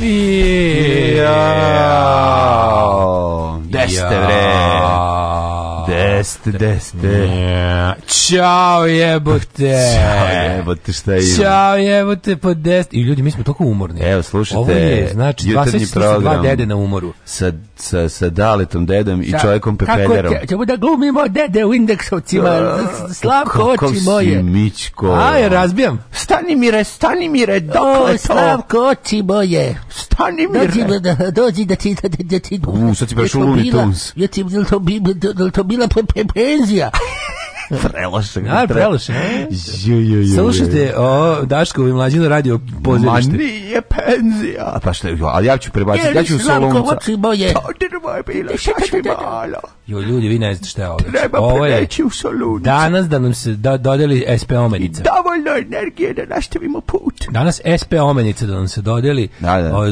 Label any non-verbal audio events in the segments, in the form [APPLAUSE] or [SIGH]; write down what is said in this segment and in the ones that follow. Jao. Deste, bre. Deste, deste. Ćao jebote. Ćao jebote, šta je? Ćao jebote po deset. I ljudi, mi smo toliko umorni. Evo, slušajte. Ovo je, znači, dva se dva dede na umoru. Sa, sa, sa Daletom dedom i čovjekom Pepeljerom. Kako ćemo da glumimo dede u indeksovcima? Slavko, oči moje. Kako si, Mićko? Aj, razbijam. Stani mire, stani mire, dokle to? Slavko, oči moje. Stani mire. Dođi, da- dođi da ti... Da, ti, da-, da ti U, sad si prešao Looney Tunes. Ja ti, to je li to bila penzija? [LAUGHS] preloše. A, preloše. Slušajte, o, Daško i mlađino radio pozorište. Ma nije penzija. Pa što, ali ja ću prebaciti, ja ću solomca. Jer slavko oči moje, moje bilo, saš mi malo. Jo, ljudi, vi ne znate šta je ovo. Treba ovo je, preći u solunicu. Danas da nam se da, dodeli SP omenica. I dovoljno energije da nastavimo put. Danas SP omenica da nam se dodeli. Da, da. O,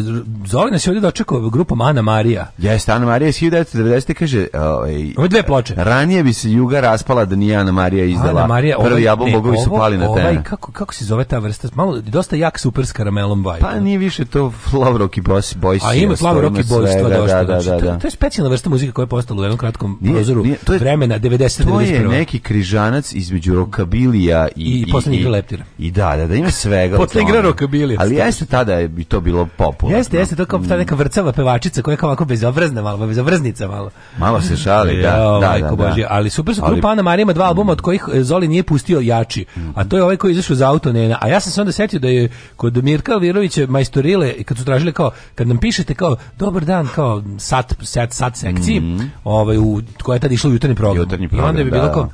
zove nas je ovdje dočekao grupom Ana Marija. Jeste, Ana Marija iz 1990. kaže... Ovaj, Ove dve ploče. Ranije bi se Juga raspala da nije Ana Marija izdala. Ana Marija, Prvi ovaj, album Bogovi su pali na teme. Ovaj, kako, kako se zove ta vrsta? Malo, dosta jak super s karamelom vibe. Pa nije više to Flav Rocky Boys. A ima Flav Rocky Boys. Da, da, da, da, da. To je specijalna vrsta muzike koja je postala u jednom kratkom vremenskom prozoru nije, to je, vremena 90 To je neki križanac između rokabilija i i poslednji igra leptira. I da, da, da ima svega. Poslednji igra rokabilija. Ali jeste tada je bi to bilo popularno. Jeste, jeste to kao ta neka vrcava pevačica koja je kao ovako bezobrazna malo, bezobraznica malo. Malo se šali, da, ja, da, da, da, da, Bože, ali super su grupa Pana Marija dva albuma od kojih eh, Zoli nije pustio jači. A to je ovaj koji izašao za auto Nena. A ja sam se onda setio da je kod Mirka Virovića majstorile i kad su tražili kao kad nam pišete kao dobar dan kao sat sat, sat sekciji, mm -hmm. ovaj u u, koja je tad išla u jutarnji program. Jutarnji program, I onda bi bilo da. kao,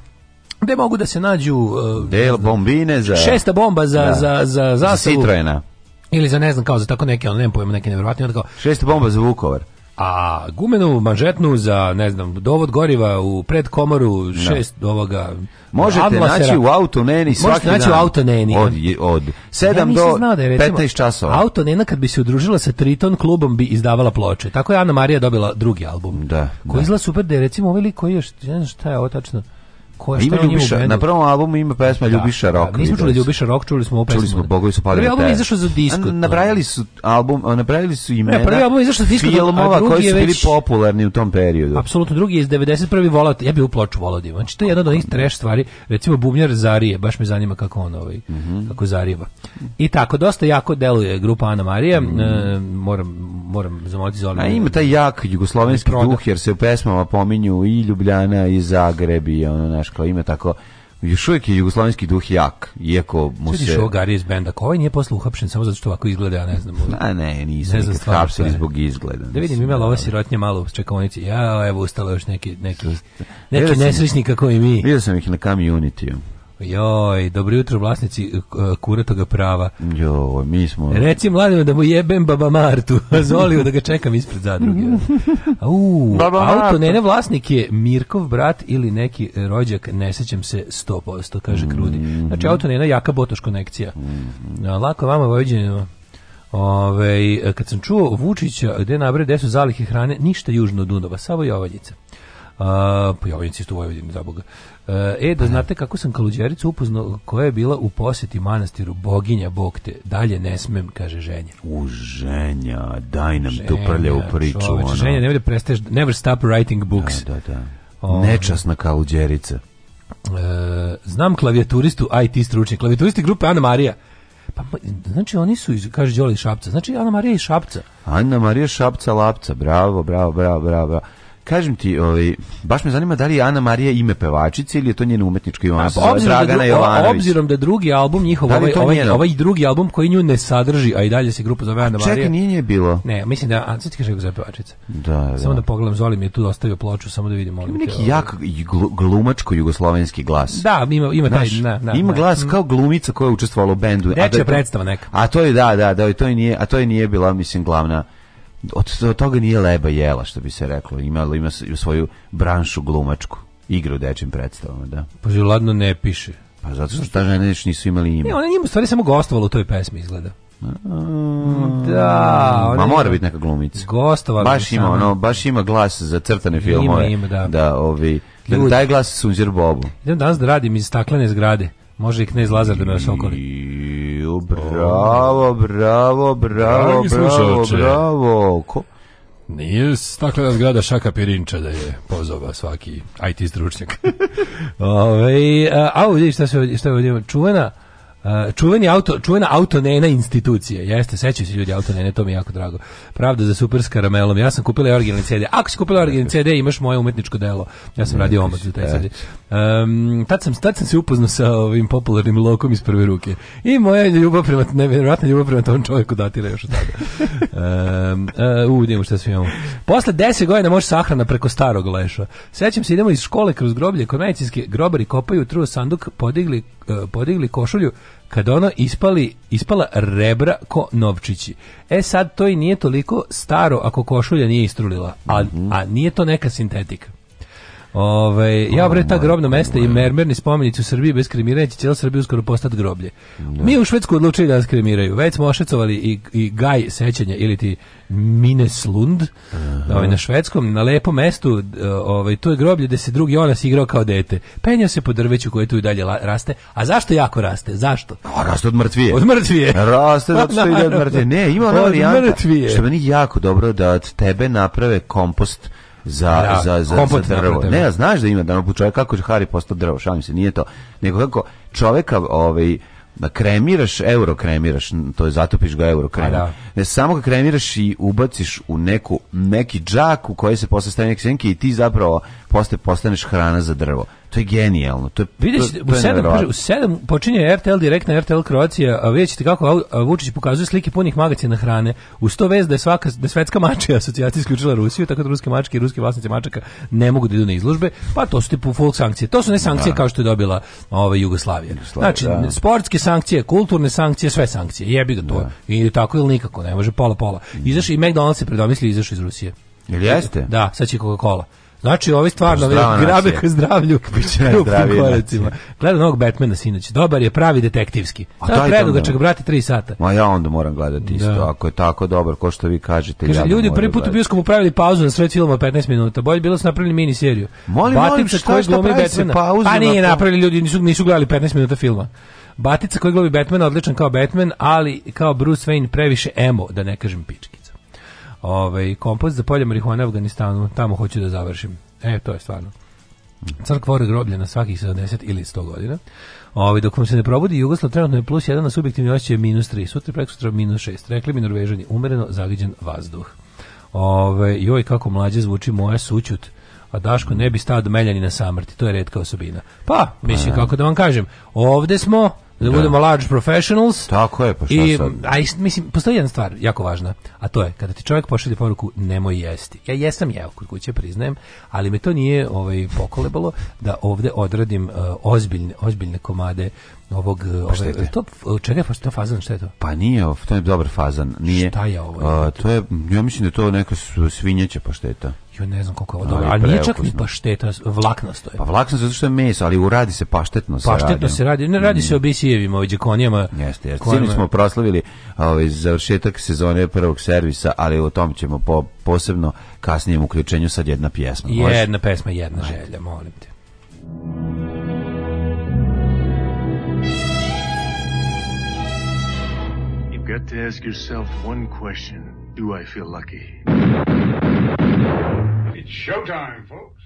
gde mogu da se nađu... Uh, Del bombine za... Šesta bomba za, da. za, za, za zastavu. Citrojena. Ili za ne znam, kao za tako neke, ono, nemam pojma, neke nevjerovatne. Onda šesta bomba za Vukovar a gumenu manžetnu za, ne znam, dovod goriva u predkomoru da. šest no. ovoga Možete adlasera. naći u auto neni svaki Možete naći dan. u neni Od, od 7 ja do da je, recimo, 15 časova. auto nena kad bi se udružila sa Triton klubom bi izdavala ploče. Tako je Ana Marija dobila drugi album. Da. Koji da. izgleda super da je recimo ovaj lik koji još, ne znam šta je ovo tačno, koja šta Ljubiša, na prvom albumu ima pesma da, Ljubiša Rok. Da, nismo čuli Ljubiša Rok, čuli smo ovu pesmu. Čuli smo Bogovi su pali. Prvi album izašao za disko. Nabrajali su album, nabrajali su imena. Ne, prvi album izašao za disko, filmova koji su bili popularni u tom periodu. Apsolutno, drugi je iz 91. volat, ja bih u ploču volao da Znači to je jedna od onih trash stvari, recimo bubnjar Zarije, baš me zanima kako on ovaj mhm. kako Zarijeva. I tako dosta jako deluje grupa Ana Marija. Mhm. E, moram moram zamoliti za A ima taj jak jugoslovenski duh jer se u pesmama pominju i Ljubljana i Zagreb i ono naš kao ime tako još uvijek je jugoslovenski duh jak, iako mu se... Čutiš ovo Gary iz benda, ko ovaj nije posle uhapšen samo zato što ovako izgleda, ja ne znam. A ne, nisam ne znam nikad hapšen zbog izgleda. Da vidim, imala ova sirotnja malo u čekavnici, ja, evo, ustalo još neki, neki, neki nesrećni kako i mi. Vidio sam ih na community Joj, dobro jutro vlasnici e, kuratoga prava. Joj, mi smo... Reci mladima da mu jebem baba Martu, zvolio da ga čekam ispred zadruge. [LAUGHS] Au, auto nene vlasnik je Mirkov brat ili neki rođak, ne sećam se 100%, kaže Krudi. Mhm. Znači, auto nena jaka botoš konekcija. Mhm. Lako vama vođenima. Ove, kad sam čuo Vučića, gde nabre, gde su zalihe hrane, ništa južno od Dunava, samo Jovaljica. Uh, pa Jovanici isto u Vojvodini, za Boga. Uh, e, da znate kako sam Kaluđericu upoznao koja je bila u poseti manastiru Boginja, Bog te, dalje ne smem, kaže ženja. U ženja, daj nam ženja, tu prljavu priču. Čoveč, Ženja, nemoj da prestaješ, never stop writing books. Da, da, da. Oh. Nečasna Kaluđerica. Uh, znam klavijaturistu, IT stručnjak, klavijaturisti grupe Ana Marija. Pa, pa, znači oni su, iz, kaže Đoli Šapca, znači Ana Marija iz Šapca. Ana Marija Šapca Lapca, bravo, bravo, bravo, bravo. bravo. Kažem ti, ovaj, baš me zanima da li je Ana Marija ime pevačice ili je to njeno umetničko ime, da Dragana da dru, Jovanović. Obzirom da drugi album njihov, da ovaj, ovaj, ovaj, drugi album koji nju ne sadrži, a i dalje se grupa zove Ana Marija. Čekaj, nije nje bilo. Ne, mislim da, a ti kaže zove pevačica. Da, da. Samo da pogledam, zvoli mi je tu da ostavio ploču, samo da vidim. Ima neki ovaj. jak glumačko-jugoslovenski glas. Da, ima, ima taj, na, na, Ima glas mm. kao glumica koja je učestvovala u bendu. Dečja da predstava neka. A to je, da, da, da, to je nije, a to je nije bila, mislim, glavna od toga nije leba jela, što bi se reklo. Imala ima svoju branšu glumačku igru u dečim predstavama, da. Pa je ne piše. Pa zato što ta žena nisu imali ime. Ne, ona njima stvari samo gostovala u toj pesmi izgleda. Mm, da, ma mora biti neka glumica. Gostovala. Baš ima ono, baš ima glas za crtane filmove. Ima, ima, da. Da, ovi da Ljudi. Taj glas Sunđer Bobu. Idem danas da radim iz staklene zgrade. Može i knez Lazar da me okoli. Ju, bravo, bravo, bravo, bravo, bravo. Ko? Nije staklena da zgrada Šaka Pirinča da je pozova svaki IT stručnjak. [LAUGHS] Ove, a, a, šta se ovdje, šta je ovdje čuvena? Uh, čuveni auto, čuvena autonena institucije. Jeste, sećaju se ljudi autonene, to mi je jako drago. Pravda za super s karamelom. Ja sam kupila originalni CD. Ako si kupila originalni CD, imaš moje umetničko delo. Ja sam radio omot za taj CD. Um, tad, sam, tad sam se upoznao sa ovim popularnim lokom iz prve ruke. I moja ljubav prema, nevjerojatna ljubav prema tom čovjeku datira još od tada. Um, uh, u, šta sve imamo. Posle 10 godina može sahrana preko starog leša. Sećam se, idemo iz škole kroz groblje, kod medicinske grobari kopaju truo sanduk, podigli E, podigli košulju kad ono ispali, ispala rebra ko novčići. E sad, to i nije toliko staro ako košulja nije istrulila, a, mhm. a nije to neka sintetika. Ove, ja bre, ta grobno mesta i mermerni spomenici u Srbiji bez kremiranja će cijela Srbija uskoro postati groblje. Ne. Da. Mi u Švedsku odlučili da nas kremiraju. Već smo ošecovali i, i gaj sećanja ili ti Mineslund ovaj, na švedskom, na lepom mestu ovaj, to je groblje gde se drugi onas igrao kao dete. Penjao se po drveću koje tu i dalje raste. A zašto jako raste? Zašto? A, raste od mrtvije. Od mrtvije. Raste zato što [LAUGHS] pa ide od mrtvije. Ne, ima ona varijanta. Što meni jako dobro da od tebe naprave kompost za, da, za, za, za drvo. Ne, a znaš da ima dano čovjek, kako je Harry postao drvo, šalim se, nije to. Nego kako čovjeka, ovaj, da kremiraš, euro kremiraš, to je zatopiš ga euro krem. Pa da. Ne, samo ga kremiraš i ubaciš u neku, neki džak u koji se posle staje neke senke i ti zapravo posle postaneš hrana za drvo. To je genijalno. To je Vidite, u 7 u 7 počinje RTL direkt na RTL Kroacija, a videćete kako Vučić pokazuje slike punih magacina hrane. U 100 vez da je svaka da je svetska mačka asocijacija isključila Rusiju, tako da ruske mačke i ruski vlasnici mačaka ne mogu da idu na izložbe, pa to su tipu full sankcije. To su ne sankcije da. kao što je dobila ova Jugoslavija. Jugoslavija znači, da. sportske sankcije, kulturne sankcije, sve sankcije. Jebi ga to. Da. I tako ili nikako, ne može pola pola. Izašao i McDonald's se predomislio izašao iz Rusije. Jel jeste? Da, sad će Coca-Cola. Znači, ovi stvarno ove grabe ka zdravlju, [LAUGHS] krupnim koracima. Gledam novog Batmana sinoć. Dobar je, pravi detektivski. A da, predu ga čak, brate, tri sata. Ma ja onda moram gledati isto. Da. Ako je tako dobar, ko što vi kažete. Kaže, ja ljudi prvi put u bioskopu pravili pauzu na sve filmu 15 minuta. Bolje bilo da su napravili mini seriju. Molim, molim, što šta pravi se pauzu? Pa nije napravili ljudi, nisu, nisu gledali 15 minuta filma. Batica koji glavi Batmana odličan kao Batman, ali kao Bruce Wayne previše emo, da ne kažem pički ovaj, kompost za polje marihuane u Afganistanu, tamo hoću da završim. E, to je stvarno. Crkva ore groblje na svakih 70 ili 100 godina. Ovi, ovaj, dok vam se ne probudi, Jugoslav trenutno je plus 1, na subjektivni osjećaj je minus 3, sutra preko sutra minus 6. Rekli mi Norvežani, umereno zagađen vazduh. Ove, ovaj, joj, kako mlađe zvuči moja sućut a Daško ne bi stao do meljani na samrti, to je redka osobina. Pa, mislim, pa, da. kako da vam kažem, ovde smo, da, da. budemo large professionals. Tako je, pa šta I, sad? A, mislim, postoji jedna stvar jako važna, a to je kada ti čovjek pošalje poruku nemoj jesti. Ja jesam jeo kod kuće, priznajem, ali me to nije ovaj, pokolebalo da ovde odradim uh, ozbiljne, ozbiljne komade ovog e, pa šta ovaj, je to e, čega pa što fazan šta je to pa nije to je dobar fazan nije šta je ovo uh, to je ja mislim da to neka svinjeća to? Jo ne znam koliko je ovo dobro, ali, ali nije čak ni pašteta, vlaknasto je. Pa vlaknasto je zato što je meso, ali uradi se paštetno se paštetno radi. Paštetno se radi, ne radi mm. se o mm. bisijevima, o džekonijama. Jeste, jeste. Kojima... smo proslavili ovaj, završetak sezone prvog servisa, ali o tom ćemo po posebno kasnijem uključenju sad jedna pjesma. Jedna Možeš? pesma, jedna Ajde. želja, molim te. You've got to ask yourself one question. Do I feel lucky? It's showtime, folks.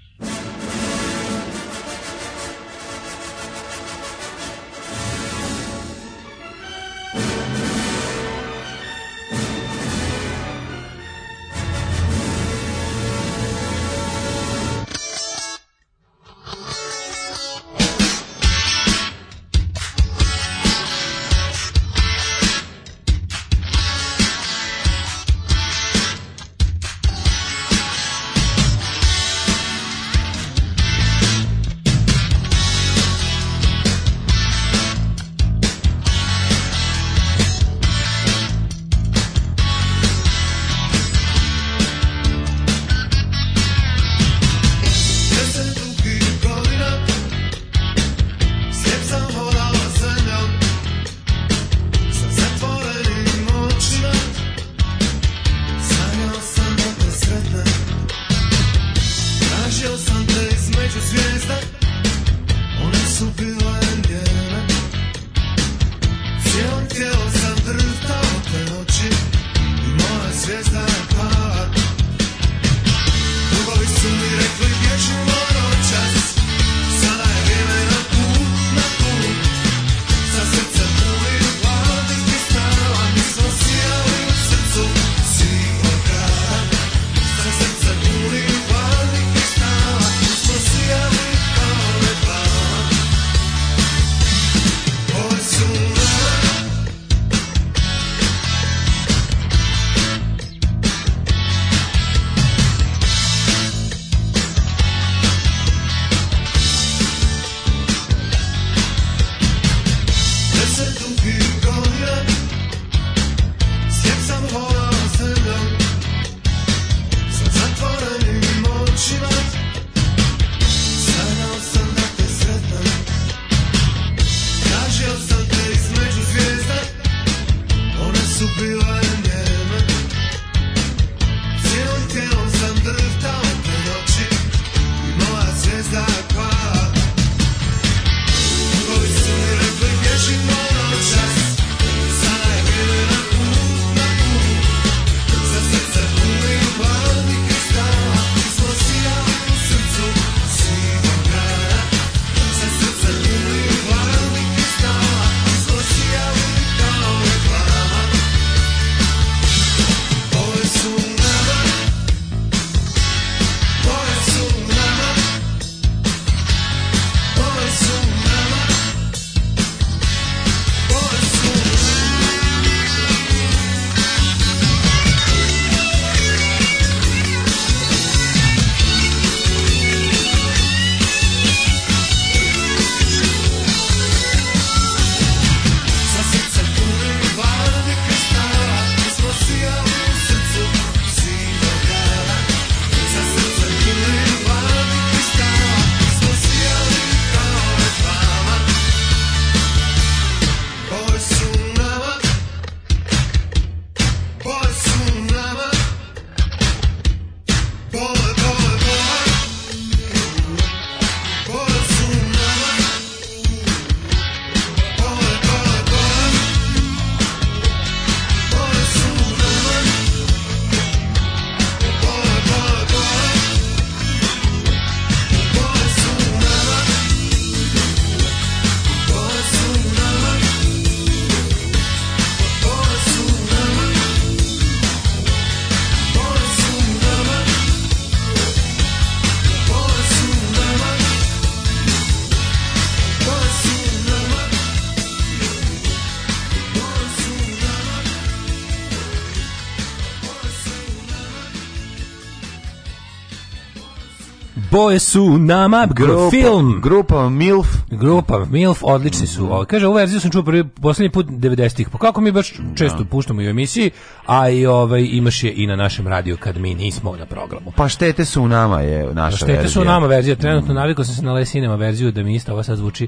boje su nama grupa, film. Grupa MILF. Grupa MILF, odlični su. O, mhm. kaže, ovu verziju sam čuo prvi, posljednji put 90-ih. Pa kako mi baš da. često puštamo i u emisiji, a i ovaj, imaš je i na našem radiju kad mi nismo na programu. Pa štete su u nama je naša pa štete verzija. Štete su u nama verzija. Trenutno mhm. navikao sam se na Les Cinema verziju da mi isto ova sad zvuči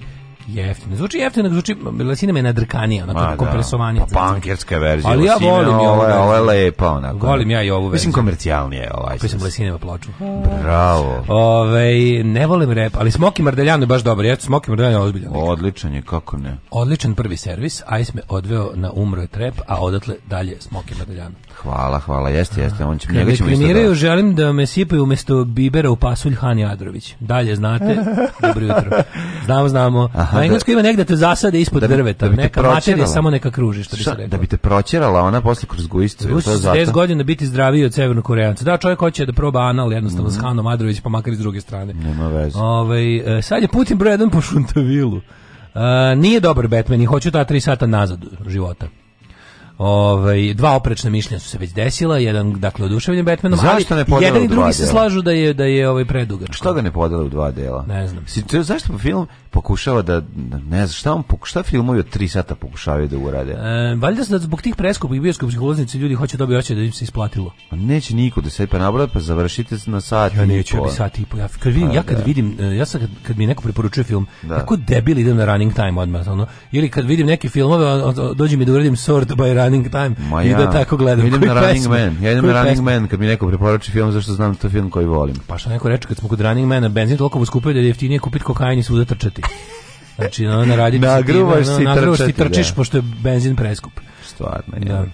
jeftino. Zvuči jeftino, zvuči lasina me nadrkanija, onako Ma, kompresovanija. Da. Pankerska verzija. Ali ja volim ovo, ovo, ovo je da, lepa onako. Volim ja i ovu verziju. Ovaj mislim komercijalnije ovaj. Kupio sam lasineva ploču. Bravo. Ove, ne volim rep, ali Smoki Mardeljano je baš dobar. Ja Smoki Mardeljano ozbiljan. Odličan je, kako ne. Odličan prvi servis, Ice me odveo na umro trep, a odatle dalje Smoki Mardeljano. Hvala, hvala, jeste, da. jeste, on će Kada njega ćemo isto da... želim da me sipaju umjesto Bibera u pasulj Hani Adrović. Dalje znate, [LAUGHS] dobro jutro. Znamo, znamo. Aha, Na da- engleskom ima negde te zasade ispod da bi, drveta, da bi neka materija, samo neka kruži, što bi se rekao. Da bi te proćerala ona posle kroz to gujicu. Plus 10 godina biti zdraviji od severnog koreanca. Da, čovjek hoće da proba anal jednostavno mm -hmm. s mhm. Hanom Adrović, pa makar iz druge strane. Nema veze. Ove, ovaj, sad je Putin broj jedan po Šuntavilu. Uh, nije dobar Batman i hoću ta tri sata nazad života. Ovaj dva oprečna mišljenja su se već desila, jedan dakle oduševljen Batmanom, zašto ne jedan i drugi se slažu da je da je ovaj predugačak. Što ga ne podele u dva dela? Ne znam. Si, zašto film pokušava da ne znam šta on šta filmovi od 3 sata pokušavaju da urade. E, valjda se da zbog tih preskupih bioskopskih ulaznica ljudi hoće da bi hoće da im se isplatilo. A pa neće niko da se pa nabroja pa završite se na sat. Ja neću ja bi sat i po. Ja kad vidim, A, pa ja kad da. vidim e, ja sam kad, kad mi neko preporučuje film, da. tako debil idem na running time odmah ono. Ili kad vidim neke filmove dođe mi da uradim sort by running time Ma i da tako gledam. Ja idem na Running Man. Ja idem na Running Man kad mi neko preporuči film zašto znam to film koji volim. Pa što neko reče kad smo kod Running Mana benzin toliko poskupio da je jeftinije kupiti kokain i svuda trčati trčati. Znači, ono, raditi nagruvaš se, ono, ti trčiš, da. pošto je benzin preskup. Stvarno, je. Da.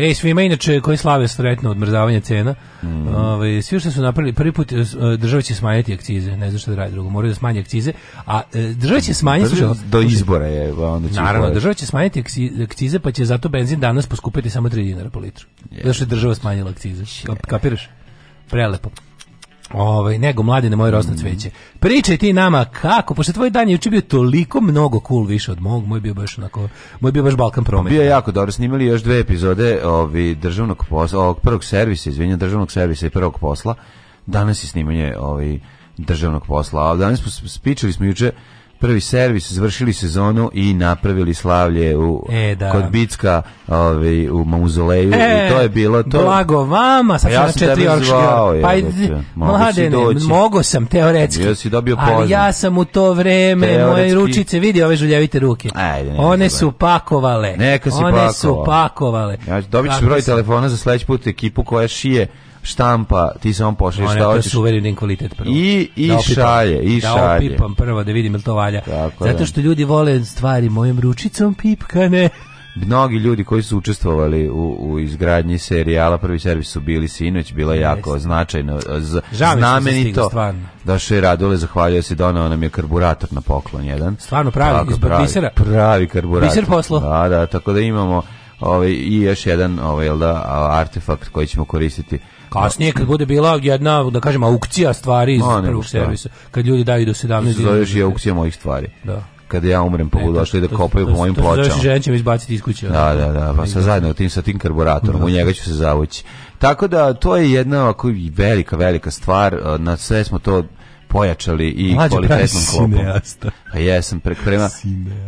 Ej, svima inače koji slave sretno odmrzavanje cena, mm. Ove, ovaj, svi što su napravili, prvi put eh, eh, država će smanjiti akcize, ne znam što da radi drugo, moraju da smanje akcize, a eh, država će smanjiti... Država, do izbora je, pa onda će... Naravno, država će smanjiti akcize, pa će zato benzin danas poskupiti samo 3 dinara po litru. Yeah. Zašto je država smanjila akcize? Kapiraš? Prelepo. Ovaj nego mladine moje rosno mhm. cveće. Pričaj ti nama kako, pošto tvoj dan je juče bio toliko mnogo cool više od mog, moj bio baš onako, moj bio baš Balkan promet. Pa bio je jako dobro, snimili još dve epizode ovi državnog posla, ovog prvog servisa, izvinjavam, državnog servisa i prvog posla. Danas je snimanje ovaj državnog posla. A danas smo spičali smo juče prvi servis, završili sezonu i napravili slavlje u e, da. kod Bicka, ovaj u mauzoleju e, i to je bilo to. Blago vama, sa pa ja četiri orškija. Pa mladene, mogo sam teoretski. Ja si dobio poziv. Ali ja sam u to vreme teoretski. moje ručice vidi ove žuljavite ruke. Ajde, ne, One su pakovale. Neka si One pakovale. su pakovale. Ja dobit broj telefona za sledeći put ekipu koja šije štampa, ti se on pošli šta hoćeš. Ona kvalitet prvo. I, da i da šalje, i šalje. Da opipam prvo da vidim jel to valja. Tako Zato što ljudi vole stvari mojim ručicom pipkane [LAUGHS] mnogi ljudi koji su učestvovali u, u izgradnji serijala prvi servis su bili sinoć bila jako značajno z, znamenito stiga, da še Radule zahvaljuje se donao nam je karburator na poklon jedan stvarno pravi tako, iz pravi, pravi karburator biser poslo da, da, tako da imamo ovaj i još jedan ovaj da artefakt koji ćemo koristiti Kasnije kad bude bila jedna da kažem aukcija stvari iz no, prvog da. servisa, kad ljudi daju do 17 dinara. Zoveš je aukcija mojih stvari. Da kada ja umrem, pa budu došli da kopaju po mojim pločama. To žena će me izbaciti iz kuće. Da, da, da, pa sa da. zajedno tim, sa tim karburatorom, da. u njega ću se zavući. Tako da, to je jedna ovako velika, velika stvar, na sve smo to pojačali i Mlađe kvalitetnom klopom. Pa jesam pre, prema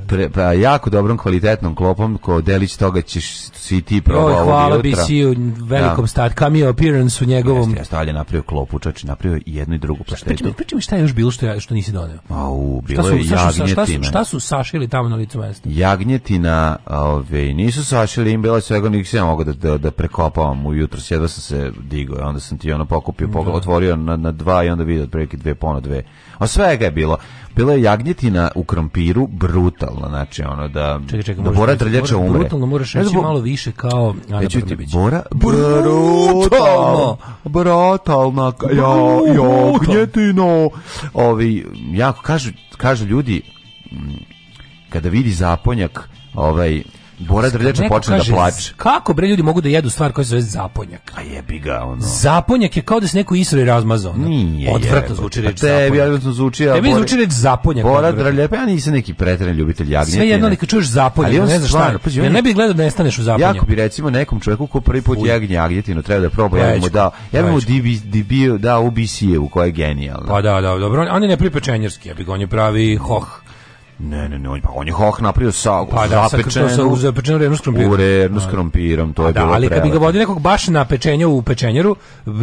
pre, pa jako dobrom kvalitetnom klopom, ko delić toga ćeš svi ti probao ovog hvala jutra. Hvala BC u velikom da. start cameo appearance u njegovom. Jeste, ja je napravio klopu, čači napravio i jednu i drugu paštetu. Priča mi šta je još bilo što ja što nisi doneo. Au, bilo šta su, je jagnjetina. Šta su, šta su sašili tamo na licu mesta? Jagnjetina, ove, nisu sašili, im bila svega nikog ja mogu da, da, da prekopavam ujutro, sjedva sam se digao, onda sam ti ono pokupio, da. otvorio na, na dva i onda vidio otprilike dve ono dve. A svega je bilo. Bila je jagnjetina u krompiru brutalno, znači ono da čekaj, čekaj, da Bora Drljača umre. Brutalno možeš reći bo... malo više kao Ana Brnabić. Bora brutalno. Brutalna ja jagnjetino. Ovi jako kažu kažu ljudi kada vidi zaponjak ovaj Bora Drljača počne da plače. Kako bre ljudi mogu da jedu stvar koja se zove zaponjak? A jebi ga ono. Zaponjak je kao da se neko isro i razmazao. Nije. Odvratno zvuči pa reč zaponjak. Tebi odvratno zvuči, a Tebi zvuči reč zaponjak. Bora Drljača, ja nisam neki pretren ljubitelj jagnjeta. Sve jedno li kad čuješ zaponjak, ne znaš šta. Ja ne bih gledao da nestaneš u zaponjak. Jako bi recimo nekom čoveku ko prvi put jagnje jagnjetinu treba da proba, ja mu dao. Ja bih mu dibio dao u BC-u koja je genijalna. Pa da, da, dobro. Oni ne pripečenjerski, ja bih on je pravi hoh Ne, ne, ne, on, pa on je hoh napravio sa pa, da, zapečenu, sa, zapečenu revnu s krompirom. U revnu s da. krompirom, to pa je da, bilo Ali kad bi ga vodio nekog baš na pečenje u pečenjeru,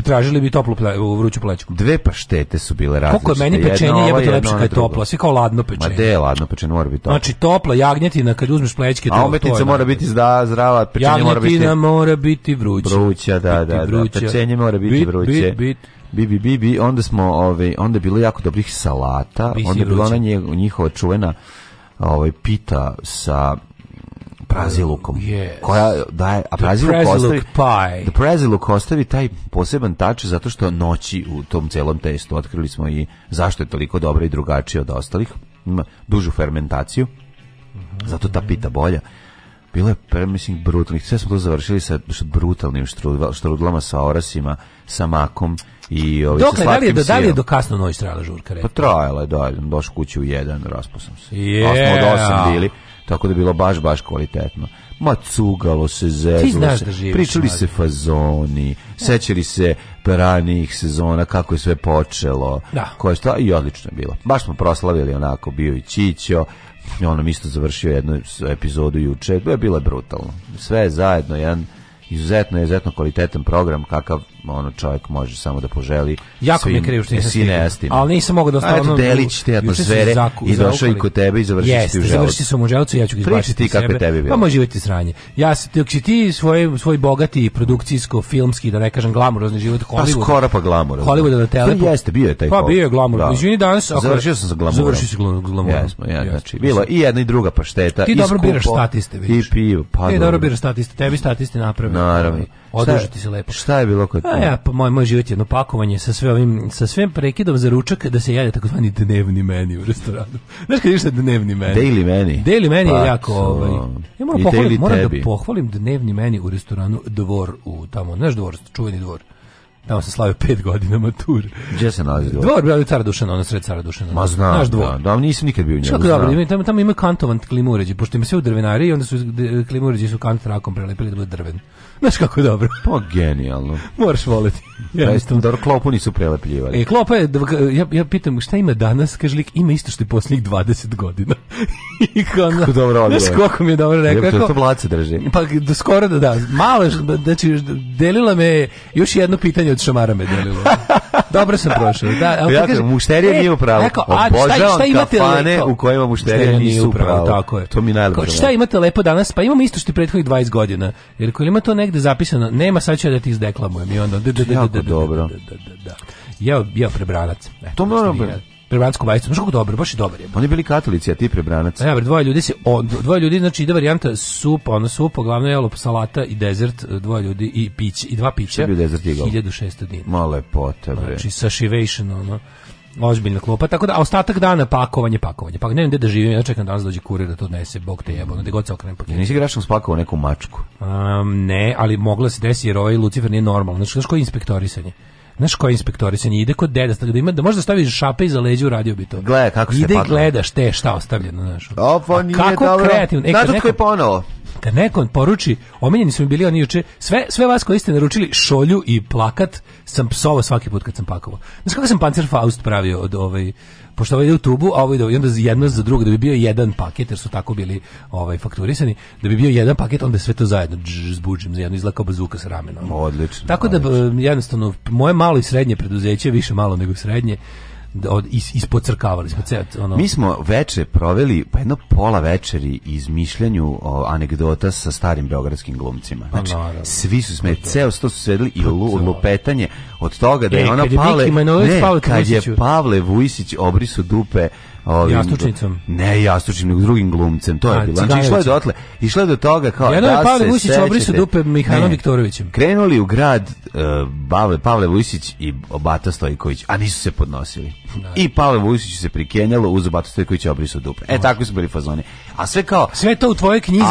tražili bi toplu ple, u vruću plećku. Dve paštete su bile različite. Koliko je meni pečenje jedno, jebate lepše kad je toplo, svi kao ladno pečenje. Ma de, ladno pečenje mora biti toplo. Znači topla jagnjetina kad uzmeš plećke. to, A ometnica mora biti zda, zdrava, pečenje mora biti... Jagnjetina mora biti vruća. Vruća, da, da, da, pečenje mora biti vruće. Bit, bit, Bibi Bibi, onda smo, ovaj, onda je bilo jako dobrih salata, Bisi onda je bila njihova čuvena ovaj, pita sa prazilukom. Yes. Koja daje, a praziluk ostavi, pie. The praziluk ostavi taj poseban tač zato što noći u tom celom testu otkrili smo i zašto je toliko dobra i drugačija od ostalih. Ima dužu fermentaciju, zato ta pita bolja. Bilo je, pre, mislim, brutalnih. Sve smo to završili sa brutalnim štrudlama, štrudlama sa orasima, sa makom i ovaj, Dokle, sa slatkim da da li je da do kasno noć strala žurka? Rekao? Pa trajala je, da. Došao kući u jedan, rasposam se. Yeah. Osmo do osam bili. Tako da bilo baš, baš kvalitetno. Ma cugalo se, zezlo se, da pričali se fazoni, sećali se peranih sezona, kako je sve počelo, da. koje šta, i odlično je bilo. Baš smo proslavili onako, bio i Čićo, ono isto završio jednu epizodu juče, to je bilo brutalno. Sve je zajedno jedan izuzetno izuzetno kvalitetan program kakav ono čovjek može samo da poželi jako mi je krivo što nisam stigao ali nisam mogao da pa ostavim eto delić te atmosfere zaku, i došao i kod tebe i završio yes, ti u želucu završiti sam u želucu ja ću ga izbaciti ti kako sebe. tebi bilo pa može živjeti sranje ja se dok si ti svoj svoj bogati produkcijsko filmski da ne kažem glamurozni život Hollywooda pa skoro pa glamur Hollywooda da te pa jeste bio je taj pa bio je glamur da. izvini danas ako završio sam sa glamurom završio se glamurom jesmo ja znači bilo i jedna i druga pašteta ti dobro biraš statiste vidiš i pio pa ti dobro biraš statiste tebi statiste naprave naravno Odužiti se lepo. Šta je bilo kod tebe? ja, pa moj, moj život je jedno pakovanje sa sve ovim, sa svem prekidom za ručak da se jede takozvani dnevni meni u restoranu. [LAUGHS] Znaš kad išta dnevni meni? Daily meni. Daily meni pa, je jako so, ovaj. Ja moram, pohvalim, moram da pohvalim dnevni meni u restoranu Dvor u tamo, znaš Dvor, čuveni Dvor. Tamo se slavio pet godina matur. Gdje se nalazi dvor? Dvor, bila cara Dušana, ona sred cara Dušana. Ma znam, Naš da, dvor. da, da, nisam nikad bio u njemu. Što dobro, tamo, tamo ima kantovan klimuređi, pošto ima sve u drvenari i onda su klimuređi su kant trakom prelepili da bude drven. Znaš kako dobro. Pa genijalno. Moraš voleti. Ja mislim da klopu nisu prelepljivali. E klopa je ja ja pitam šta ima danas, kaže lik ima isto što je poslednjih 20 godina. [LAUGHS] I kako, kako dobro odgovor. Znaš kako mi je dobro rekao. Kako to vlace drži. Pa do skoro da da. Malo da, znači delila me još jedno pitanje od šamara me delilo. dobro sam prošao. Da, al ja, kaže mušterija e, nije u pravu. Rekao, a šta, šta imate kafane lepo? u kojima mušterija nije u pravu. Tako je. To mi najlepše. Šta imate lepo danas? Pa imamo isto što i prethodnih 20 godina. Jer ko ima to ne negde zapisano, nema, sad ću da ti izdeklamujem. I onda, da, dobro. Da, da, da, Jeo, jeo prebranac. to moram prebranatsku bajicu. Znaš kako dobro, baš i dobar je. Oni bili katolici, a ti prebranac. Ja, dvoje ljudi se dvoje ljudi znači ide varijanta supa, ono supa, glavno jelo salata i desert, dvoje ljudi i pić i dva pića. Šta bi dezert igao? 1600 dinara. Mala lepota, bre. Znači sa šivejšon, ono ozbiljna klopa, tako da, ostatak dana pakovanje, pakovanje. Pa ne znam gde da živim, ja čekam danas da dođe kurir da to odnese, bog te jebo, gde god se okrenem paket. nisi grašom spakovao neku mačku? Um, ne, ali mogla se desiti jer ovaj Lucifer nije normalno. Znači, znaš koje je inspektorisanje? Znaš koje inspektorisanje? Ide kod deda, tako da ima, da možda staviš šape iza leđa, radio bi to. Gleda kako se Ide i gledaš te šta ostavljeno, znaš. Opa, nije kako dobro. kreativno. E, Znate neko... je ponovo? da neko poruči, omenjeni su mi bili oni juče, sve, sve vas koji ste naručili šolju i plakat, sam psovao svaki put kad sam pakovao. Znaš kako sam Panzer Faust pravio od ovaj, pošto ovaj ide u tubu, a ovaj ide, i onda jedno za drugo, da bi bio jedan paket, jer su tako bili ovaj, fakturisani, da bi bio jedan paket, onda sve to zajedno dž, zbuđim, zajedno izlaka bazuka s ramenom. Odlično. Tako da, odlično. jednostavno, moje malo i srednje preduzeće, više malo nego srednje, od, is, ispocrkavali smo cet, ono. Mi smo veče proveli pa jedno pola večeri izmišljanju o, anegdota sa starim beogradskim glumcima. Znači, pa, naravno, svi su sme, pa ceo sto su sedeli i pa lu, lupetanje od toga da je e, ona Pavle, kad je Pavle Vujsić obrisu dupe ovim jastučnicom. Ne jastučnim, nego drugim glumcem. To je bilo. Znači išlo je dotle, išlo je do toga kao Jedno da je Pavle Vujsić obrisu dupe Mihajlo Viktorovićem. Krenuli u grad Pavle e, Pavle Vujsić i Bata Stojković, a nisu se podnosili. Da. I Pavle Vujsić se prikenjalo uz Bata Stojkovića obrisu dupe. E tako su bili fazoni. A sve kao sve to u tvojoj knjizi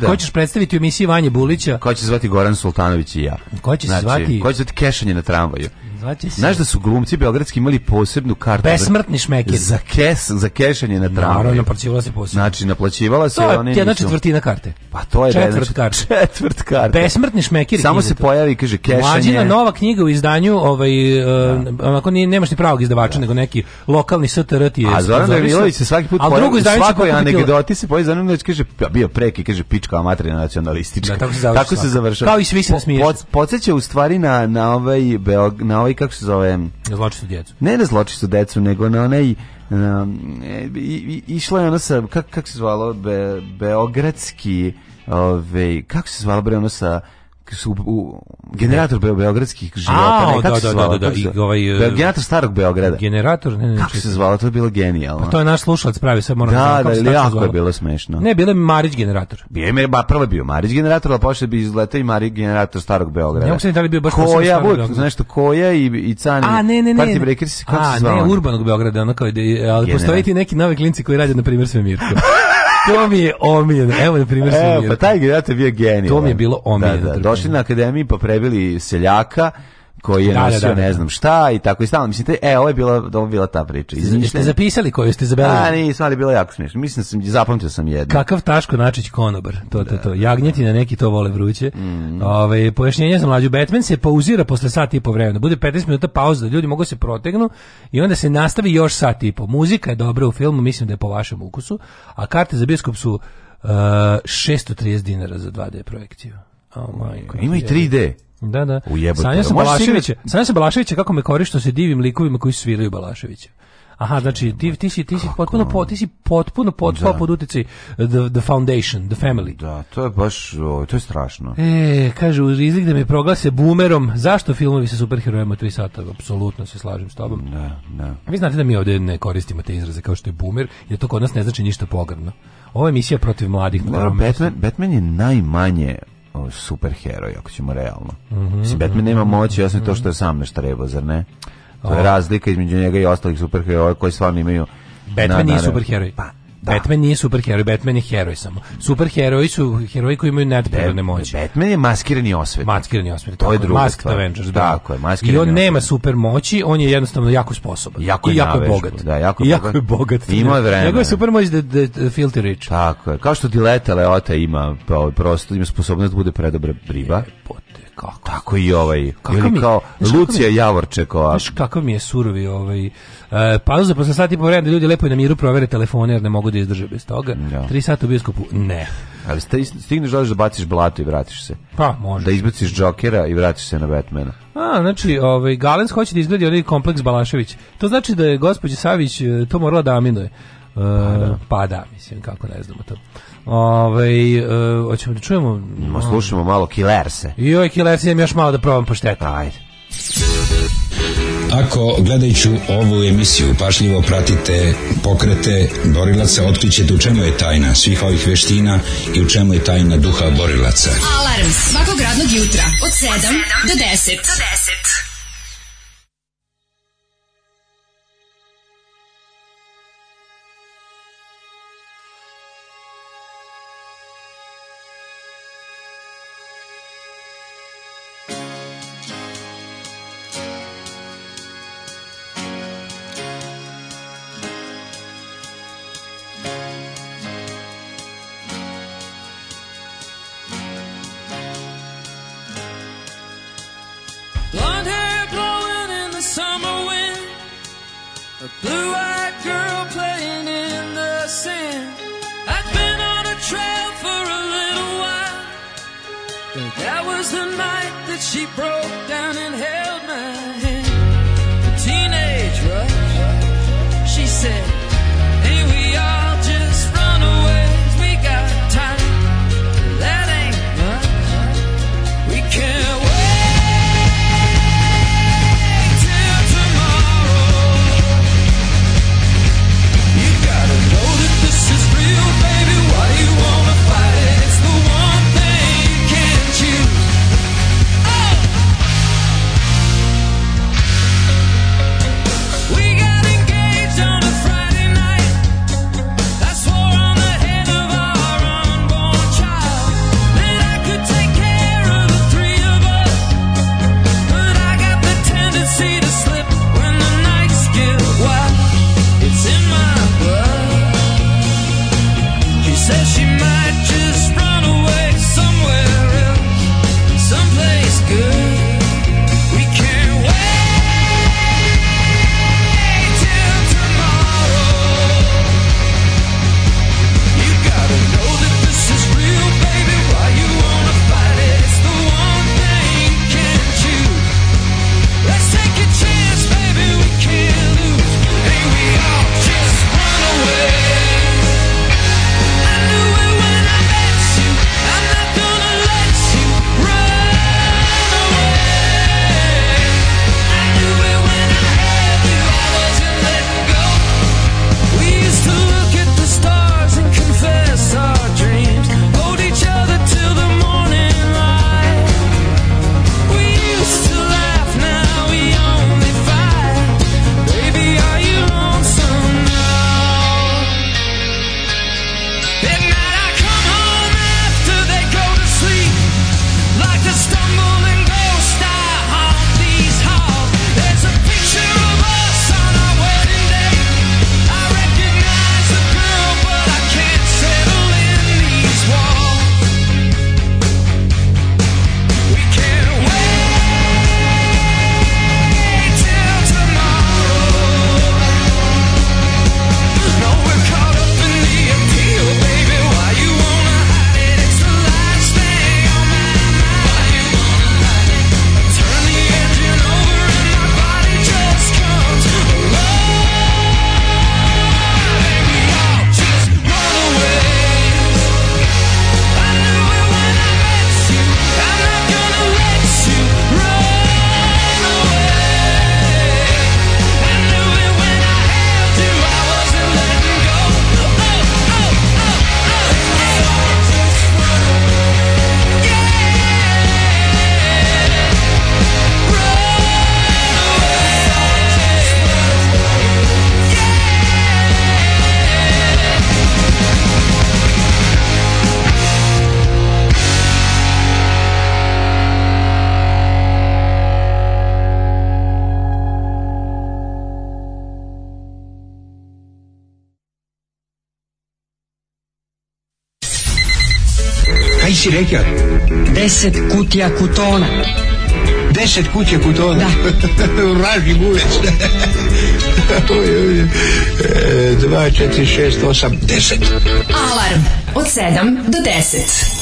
koja će, ćeš predstaviti u emisiji Vanje Bulića. Ko će zvati Goran Sultanović i ja. Ko će se znači, zvati? Ko će zvati Kešanje na tramvaju. Zvaće Znaš da su glumci beogradski imali posebnu kartu Besmrtni šmekir. Za, kes, za kešanje na tramvaju. Naravno, naplaćivala se posebno. Znači, naplaćivala se... To je jedna četvrtina karte. Pa to je... Četvrt znači, karte. Četvrt karte. Besmrtni šmekir. Samo se pojavi, kaže, kešanje. Mlađina nova knjiga u izdanju, ovaj, uh, da. onako nije, nemaš ni pravog izdavača, da. nego neki lokalni STR ti je... A Zoran Davilović se svaki put pojavi, svakoj anegdoti se pojavi, Zoran Davilović kaže, bio preki, kaže, pička amatrina nacionalistička. Da, tako se završava. Kao i svi se smiješ. Podseća u stvari na, na ovaj, na ovaj ovaj, kako se zove... Na zločistu djecu. Ne na zločistu djecu, nego na onaj... Na, e, i, išla je ona sa, kako kak se zvalo, Be, Beogradski... ovaj, kako se zvalo bre ona sa su u, generator be, beogradskih života, ne, da, kako da, se da, zvala? Da, da, da, i ovaj, e, generator starog Beograda. Generator, ne, ne, kako se zvala, to je bilo genijalno. Pa to je naš slušalac pravi, sve moram da, znam da, kako da, se Da, je bilo smešno. Ne, bilo je Marić generator. Bio je, ba, prvo je bio Marić generator, ali pošto bi izletao i Marić generator starog Beograda. Ne mogu da li bio baš koja, uvijek, znaš koja i, i Cani, A, ne, ne, ne, Party Breakers, kako se zvala? A, ne, urbanog Beograda, onako, ali postoji ti neki novi klinci koji rade, na primjer, svemirku. [LAUGHS] to mi je omiljeno. Evo na primjer Evo, pa taj gledate je bio genijal. To mi je bilo omiljeno. Da, da, došli na akademiji pa prebili seljaka, koji je da, da, nosio da, da, ne da. znam šta i tako i stalno mislim te, e ovo je bila ovo je bila ta priča iz ste zapisali koju ste zabeležili a nisam ali bilo jako smiješno mislim da sam zapamtio sam jedno kakav Taško Načić konobar to to to jagnjetina neki to vole vruće mm. Ove, ovaj, pojašnjenje za mlađu Batman se pauzira posle sat i po vremena bude 15 minuta pauza da ljudi mogu se protegnu i onda se nastavi još sat i po muzika je dobra u filmu mislim da je po vašem ukusu a karte za bioskop su uh, 630 dinara za 2D projekciju oh, my God. ima i 3D Da, da. Sanja se Balaševića, sanja se Balaševića kako me korišto se divim likovima koji sviraju Balaševića. Aha, znači ti ti si ti si potpuno po, ti si potpuno potpao da. pod uticaj the, the foundation, the family. Da, to je baš to je strašno. E, kaže u rizik da me proglase bumerom, Zašto filmovi sa superherojima tri sata? Apsolutno se slažem s tobom. Da, da. Vi znate da mi ovdje ne koristimo te izraze kao što je bumer, jer to kod nas ne znači ništa pogrdno. Ova emisija protiv mladih. Da, Batman, Batman je najmanje superheroj, ako ćemo realno. Mm -hmm, Batman nema moći, osim mm to što je sam naštrebo, zar ne? To je razlika između njega i ostalih superheroja koji stvarno imaju Batman na, nije superheroj. Pa Da. Batman nije superheroj, Batman je heroj samo. Superheroji su heroji koji imaju nadprirodne moći. Batman je maskirani osvet. Maskirani osvet. To je drugo. Masked stvar. Avengers. Da. Tako je, maskirani I on osvet. nema super moći, on je jednostavno jako sposoban. Jako da, je, I jako je bogat. Da, jako, I jako je bogat. Ima vremena. Njegov je super moć da, da, da filter rich. Tako je. Kao što Dileta Leota ima, pa, prosto, ima sposobnost da bude predobra riba jebote, kako. Tako i ovaj, kakav ili mi, kao Lucija mi, Javorček ovako. Znaš kakav mi je surovi ovaj. E, pa posle sati po vremena da ljudi lepo i na miru provere telefone jer ne mogu da izdrže bez toga. Ja. Da. Tri sata u bioskopu, ne. Ali ste, stigneš da baciš blato i vratiš se. Pa, može. Da izbaciš džokera i vratiš se na Batmana. A, znači, ovaj, Galens hoće da izgledi onaj kompleks Balašević. To znači da je gospođa Savić e, to morala da aminuje. E, pa, da. pa da, mislim, kako ne znamo to. Ovaj uh, hoćemo da čujemo, Ma, slušamo malo Killerse. I ovaj Killerse imam još malo da probam pošteta. Ajde. Ako gledajući ovu emisiju pašljivo pratite pokrete borilaca, otkrićete u čemu je tajna svih ovih veština i u čemu je tajna duha borilaca. Alarm svakog radnog jutra od 7 do 10. Do 10. 10 kutija kutona. 10 kutija kutona? Da. Vraži gulec. 2, 4, 6, 8, 10. Alarm od 7 do 10.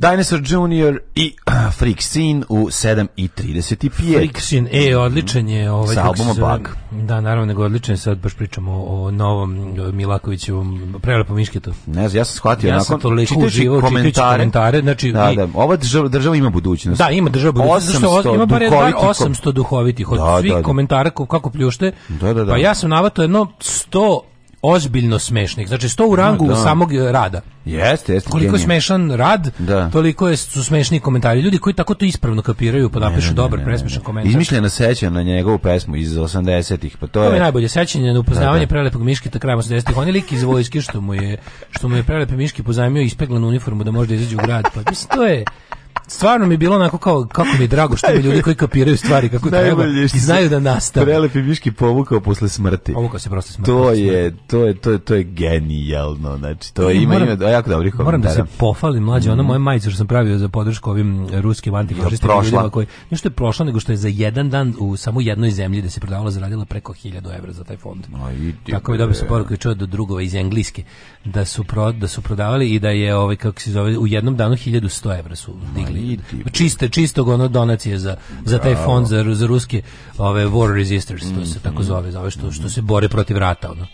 Dinosaur Junior i [CLEARS THROAT] Friksin u 7 i 35. Friksin, e, odličan je. Ovaj, sa albumom Bug. Da, naravno, nego odličan je, sad baš pričamo o, o novom Milakovićevom prelepom mišketu. Ne znam, ja sam shvatio. Ja nakon, sam toliko uživo, komentare. komentare. Znači, da, i, da, ova država, država ima budućnost. Da, ima država budućnost. 800 što, ima bar 800 duhovitih od da, svih da, da. komentara kako pljušte. Da, da, da. Pa ja sam navato jedno 100 ozbiljno smešnih. Znači, sto u da, rangu da. samog e, rada. Jeste, jeste. Koliko je smešan rad, da. toliko je, su smešni komentari. Ljudi koji tako to ispravno kapiraju, pa napišu ne, ne, dobar, ne, presmešan komentar. Izmišljena seća na njegovu pesmu iz 80-ih, pa to je... To je najbolje sećanje na upoznavanje da, da. prelepog miškita krajem 80-ih. On je lik iz vojske što mu je, što mu je prelepi miški pozajmio ispeglanu uniformu da može da izađe u grad. Pa, mislim, to je stvarno mi je bilo onako kao kako mi je drago što ima ljudi koji kapiraju stvari kako treba i znaju da nastave. Prelepi Miški povukao posle smrti. Povukao se posle smrti. To je to je to je to je genijalno. Znači to ima moram, ima jako dobrih komentara. Moram da se pofalim mlađe, ona mhm. moja majica što sam pravio za podršku ovim ruskim antikomunistima ja, ljudima koji nešto je prošlo nego što je za jedan dan u samo jednoj zemlji da se prodavala zaradila preko 1000 evra za taj fond. No, i Tako je dobro se poruka čuo do drugova iz engleske da su pro, da su prodavali i da je ovaj kako se zove u jednom danu 1100 evra su digli čiste čistog ono donacije za za taj fond za, za ruske ove war resisters to se tako mhm. zove zove što što se bore protiv rata ono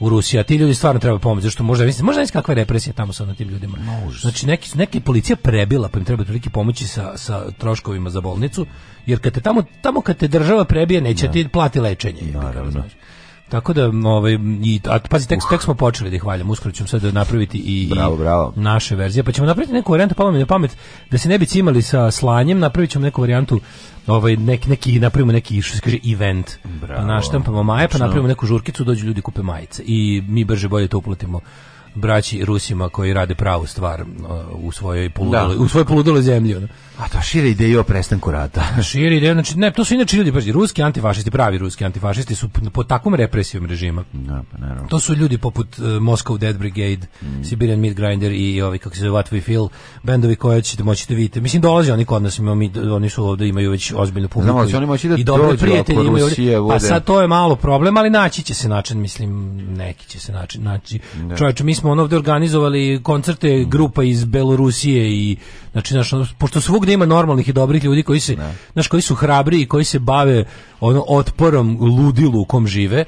u Rusiji, a ti ljudi stvarno treba pomoć, zato što možda mislim, možda mislim kakva je represija tamo sa na tim ljudima. Može. Znači neki neki policija prebila, pa im treba prilike pomoći sa, sa troškovima za bolnicu, jer kad te tamo tamo kad te država prebije, neće da. ti plati lečenje. Naravno. Znači. Tako da, ovaj, i, a, pazi, tek, tek smo počeli da ih valjamo, uskoro ćemo sad da napraviti i, bravo, i bravo. naše verzije, pa ćemo napraviti neku varijantu, palo mi na pamet, da se ne bi cimali sa slanjem, napravit ćemo neku varijantu ovaj nek, neki napravimo neki što se kaže event. Pa bravo. Pa naštampamo maje, pa napravimo neku žurkicu, dođu ljudi kupe majice i mi brže bolje to uplatimo braći Rusima koji rade pravu stvar uh, u svojoj da. poludaloj, u svojoj poludaloj zemlji. Ono. A to šire ideje o prestanku rata. [LAUGHS] Šire ideju, znači ne, to su inače ljudi baš ruski antifašisti, pravi ruski antifašisti su pod takvom represijom režima. Da, pa naravno. To su ljudi poput uh, Moscow Dead Brigade, mm. Siberian Meat Grinder i ovi kako se zove What We Feel, bendovi koje ćete moći da vidite. Mislim dolaze oni kod nas, mi, oni su ovde imaju već ozbiljnu publiku. Znamo, i, oni moći da i dobre prijatelje imaju. pa sad to je malo problem, ali naći će se način, mislim, neki će se način naći. Da. Čovječ, mi smo ono ovde organizovali koncerte mm. grupa iz Belorusije i znači naš, pošto svog gde ima normalnih i dobrih ljudi koji se, da. znaš, koji su hrabri i koji se bave ono otporom ludilu u kom žive.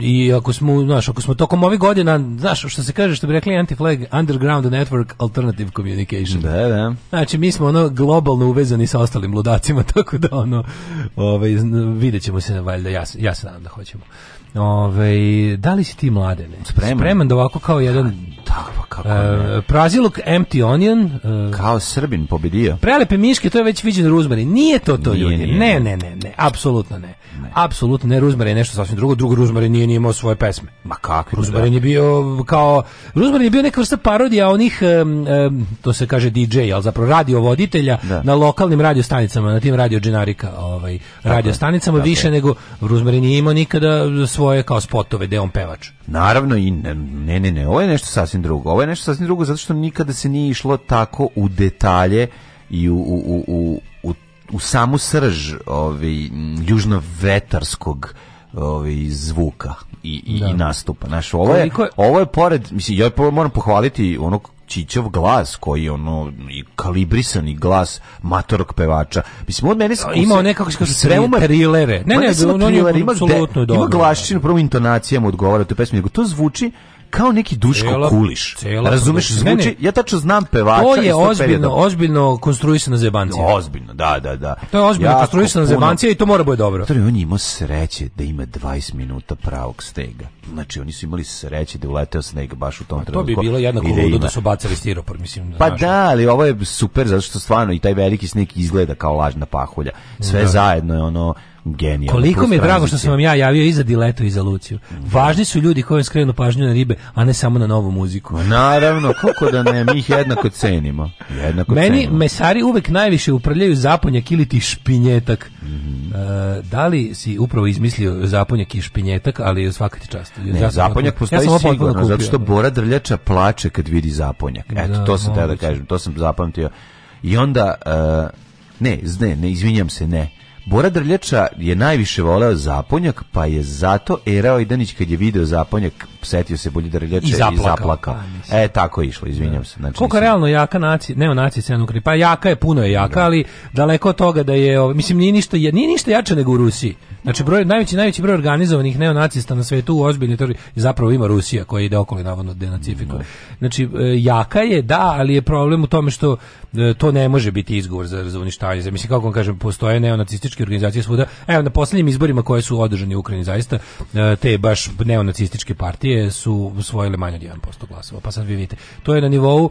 I ako smo, znaš, ako smo tokom ovih godina, znaš, što se kaže, što bi rekli anti-flag, underground network alternative communication. Da, da. Znači, mi smo ono globalno uvezani sa ostalim ludacima, [LAUGHS] tako da ono, ovaj, vidjet ćemo se, valjda, ja, ja se nadam da hoćemo. Ove, da li si ti mladene? Spreman. Spreman da ovako kao jedan... Tako, pa kako e, ne? Uh, Praziluk Empty Onion. Uh, kao Srbin pobedio. Prelepe miške, to je već viđen Ruzmani. Nije to to nije, ljudi. Nije. Ne, ne, ne, ne, apsolutno ne ne. Apsolutno ne, Ruzmar je nešto sasvim drugo, drugo Ruzmar nije, nije imao svoje pesme. Ma kako? Ruzmar je bio kao Ruzmar je bio neka vrsta parodija onih um, um, to se kaže DJ, al zapravo radio voditelja da. na lokalnim radio stanicama, na tim radio dženarika, ovaj radio stanicama tako. više nego Ruzmar nije imao nikada svoje kao spotove gde on pevač. Naravno i ne, ne, ne, ne, ovo je nešto sasvim drugo. Ovo je nešto sasvim drugo zato što nikada se nije išlo tako u detalje i u, u, u, u u samu srž ovaj, južno vetarskog ovaj, zvuka i, i, da. i nastupa. Znaš, ovo, je, ovo je pored, mislim, ja moram pohvaliti onog Čićov glas koji je ono i kalibrisani glas matorog pevača. Mislim od mene skusi, imao nekako kako se sve ume trilere. Ne, ne, pa ne, ne on, on je apsolutno dobro. Ima glaščinu, prvo intonacijama odgovara toj pesmi, nego to zvuči kao neki Duško cela, Kuliš. Cela Razumeš, zvuči, ne, ne. ja tačno znam pevača To je ozbiljno, perioda. ozbiljno konstruisana zebancija. Ozbiljno, da, da, da. To je ozbiljno ja, konstruisana puno, zebancija i to mora bude dobro. Znači, on je imao sreće da ima 20 minuta pravog stega. Znači, oni su imali sreće da uleteo sneg baš u tom A trenutku. To bi bilo jednako ludo da, da su bacali stiropor, mislim. Da pa znaš. da, ali ovo je super, zato što stvarno i taj veliki sneg izgleda kao lažna pahulja. Sve da. zajedno je ono genijalno. Koliko mi je drago što sam vam ja javio i za Diletu i za Luciju. Mhm. Važni su ljudi koji skrenu pažnju na ribe, a ne samo na novu muziku. Naravno, kako da ne, mi ih jednako cenimo. Jednako Meni cenimo. mesari uvek najviše uprljaju zaponjak ili ti špinjetak. Mm -hmm. uh, da li si upravo izmislio zaponjak i špinjetak, ali svaka ti čast. Ne, zaponjak, zaponjak postoji ja sigurno, kupio, zato što Bora Drljača plače kad vidi zaponjak. Da, Eto, da, to sam da kažem, to sam zapamtio. I onda, uh, ne, ne, ne, izvinjam se, ne Bora Drljača je najviše voleo zaponjak, pa je zato Era Ojdanić kad je video zaponjak setio se bolji da i zaplakao. Zaplaka. Pa, e, tako je išlo, izvinjam se. Znači, Koliko je realno jaka naci, neonaci scena u Pa jaka je, puno je jaka, da. ali daleko od toga da je, mislim, nije ništa, nije ništa jače nego u Rusiji. Znači, broj, najveći, najveći broj organizovanih neonacista na svetu u ozbiljnoj teoriji zapravo ima Rusija koja ide okolo navodno denacifikuje. Da. Znači, e, jaka je, da, ali je problem u tome što e, to ne može biti izgovor za, za uništavanje. Mislim, kako vam kažem, postoje neonacističke organizacije svuda. Evo, na posljednjim izborima koje su održani u Ukrajini, zaista, e, te baš neonacističke partije partije su usvojile manje od 1% glasova, pa sad vi vidite. To je na nivou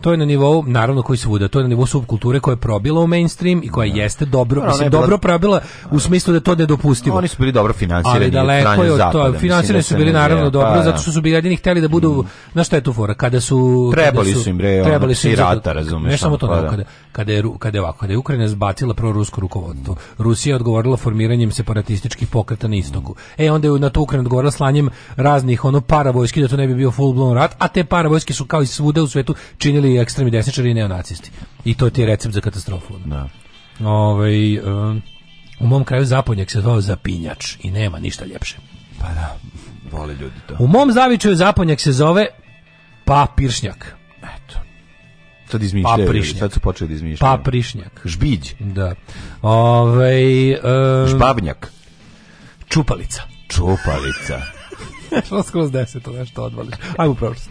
to je na nivou, naravno koji se svuda, to je na nivou subkulture koja je probila u mainstream i koja da. jeste dobro, mislim, je bila, dobro probila u smislu da to ne dopustivo. Oni su bili dobro finansirani. Ali daleko je od to. Finansirani su bili naravno je, pa dobro, pa, zato što su bili hteli da budu, mm. znaš šta je tu fora, kada su... Trebali kada su, im, bre, trebali su rata, razumeš. Ne samo to, pa, da. kada, kada, je, kada je ovako, kada je Ukrajina zbacila prorusko rukovodstvo, Rusija je odgovorila formiranjem separatističkih pokreta na istoku. E, onda je na to Ukrajina odgovorila slanjem raznih ono paravojski da to ne bi bio full blown rat, a te paravojske su kao i svuda u svetu činili ili ekstremni desničari i neonacisti. I to ti je recept za katastrofu. Da. Ovaj, um, u mom kraju zaponjak se zove zapinjač i nema ništa ljepše. Pa da, vole ljudi to. U mom zavičaju zaponjak se zove papiršnjak. Eto. Sad izmišljaju. Paprišnjak. Sad su počeli da izmišljaju. Paprišnjak. Žbiđ. Da. Ovaj um, Žbavnjak. Čupalica. Čupalica. [LAUGHS] Što skroz deset, to nešto odvališ. Ajmo prošlost.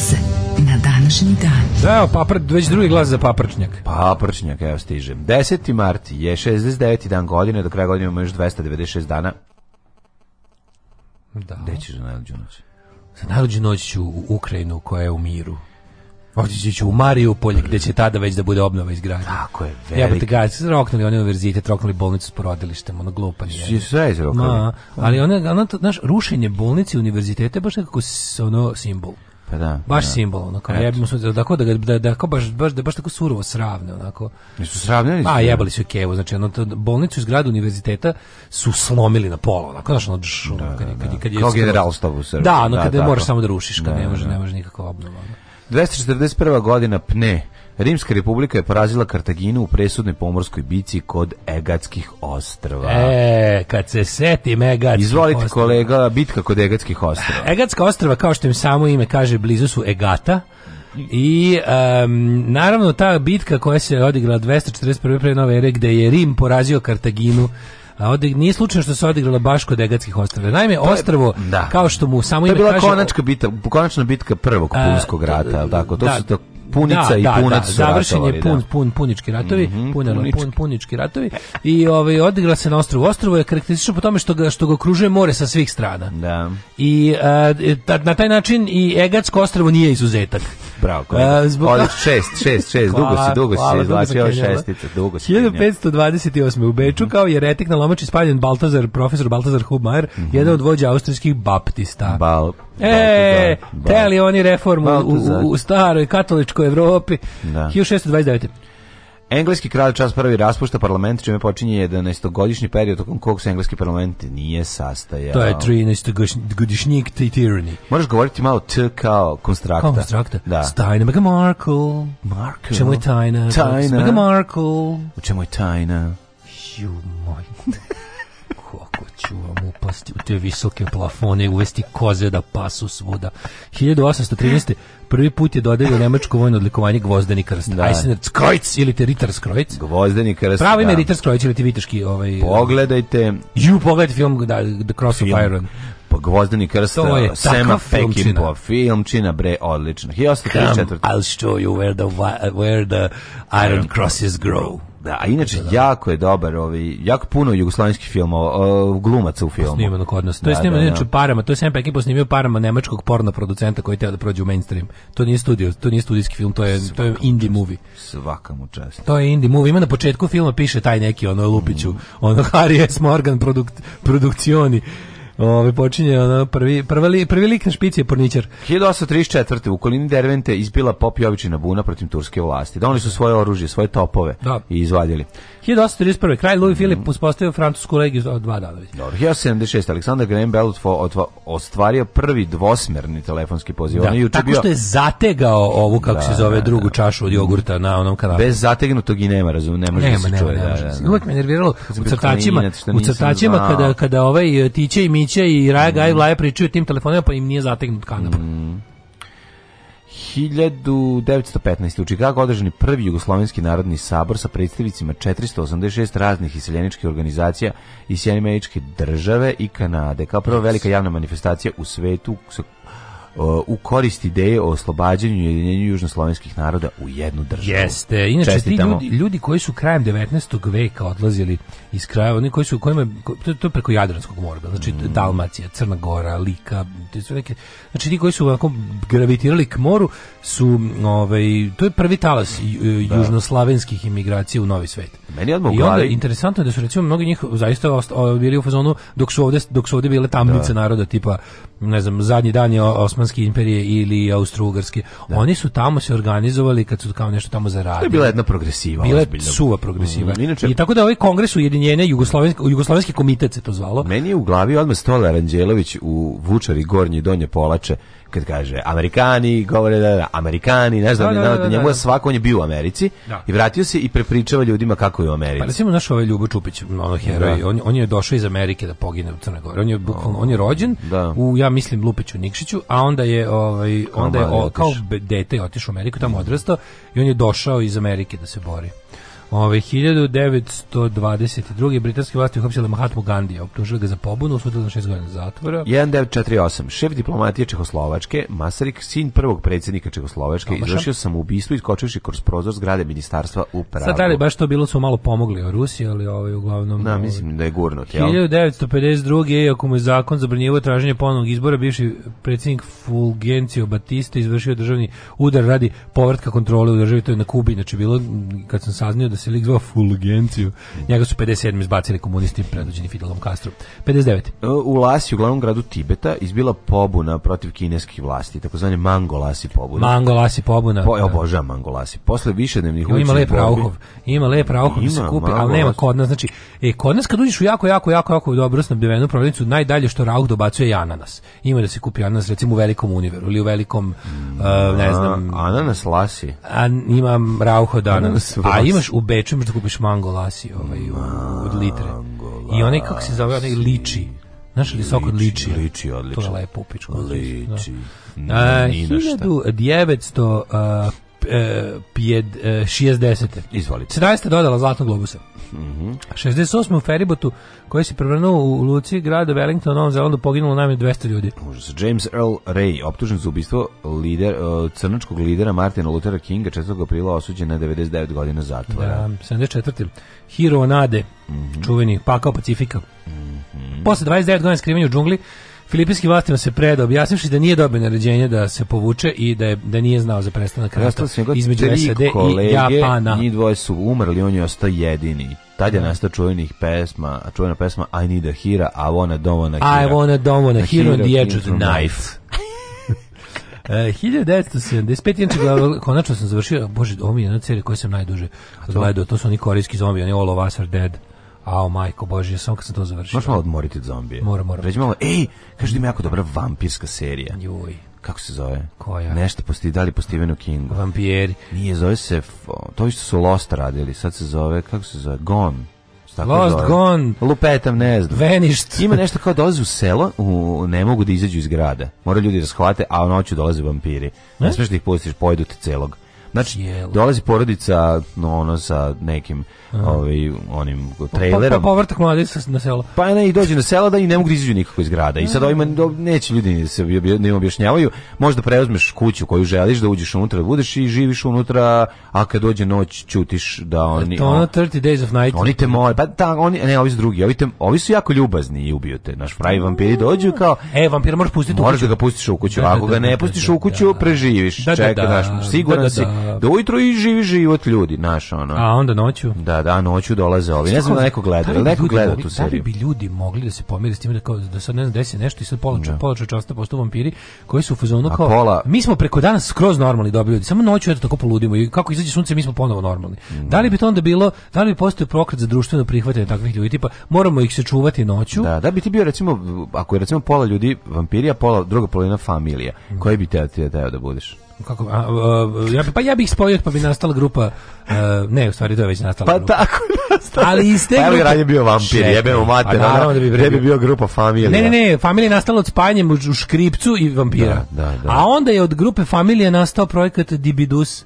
se na današnji dan. Da, evo, papr, već drugi glas za paprčnjak. Paprčnjak, evo stižem. 10. mart je 69. dan godine, do kraja godine imamo još 296 dana. Da. Gde ćeš za najluđu noć? Za najluđu noć ću u Ukrajinu koja je u miru. Otići ću u Marijupolje, gde će tada već da bude obnova izgradnja. Tako je, veliki. Ja bih ga roknuli oni univerzitet, roknuli bolnicu s porodilištem, ono glupa je. Sve je roknuli. Da, ali ono, ono, znaš, rušenje bolnice i univerzitete je baš nekako ono simbol. Pa da. Baš da. simbol, ono kao jebimo smo da da da da kao baš baš da baš tako surovo sravne, onako. Nisu sravnjeni. A pa, jebali su Kevo, znači ono to, bolnicu i zgradu univerziteta su slomili na pola, onako znači ono, džu, da, da, kad, da, kad, kad, kad je kao generalstav u Srbiji. Da, ono da, kada moraš samo da rušiš, kad da, ne može, ne može nikakva obnova. 241. godina pne Rimska republika je porazila Kartaginu u presudnoj pomorskoj bici kod Egatskih ostrava. E, kad se setim Egatskih Izvolite ostrava. kolega, bitka kod Egatskih ostrava. Egatska ostrava, kao što im samo ime kaže, blizu su Egata. I um, naravno ta bitka koja se odigrala 241. pre nove ere gde je Rim porazio Kartaginu a ode, nije slučajno što se odigrala baš kod Egatskih ostrava. Naime, je, ostrvo, da. kao što mu samo ime kaže... To je bila kaže, konačka bitka, konačna bitka prvog e, punskog rata, ali tako? To da, su to punica da, i da, punac da, su završen je da. pun, pun, punički ratovi, mm -hmm, punar, punički. pun, punički ratovi i ovaj, odigrala se na ostrvu Ostrovo je karakteristično po tome što ga, što ga okružuje more sa svih strana. Da. I e, e, a, na taj način i Egatsko ostrvo nije izuzetak. Bravo, kolega. Uh, zbog... Odlič, šest, šest, šest, dugo si, dugo si izvlačio šestica, dugo si. 1528. u Beču, mm -hmm. kao jeretik na lomači spaljen Baltazar, profesor Baltazar Hubmajer, mm -hmm. jedan od vođa austrijskih baptista. Bal, E, li oni reformu u, u, u staroj katoličkoj Evropi. Da. 1629. Engleski kralj čas prvi raspušta parlament, čime počinje 11-godišnji period tokom kog se engleski parlament nije sastajao. To je 13-godišnjik te tyranny. Možeš govoriti malo t kao konstrakta. Kao konstrakta. Da. Stajna Mega Markle. Markle. Čemu je tajna? Tajna. Mega Markle. U čemu je tajna? Ju moj. [LAUGHS] Ko ću vam upasti u te visoke plafone, i uvesti koze da pasu svuda. 1813. Prvi put je dodelio nemačko vojno odlikovanje Gvozdeni krst. Da. Eisener Skrojc ili te Ritter Skrojc. Gvozdeni krst. Pravo ime da. Ritter Skrojc ili ti viteški ovaj, ovaj... Pogledajte. Ju, pogledajte film da, The Cross film. of Iron. Pa Gvozdeni krst, To je eh, Sema Peckinpah, filmčina, bre, odlično. 1834. Come, I'll show you where the, where the iron crosses grow. Da, a inače da, da. jako je dobar, ovaj jako puno jugoslovenskih filmova, glumaca u pa filmu. Snimano kod nas. To je da, snimano da, inače da. parama, to je Sam ekipa snimio parama nemačkog porno producenta koji teo da prođe u mainstream. To nije studio, to nije studijski film, to je svaka to je indie čast. movie. Svaka mu čast. To je indie movie. Ima na početku filma piše taj neki ono Lupiću, mm. ono [LAUGHS] Harry S. Morgan produkt, produkcioni Ove, počinje ono, prvi, prvi, prvi lik na špici je porničar. 1834. u kolini Dervente izbila Pop buna protiv turske vlasti. Donili da, su svoje oružje, svoje topove da. i izvadili. 1831. kraj Louis mm. Filip uspostavio francusku legiju od dva dana. Dobro, 1876. Aleksandar Graham Bell ostvario prvi dvosmerni telefonski poziv. Da, ono tako bio... što je zategao ovu, kako da, se zove, da, drugu da. čašu od jogurta na onom kanalu. Bez zategnutog i nema, razum, ne može da se čuje. da, da, da. Uvijek me nerviralo u crtačima, u crtačima kada, kada ovaj e, Tiće i mi Mića i Raja mm. Gajvlaja pričaju tim telefonima, pa im nije zategnut kanap. Mm. 1915. u Čikagu održan je prvi Jugoslovenski narodni sabor sa predstavnicima 486 raznih iseljeničkih organizacija iz Sjedinjene države i Kanade. Kao prva velika javna manifestacija u svetu u korist ideje o oslobađanju i ujedinjenju južnoslovenskih naroda u jednu državu. Jeste, inače Čestitamo. ti ljudi, ljudi koji su krajem 19. veka odlazili iz krajeva, oni koji su kojima to, to preko Jadranskog mora, znači mm. Dalmacija, Crna Gora, Lika, to neke znači ti koji su onako gravitirali k moru su ovaj to je prvi talas južnoslovenskih da. južnoslavenskih imigracija u Novi svet. Meni odmah I onda interesantno je da su recimo mnogi njih zaista bili u fazonu dok su ovde dok su ovde bile tamnice da. naroda tipa ne znam zadnji dan je osma Osmanske imperije ili Austro-Ugarske. Da. Oni su tamo se organizovali kad su kao nešto tamo zaradili. To je bila jedna progresiva. Bila je suva progresiva. Mm, inače, I tako da ovaj kongres ujedinjenja Jugoslovenski Jugoslovenski komitet se to zvalo. Meni je u glavi odmah Stolar Anđelović u Vučari, Gornji i Donje Polače kad kaže Amerikani, govore da, da, da Amerikani, znaš da, da, da, da, da njemu da. je svako on je bio u Americi da. i vratio se i prepričava ljudima kako je u Americi. Pa recimo naš ovaj Ljubo Čupić, ono heroj, on, on je došao iz Amerike da pogine u Crnoj Gori. On je bukvalno on je rođen u ja mislim Lupiću Nikšiću, a onda je ovaj onda je o, kao dete otišao u Ameriku, tamo odrastao i on je došao iz Amerike da se bori. Ove, 1922. britanske vlasti uhapsile Mahatma Gandija, optužile ga za pobunu, osudile na 6 godina zatvora. 1948. Šef diplomatije Čehoslovačke, Masarik, sin prvog predsjednika Čehoslovačke, Tomaša. izvršio ubistvo iskočivši kroz prozor zgrade ministarstva upravo. Sad da baš to bilo su malo pomogli o Rusiji, ali ovaj, uglavnom... Da, ovaj, mislim da je gurno. jel? 1952. ako mu je zakon zabranjivo traženje ponovnog izbora, bivši predsjednik Fulgencio Batista izvršio državni udar radi povratka kontrole u državi, to je na Kubi, znači bilo, kad sam saznio da se lik zvao Fulgenciju. Njega su 57. izbacili komunisti predvođeni Fidelom Castro. 59. E, u Lasi, u glavnom gradu Tibeta, izbila pobuna protiv kineskih vlasti, takozvani Mangolasi pobuna. Mangolasi pobuna. Po, da. obožavam Mangolasi. Posle višednevnih uličnih Ima lep rauhov. Ima lep rauhov da se kupi, Mangolasi. ali nema kod nas. Znači, e, kod nas kad uđeš u jako, jako, jako, jako dobro snabdevenu prodavnicu, najdalje što rauh dobacuje je ananas. Ima da se kupi ananas, recimo u velikom univeru ili u velikom, mm, uh, ne znam... Ananas Lasi. An, imam rauho ananas A imaš u Beču da kupiš mango lasi ovaj, od litre. I onaj, kako se zove, onaj liči. Znaš li sok od liči? Liči, odlično. To je lepo upičko. Liči. Da. A, 1900 pjed, 60. E, Izvolite. 17. dodala Zlatnog globusa. Mm -hmm. 68. u Feribotu, koji se prevrnuo u Luci, grada Wellington, u Novom Zelandu, poginulo najmanje 200 ljudi. Užas. James Earl Ray, optužen za ubistvo lider, e, crnačkog lidera Martina Luthera Kinga, 4. aprila osuđen na 99 godina zatvora. Da, 74. Hiro Nade, mm -hmm. čuveni pakao Pacifika. Mm -hmm. Posle 29 godina skrivenja u džungli, Filipinski vlastima se predao, objasnivši da nije dobio naređenje da se povuče i da, je, da nije znao za prestanak rata između SAD i Japana. Njih dvoje su umrli, on je ostao jedini. Tad je da. nastao čuvenih pesma, čuvena pesma I need a hero, I wanna don't wanna hero. I wanna don't wanna hero on the edge of the knife. 1975. [LAUGHS] E, inače, konačno sam završio, bože, ovo mi je jedna serija koju sam najduže gledao, to su oni korijski zombi, oni All of Us Are Dead. Ao, majko božje, samo kad sam to završio. Možeš malo odmoriti od zombije. Moram, moram. Reći malo, ej, kaži da ima jako dobra vampirska serija. Juj. Kako se zove? Koja? Nešto posti, da li po Stephenu Kingu? Vampiri. Nije, zove se, to što su Lost radili, sad se zove, kako se zove, Gone. Tako Lost, zove. gone. Lupetam, ne znam. Vanished. Ima nešto kao dolaze u selo, u, ne mogu da izađu iz grada. Moraju ljudi da shvate, a noću dolaze vampiri. Ne, ne smiješ da ih pustiš, pojedu te celog. Znači, Jelo. dolazi porodica no, ono, sa nekim ovaj, onim pa, pa, trailerom. Pa, pa, povrtak mladi sa, na selo. Pa ne, i dođe na selo da i ne mogu da izađu nikako iz grada. I sad ovima neće ljudi se ne objašnjavaju. Možda preuzmeš kuću koju želiš da uđeš unutra, da budeš i živiš unutra, a kad dođe noć ćutiš da e, oni... To ono 30 days of night. Oni te moje, pa ta, oni, ne, ovi su drugi, ovi, te, ovi su jako ljubazni i ubiju te. Naš pravi vampiri mm. dođu kao... E, vampir moraš pustiti u kuću. Moraš da ga pustiš u kuću. Da, ako da, ga da, ne pustiš u kuću, preživiš. Čekaj, naš, sigurno si Do da ujutro i živi život ljudi, naš ono. A onda noću? Da, da, noću dolaze ovi. Ne znam da neko gleda, da, da neko gleda tu seriju. Da bi ljudi mogli da se pomire s tim da, kao, da sad ne znam desi nešto i sad pola, da. pola časta postaju vampiri koji su u fazonu kao pola... mi smo preko dana skroz normalni dobri ljudi, samo noću eto tako poludimo i kako izađe sunce mi smo ponovo normalni. Mm. Da li bi to onda bilo, da li bi postojao prokret za društveno prihvatanje takvih ljudi, tipa moramo ih se čuvati noću? Da, da bi ti bio recimo, ako je recimo pola ljudi vampirija, pola, druga polovina familija, mm. koji bi te, te, te da budeš? kako, a, a, ja bi, pa ja bih ih spojio, pa bi nastala grupa, a, e, ne, u stvari to je već nastala pa grupa. tako nastala. Ali iz te pa grupe... je bio vampir, jebemo mate, pa da, da, naravno, da bi, bi bio grupa familija. Ne, ne, ne, familija je nastala od spajanjem u, škripcu i vampira. Da, da, da. A onda je od grupe familije nastao projekat Dibidus.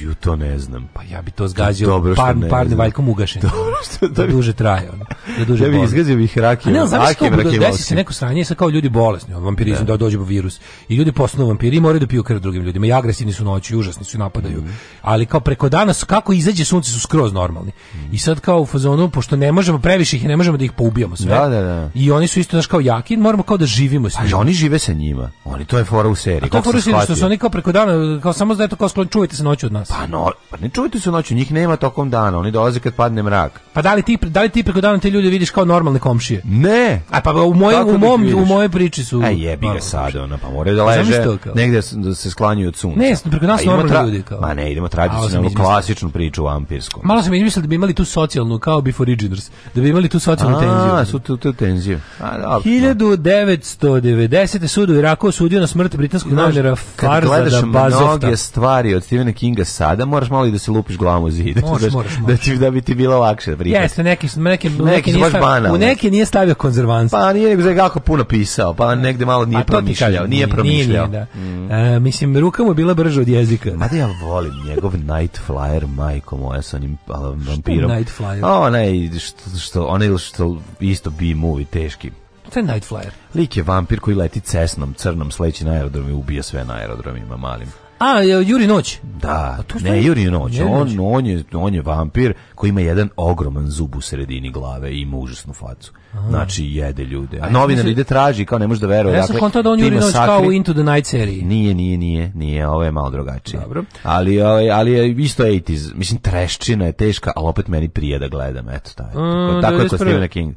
Ju, to ne znam. Pa ja bi to zgazio to par, parne valjkom ugašen. [LAUGHS] Dobro što da, bi, duže traje. Da duže ja bih izgazio bih rakije. Ne, znaš da se neko sranje, sa kao ljudi bolesni, vampirizam, da, da dođe virus. I ljudi postanu vampiri i moraju da piju krv drugim ljudima. I agresivni su noću, i užasni su, napadaju. Mhm. Ali kao preko dana, kako izađe sunce, su skroz normalni. Mhm. I sad kao u fazonu, pošto ne možemo previše ih, ne možemo da ih poubijamo sve. Da, da, da. I oni su isto, baš kao jaki, moramo kao da živimo s pa njima. Ali oni žive sa njima. Oni, to je fora u seriji. A to je fora što su oni kao preko dana, kao samo da je kao sklon, čuvajte se noću od nas. Pa no, pa ne čujete se noću, njih nema tokom dana, oni dolaze kad padne mrak. Pa da li ti da li ti preko dana te ljude vidiš kao normalne komšije? Ne. A pa u moje u mom u moje priči su. Aj e, jebi ga sad ona, pa moraju da pa leže negde da se sklanjaju od sunca. Ne, preko nas normalni tra... ljudi kao. Ma ne, idemo tradicionalnu klasičnu priču vampirsku. Malo sam izmislio da bi imali tu socijalnu kao Before Originals, da bi imali tu socijalnu A, tenziju. A, su tu, tu tenziju. A, da, 1990. sud u Iraku osudio na smrt britanskog novinara Farzada Bazofta. Kad gledaš mnoge stvari od Stephena Kinga sada, moraš malo i da se lupiš glavom u zid. Moraš, [LAUGHS] da, da, moraš, moraš. Da, ti, da bi ti bilo lakše prihvatiti. Jeste, neki, neki, neki, neki nije stavio, u neke nije stavio konzervanse. Pa nije nego jako puno pisao, pa negde malo nije promišljao. Nije, promišljao. Nije, da. Mm. E, mislim, ruka mu bila brža od jezika. Mada ja volim njegov Night Flyer, majko moja, sa onim pa, vampirom. Night Flyer? O, ne, što, što, onaj što isto B-movie teški. To je Night Flyer. Lik je vampir koji leti cesnom, crnom, sleći na aerodrom i ubija sve na aerodromima malim. A, Juri Noć? Da, ne, je? Juri Noć. Juri on, noć. on, je, on je vampir koji ima jedan ogroman zub u sredini glave i ima užasnu facu. Aha. Znači, jede ljude. A novinar ide traži, kao ne može da veruje. Ja sam dakle, kontao da on Juri Noć sakri... kao u Into the Night seriji. Nije, nije, nije. nije ovo je malo drugačije. Dobro. Ali, ali, ovaj, ali je isto 80's. Mislim, treščina je teška, ali opet meni prije da gledam. Eto, taj. Mm, tako, tako je kod Stephen King.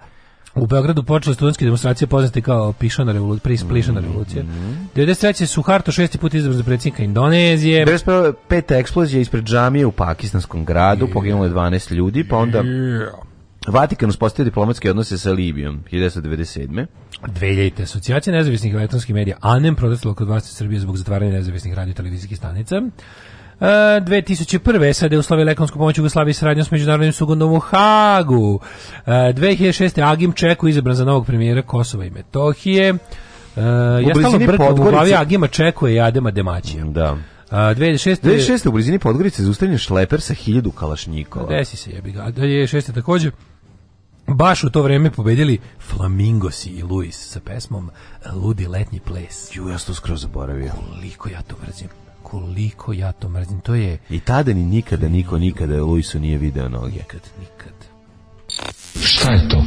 U Beogradu počele studentske demonstracije poznate kao Pišana revolucija, mhm. Plišana revolucija. 93. su Harto šesti put izabran za predsjednika Indonezije. 95. eksplozija ispred džamije u pakistanskom gradu, yeah. poginulo je 12 ljudi, pa onda... Vatikan uspostavio diplomatske odnose sa Libijom 1997. 2000. Asocijacija nezavisnih elektronskih medija ANEM protestila kod vlasti Srbije zbog zatvaranja nezavisnih radio televizijskih stanica. E, uh, 2001. SAD uslovila ekonomsku pomoć Jugoslaviji saradnjom s Međunarodnim sugodom u Hagu. Uh, e, 2006. Agim Čeku izabran za novog premijera Kosova i Metohije. Uh, ja stalno brkam u glavi Agima Čeku i Adema Demaćija. Da. Uh, 2006. 2006. u blizini Podgorice je zaustavljen šleper sa hiljadu kalašnjikova. Desi se jebi ga. 2006. takođe baš u to vreme pobedili Flamingosi i Luis sa pesmom Ludi letnji ples. Ju, ja sam to skroz zaboravio. Koliko ja to mrzim koliko ja to mrzim. To je... I tada ni nikada, niko nikada Luisu nije video noge. Nikad, nikad. Šta je to?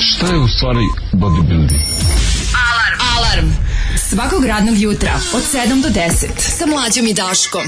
Šta je u stvari bodybuilding? Alarm! Alarm! Svakog radnog jutra od 7 do 10 sa mlađom i Daškom.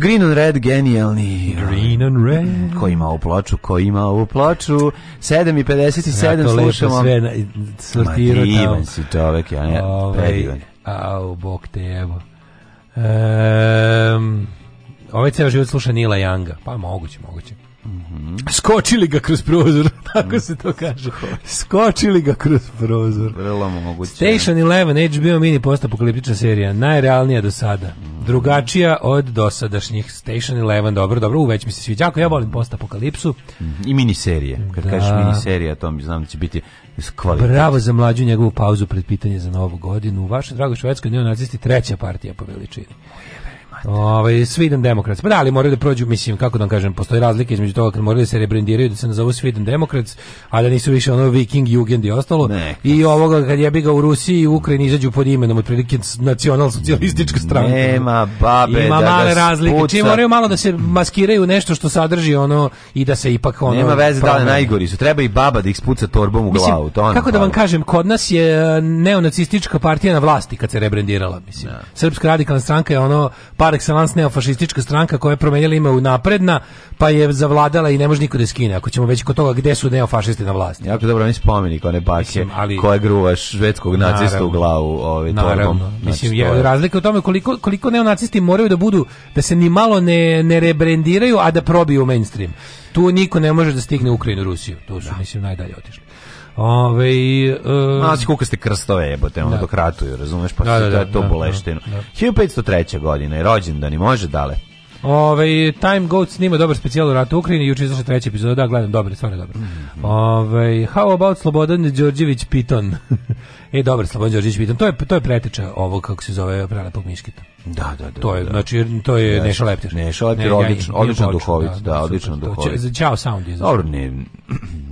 Green and Red, genijalni. Green ovaj, and Red. Ko ima ovu ploču, ko ima ovu ploču. 7.57 ja slušamo. Sve na, sortirao. Ma divan si čovek, ja ne, Ove, ovaj, predivan. Au, bok te evo. Um, ovaj ceo život sluša Nila Janga. Pa moguće, moguće. Mm -hmm. Skočili ga kroz prozor, [LAUGHS] tako se to kaže. Skočili ga kroz prozor. Vrlo moguće. Station 11, HBO mini postapokaliptična serija, najrealnija do sada. Mm. Drugačija od dosadašnjih. Station 11, dobro, dobro, uveć mi se sviđa. Ako ja volim postapokalipsu. Mm. I miniserije. Kad da. kažeš miniserija, to mi znam da će biti kvalitet. Bravo za mlađu njegovu pauzu pred pitanje za novu godinu. U vašoj dragoj švedskoj neonacisti treća partija po veličini. Ovaj Sweden Democrats. Pa da, ali moraju da prođu, mislim, kako da kažem, postoje razlike između toga kad moraju da se rebrendiraju da se nazovu Sweden Democrats, a da nisu više ono Viking Jugend i ostalo. Ne, I ovoga kad jebi ga u Rusiji i Ukrajini izađu pod imenom otprilike nacional socijalistička stranka. Nema babe Ima da male razlike. Čim moraju malo da se maskiraju nešto što sadrži ono i da se ipak ono Nema veze da najgori su. Treba i baba da ih spuca torbom u glavu. Mislim, to ono, kako da vam kažem, kod nas je eh, neonacistička partija na vlasti kad se rebrandirala, mislim. Da. Srpska radikalna stranka je ono pa par excellence neofašistička stranka koja je promenjala ime u napredna, pa je zavladala i ne može niko da skine. Ako ćemo već kod toga gde su neofašisti na vlasti. Ja dobro mi spomenik one bake ali, koja gruva švedskog nacista u glavu ovaj torbom. Znači, mislim znači, je razlika u tome koliko koliko neonacisti moraju da budu da se ni malo ne ne rebrendiraju, a da probiju mainstream. Tu niko ne može da stigne Ukrajinu, Rusiju. To su da. mislim najdalje otišli. Ove, uh, Nosi e, ste krstove jebote, ono da. dok ratuju, razumeš, pa da, da, da, da to da, bolešteno. Da, da. 1503. Da. godine rođen da i može dale. Ove, Time Goat snima dobar specijal u ratu u Ukrajini, juče izašla treća epizoda, da, gledam, dobro, stvarno dobro. Mm -hmm. Ove, how about Slobodan Đorđević Piton? [LAUGHS] E, dobro, Slobodan Đorđević Vitan, to je, to je preteča ovog, kako se zove, prelepog Miškita. Da, da, da. To je, da. znači, to je da, Neša Leptir. Neša Leptir, odličan, odlično, ja, odlično duhovit, da, da duhovit. Za Ćao Sound je. Dobro, ne, [CLEARS THROAT]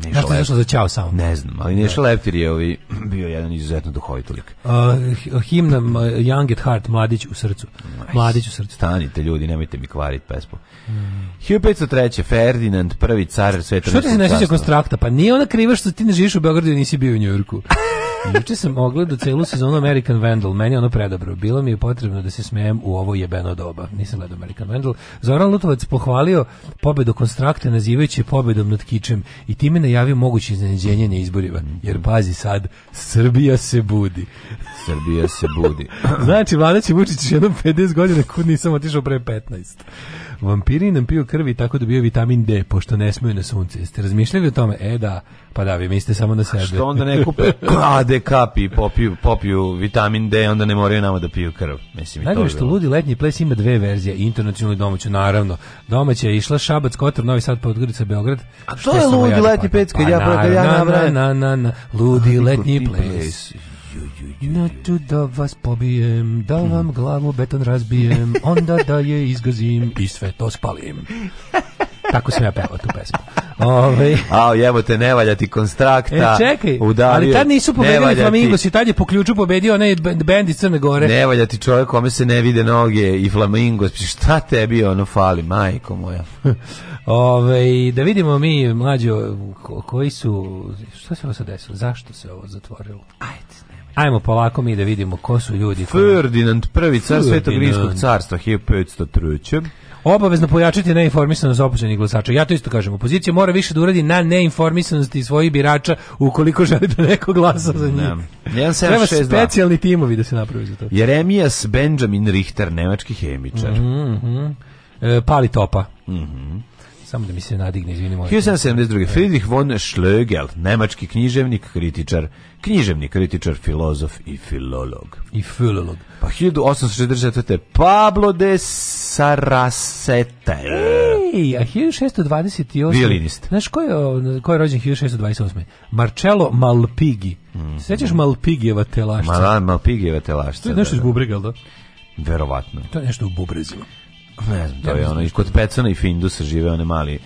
Neša Leptir. Znaš za Ćao Sound? Ne znam, ali Neša da. Leptir je ovi, ovaj, [CLEARS THROAT] bio jedan izuzetno duhovit lik. Uh, himna Young at Heart, Mladić u srcu. Mladić u srcu. Stanite, ljudi, nemojte mi kvariti pesmu. Mm. 1503. Ferdinand, prvi car sveta. Što ti se ne sjeća konstrakta? Pa nije ona kriva što ti ne živiš u Beogradu i nisi bio u Njujorku. [LAUGHS] Juče sam ogledao celu sezonu American Vandal, meni ono predobro. Bilo mi je potrebno da se smijem u ovo jebeno doba. Nisam gledao American Vandal. Zoran Lutovac pohvalio pobedu konstrakte nazivajući pobedom nad Kičem i time najavio moguće iznenađenje na izborima. Jer bazi sad, Srbija se budi. Srbija se budi. znači, vladaći Vučić jednom 50 godina kud nisam otišao pre 15. Vampiri nam piju krvi tako da bio vitamin D, pošto ne smiju na sunce. Jeste razmišljali o tome? E da, pa da, vi mislite samo na sebe. Što onda ne kupe AD [LAUGHS] kapi, popiju, popiju vitamin D, onda ne moraju nama da piju krv. Mislim, Najgore što ludi letnji ples ima dve verzije, internacionalnu i domaću, naravno. Domaća je išla Šabac, Kotor, Novi Sad, Podgorica, Beograd. A što je ludi da letnji ples, kad pa ja, ja na, na, na, na, ludi letnji ples to da vas pobijem, da vam glavu beton razbijem, onda da je izgazim i sve to spalim. Tako sam ja pevao tu pesmu. Ove. Ovaj. A, evo te, ne valja ti konstrakta. E, čekaj, udavio, ali tad nisu pobedili Flamingos i tad je po ključu pobedio onaj bend iz Crne Gore. Ne valja ti čovjek kome se ne vide noge i Flamingos. Šta tebi ono fali, majko moja? [LAUGHS] Ove, ovaj, da vidimo mi, mlađo, koji su... Šta se ovo sad desilo? Zašto se ovo zatvorilo? Ajde, Ajmo polako mi da vidimo ko su ljudi. Ferdinand prvi car Svetog Rimskog carstva 1503. Obavezno pojačati neinformisanost opoženih glasača. Ja to isto kažem, opozicija mora više da uradi na neinformisanosti svojih birača ukoliko želi da neko glasa za njih. Da. Ne. Treba specijalni timovi da se napravi za to. Jeremijas Benjamin Richter, nemački hemičar. Mm -hmm. e, pali topa. Mhm. Mm Samo da mi se nadigne, izvinimo. 1772. E. Friedrich von Schlegel, nemački književnik, kritičar, književnik, kritičar, filozof i filolog. I filolog. Pa 1864. Pablo de Sarasete. Ej, a 1628. Violinist. Znaš, ko je, ko je rođen 1628? Marcello Malpighi. Mm. Sećaš Malpighijeva telašca? Mal, da, Malpigijeva telašca. To je nešto da, iz da. Bubriga, da? Verovatno. To je nešto u Bubrezima. Ne znam, to je ono, da i kod Pecona i Findusa žive one mali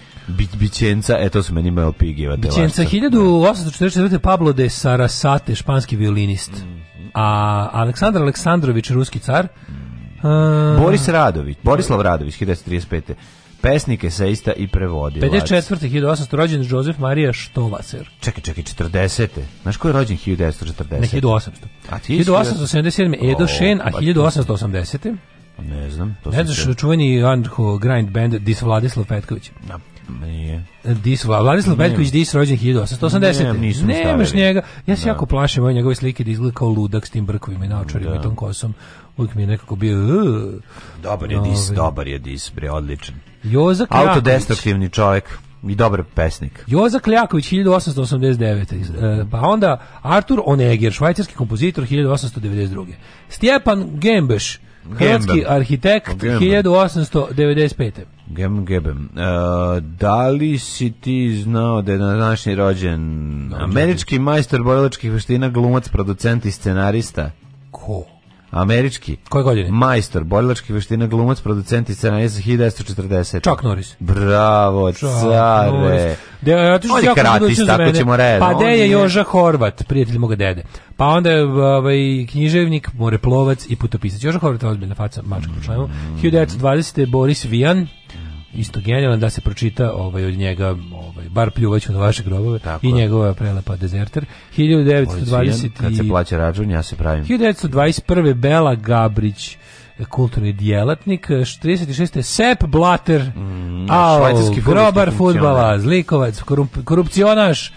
Bićenca, e to su meni imali pigijeva. Bićenca, 1844. Pablo de Sarasate, španski violinist. Mhm. A Aleksandar Aleksandrović, ruski car. A... Mhm. Ehm, Boris Radović, Borislav Radović, 1935. Pesnike seista i prevodilac. 54. 1800. rođen Jozef Marija Štovacer. Čekaj, čekaj, 40. Znaš ko je rođen 1940? Ne, 1800. A 1877. Edo Šen, a 1880. Pa Ne znam. To ne znaš, te... Da čuveni Anarcho Grind Band Dis Vladislav Petković. Da. Nije. E, dis, Vladislav Petković Dis rođen 1880. Nijem, Nemaš njega. Ja se da. jako plašim ove njegove slike da izgleda kao ludak s tim brkovima i naočarima i da. tom kosom. Uvijek mi je nekako bio... dobar je Dis, ovaj. dobar je Dis, bre, odličan. Joza Kraković. Autodestruktivni čovjek i dobar pesnik. Joza Kljaković 1889. E, pa onda Artur Onegir, švajcarski kompozitor 1892. Stjepan Gembeš Hrvatski arhitekt Gemben. 1895. Gem Gebem. E, da li si ti znao da je na današnji rođen no, da, američki da, da. majstor borilačkih veština, glumac, producent i scenarista? Ko? Američki. Koje godine? Majstor, borilački veština, glumac, producent i scenarist 1940. Chuck Norris. Bravo, Chuck care. Norris. ja e, ti On je karatista, da ako ćemo redno. Pa de je Joža Horvat, prijatelj moga dede. Pa onda je ovaj, književnik, moreplovac i putopisac. Joža Horvat je ozbiljna faca, mačka u članu. 1920. Mm. Boris Vijan, isto genijalan da se pročita ovaj od njega ovaj bar pljuvaću na vaše grobove i njegova prelepa dezerter 1920 kad se plaća račun ja se pravim 1921 Bela Gabrić e, kulturni djelatnik, 36. E, Sep Blatter, mm, au, grobar futbala, zlikovac, korup, korupcionaš,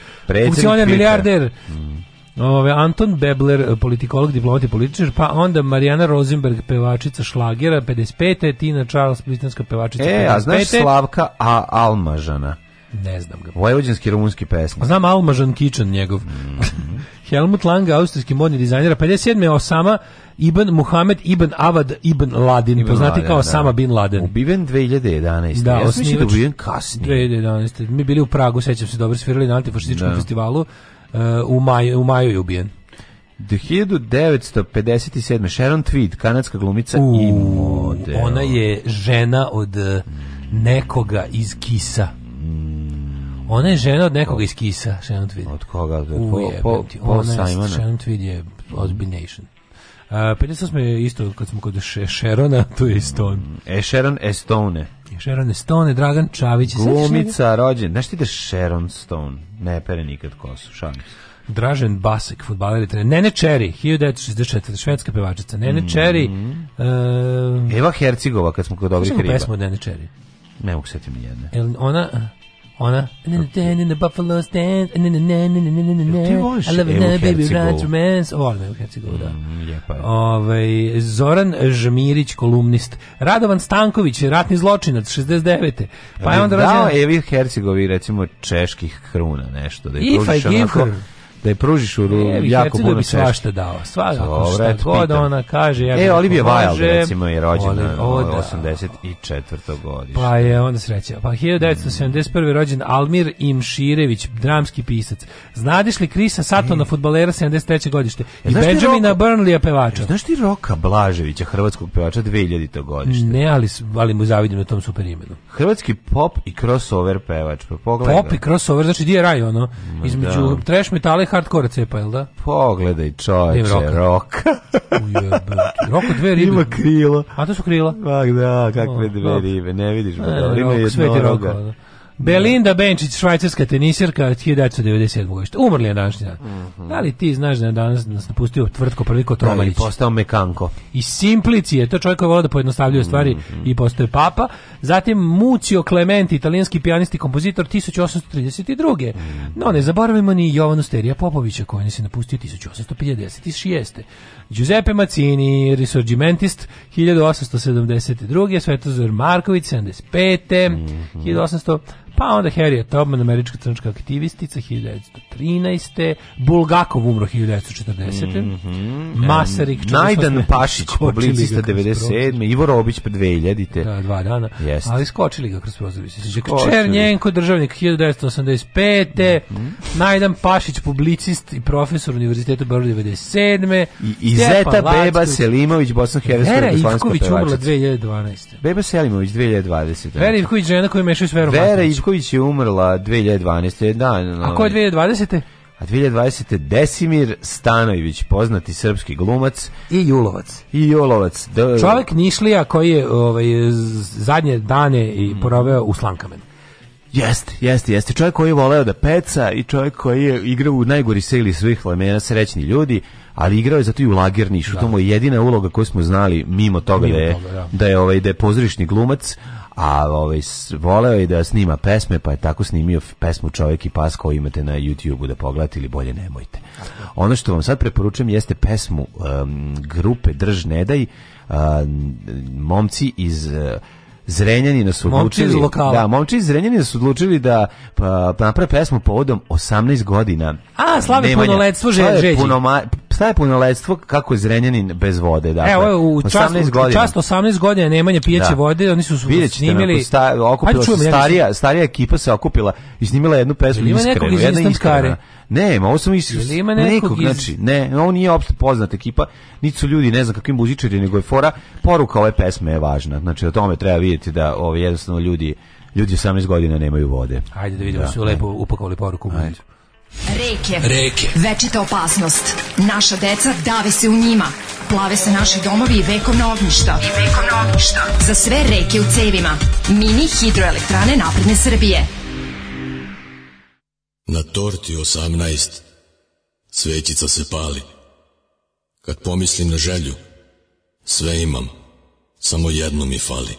funkcioner, milijarder, mm. Ove, Anton Bebler, politikolog, diplomat i političar, pa onda Marijana Rosenberg, pevačica šlagera, 55. Tina Charles, britanska pevačica, e, 55. E, a znaš Slavka A. Almažana? Ne znam ga. Vojvođanski rumunski pesnik. Znam Almažan Kičan njegov. Mm -hmm. [LAUGHS] Helmut Lang, austrijski modni dizajner, 57. Osama Ibn Muhammed Ibn Avad Ibn Ladin, Ibn poznati Laden, kao da. Sama Bin Laden. Ubiven 2011. Da, ja sam mislio da ubiven kasnije. 2011. Mi bili u Pragu, sećam se, dobro svirali na antifašističkom da. festivalu Eh, u maju, u maju je ubijen. 1957. Sharon Tweed, kanadska glumica u, i model. Ona je žena od eh, nekoga iz Kisa. Ona je žena od nekoga iz Kisa, Sharon Tweed. Od koga? Od, po, po, po, po Simona. Sharon Tweed je ozbiljnation. Uh, 58. je isto kad smo kod Šerona, [LAUGHS] tu je Eston. Mm, e, Sharon Estone. Sharon Stone, Dragan Čavić. Glumica, rođen. Znaš ti da Sharon Stone ne pere nikad kosu, šalim Dražen Basek, futbaler i trener. Nene Čeri, 1964, švedska pevačica. Nene mm Čeri. Uh, Eva Hercigova, kad smo kod um, dobrih riba. Pesmu Nene Čeri. Ne mogu jedne. nijedne. Ona, Ona? Buffalo stands. Ti voliš I love it, baby, right romance. Volim Evu Hercegovu, da. Mm, pa Ove, ovaj, Zoran Žmirić, kolumnist. Radovan Stanković, ratni zločinac, 69. Pa je onda... Dao Evi Hercegovi, recimo, čeških kruna, nešto. Da je If I give her da je pružiš u e, jako puno da bi svašta dao. Sva, ako šta vred, god pitan. ona kaže. Ja e, da Olivia Wilde, recimo, je rođena od da. 84. godište. Pa je onda sreća. Pa 1971. Mm. rođen Almir Imširević, dramski pisac. Znadiš li Krisa Satona, mm. futbalera 73. godište? I ja, e, Benjamina Roka, Burnleya, pevača. E, znaš ti Roka Blaževića, hrvatskog pevača 2000. godište? Ne, ali, ali mu zavidim na tom super imenu. Hrvatski pop i crossover pevač. Pa pop i crossover, znači di je raj, ono? Između da. trash metala hardcore cepa, jel da? Pogledaj, čoveče, rok. rok u dve ribe. Ima krilo. A to su krila? Ak da, kakve dve ribe, ne vidiš. Ne, e, ima jedno roka. Da- da. Belinda Benčić, švajcarska tenisirka, 1997. godište. Umrli je današnji dan. Mm -hmm. Da Ali ti znaš da je danas nas napustio tvrtko prvi kod Da, i postao mekanko. I Simplicije, to čovjek koji volio da pojednostavljuje stvari mm -hmm. i postoje papa. Zatim Mucio Clementi, italijanski pijanist i kompozitor 1832. Mm -hmm. No, ne zaboravimo ni Jovanu Sterija Popovića, koji nas je napustio 1856. Giuseppe Macini, risorgimentist, 1872. Svetozor Marković, 75. Mm -hmm. 1800 Pa onda Harriet Tubman, američka crnačka aktivistica 1913. Bulgakov umro 1940. Mm -hmm. Masarik um, Najdan Pašić, publicista 97. Ivo Robić pre 2000. Da, dva dana. Jest. Ali skočili ga kroz prozor. Černjenko, državnik 1985. Mm -hmm. Najdan Pašić, publicist i profesor univerziteta Beograd 97. I, i Zeta Lacković, Beba Selimović, Bosna Hercegovina. Vera Ivković umrla 2012. Beba Selimović 2020. Vera Ivković, žena koja mešaju s Verom Vera Ivković Mišković je umrla 2012. Dan, A ko je 2020. Ovaj- A 2020. Desimir Stanojević, poznati srpski glumac. I Julovac. I Julovac. Da, Čovjek Nišlija koji je ovaj, zadnje dane i mhm. proveo u Slankamen. Jeste, jeste, jeste. Čovjek koji je voleo da peca i čovjek koji je igrao u najgori seli svih vremena, srećni ljudi, ali igrao je zato i u Lagernišu. Da. To je jedina uloga koju smo znali mimo toga mimo da je toga, da. da je ovaj da je pozorišni glumac, a ovaj, voleo je da snima pesme, pa je tako snimio pesmu Čovjek i pas koju imate na YouTube-u da pogledate ili bolje nemojte. Ono što vam sad preporučujem jeste pesmu um, grupe Drž ne daj, um, momci iz... Uh, Zrenjanina su odlučili momči da momči iz Zrenjanina su odlučili da pa, naprave pesmu povodom 18 godina. A slave punoletstvo Žeđi. Punoma, Šta je punoletstvo kako je Zrenjanin bez vode? da? Evo, u čast, 18 godina. Čast 18 godina nemanje pijeće da. vode, oni su Vidjet ćete snimili... Sta, okupila se starija, starija ekipa se okupila i snimila jednu pesmu iskrenu. Ima nekog iz Istanskare. Ne, ovo sam iz... Ima nekog, iz... znači, ne, ovo nije opšte poznata ekipa, niti su ljudi, ne znam kakvim muzičari, nego je fora. Poruka ove pesme je važna, znači o tome treba vidjeti da ovo ovaj, jednostavno ljudi ljudi 18 godina nemaju vode. Ajde da vidimo, da, su lepo upakovali poruku Ajde. Reke. Reke. Večita opasnost. Naša deca dave se u njima. Plave se naši domovi i vekovna ognjišta. I vekovna ognjišta. Za sve reke u cevima. Mini hidroelektrane napredne Srbije. Na torti 18 svećica se pali. Kad pomislim na želju, sve imam, samo jedno mi fali.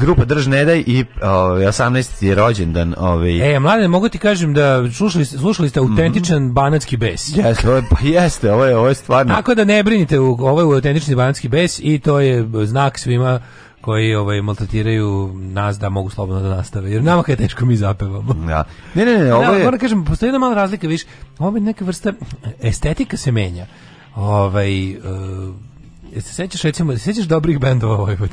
grupa Drž ne i ovaj 18 je rođendan, ovaj. E, mlade, mogu ti kažem da slušali slušali ste autentičan mm. banatski bes. Jeste, ovo je, pa jeste, ovo je, ovo je stvarno. Tako da ne brinite, ovo je autentični banatski bes i to je znak svima koji ovaj maltretiraju nas da mogu slobodno da nastave. Jer nama kad je teško mi zapevamo. Ja. Da. Ne, ne, ne, da, ovo je... Da, moram kažem, postoji jedna mala razlika, viš, ovo je neka vrsta estetika se menja. Ovaj uh, se sećaš recimo, se sećaš dobrih bendova ovaj put?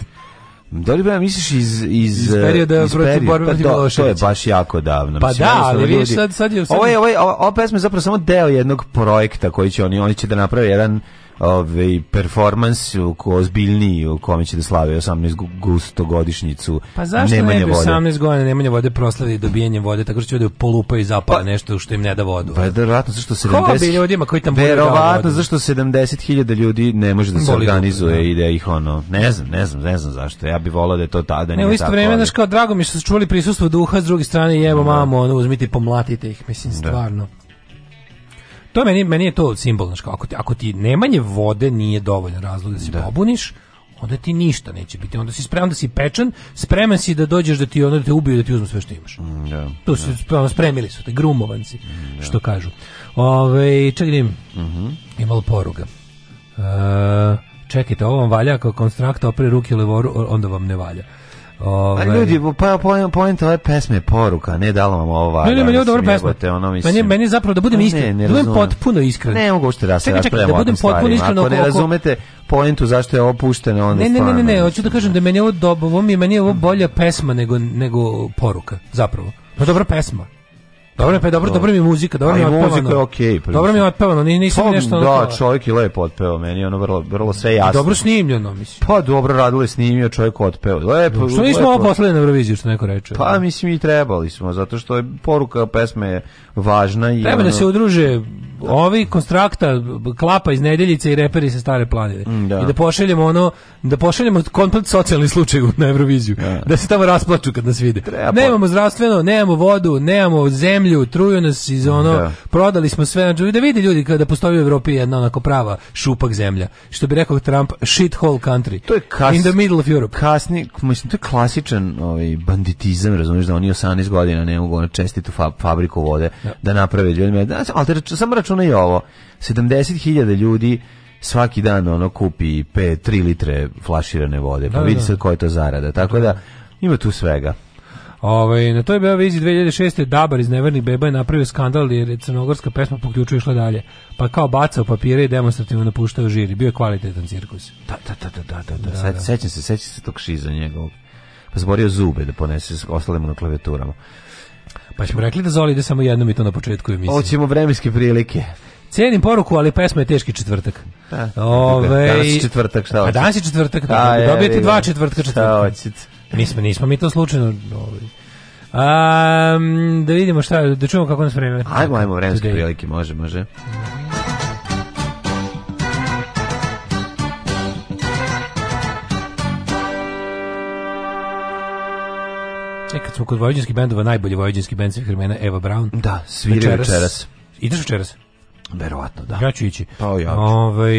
Da li ba, misliš iz iz iz perioda iz protiv borbe pa protiv pa, To je baš jako davno. Pa Mislim, da, ali vi sad sad je sad... Ovo je ovo, je, ovo pesma je zapravo samo deo jednog projekta koji će oni oni će da naprave jedan ovaj performans ozbiljniji u kome će da slave 18 gustogodišnjicu pa zašto Nemanja ne bi 18 godina Nemanja vode proslavi dobijanje vode tako što će da polupa i zapale pa, nešto što im ne da vodu pa verovatno zašto 70 Ko bi ljudima koji tamo verovatno zašto 70.000 ljudi ne može da se Boli da- organizuje da. da. ih ono ne znam ne znam ne znam zašto ja bih voleo da je to tada ne u isto vreme znači kao drago mi što su čuli prisustvo duha s druge strane jebo da. mamo ono uzmite pomlatite ih mislim stvarno da to meni, meni je to simbolno. Ako ti, ako ti nemanje vode nije dovoljan razlog da se da. pobuniš, onda ti ništa neće biti. Onda si spreman da si pečen spreman si da dođeš da ti onda te ubiju da ti uzmu sve što imaš. Mm, da, to da. su da. spremili su te grumovanci, mm, da. što kažu. Ove, čekaj, uh -huh. imalo poruga. E, čekajte, ovo vam valja ako konstrakta opre ruke levo onda vam ne valja. Ove... Ovaj, Ali pa ljudi, pa po, pa, pa, poenta ove pesme je poruka, ne dalo vam ova. Ne, ne, meni je dobra pesma. Ono, mislim... meni, meni zapravo da budem iskren, ne, ne da budem potpuno iskren. Ne mogu uopšte da se raspravljamo da budem potpuno iskren. Ako ne razumete pointu zašto je opušteno, onda ne, ne, ne, ne, ne, hoću da kažem da meni je ovo dobro, ovo meni je ovo bolja pesma nego, nego poruka, zapravo. Pa dobra pesma. Dobro, pa dobro, dobro mi muzika, dobro mi je otpevano. muzika je okej. Okay, pa dobro mi je otpevano, nisam Tom, pa, nešto... Da, ono čovjek je lepo otpeo meni, ono vrlo, vrlo sve jasno. dobro snimljeno, mislim. Pa dobro radilo je snimio, čovjek otpeo. Lepo, što nismo lepo. ovo poslali na Euroviziju, što neko reče? Pa mislim i trebali smo, zato što je poruka pesme važna. I Treba da ono... da se udruže ovi konstrakta, klapa iz nedeljice i reperi sa stare planine. Mm, da. I da pošaljemo ono, da pošaljemo komplet socijalni slučaj na Euroviziju. Da. da. se tamo rasplaču kad nas vide. Treba. Nemamo zdravstveno, nemamo vodu, nemamo zemlju, zemlju, truju nas iz ono, da. prodali smo sve, znači, da vidi ljudi kada postoji u Evropi jedna onako prava šupak zemlja. Što bi rekao Trump, shit hole country. To je kas, in the middle of Europe. Kasni, mislim, to je klasičan ovaj, banditizam, razumiješ, da oni 18 godina ne mogu ono čestitu fa, fabriku vode da, da naprave ljudima. Da, ali te rač, samo računaj ovo, 70.000 ljudi svaki dan ono kupi 5 3 litre flaširane vode. Pa da, vidi da. sad koja je to zarada. Tako da ima tu svega. Ovaj na toj Beovizi 2006. Dabar iz Nevernih beba je napravio skandal jer je crnogorska pesma po išla dalje. Pa kao bacao papire i demonstrativno napuštao žiri. Bio je kvalitetan cirkus. Da, da, da, da, da, da. da, Sad, da, da. da. Sećam se, sećam se tog šiza njegovog. Pa zborio zube da ponese ostale na klavijaturama. Pa ćemo rekli da Zoli ide samo jednom i to na početku emisije. Hoćemo vremenske prilike. Cijenim poruku, ali pesma je teški četvrtak. Da, Ove, danas je ovaj, četvrtak, šta pa hoćete? A danas je četvrtak, da, dobijete dva četvrtka četvrtka. Šta hoćete? Nismo, nismo mi to slučajno... Um, da vidimo šta, da čujemo kako nas vreme. Ajmo, ajmo, da vremenske prilike, može, može. E, kad smo kod vojvođanskih bendova, najbolji vojvođanski bend svih vremena, Eva Brown. Da, svira večeras. večeras. Ideš večeras? Verovatno, da. Ja ću ići. Pa ja. Ovaj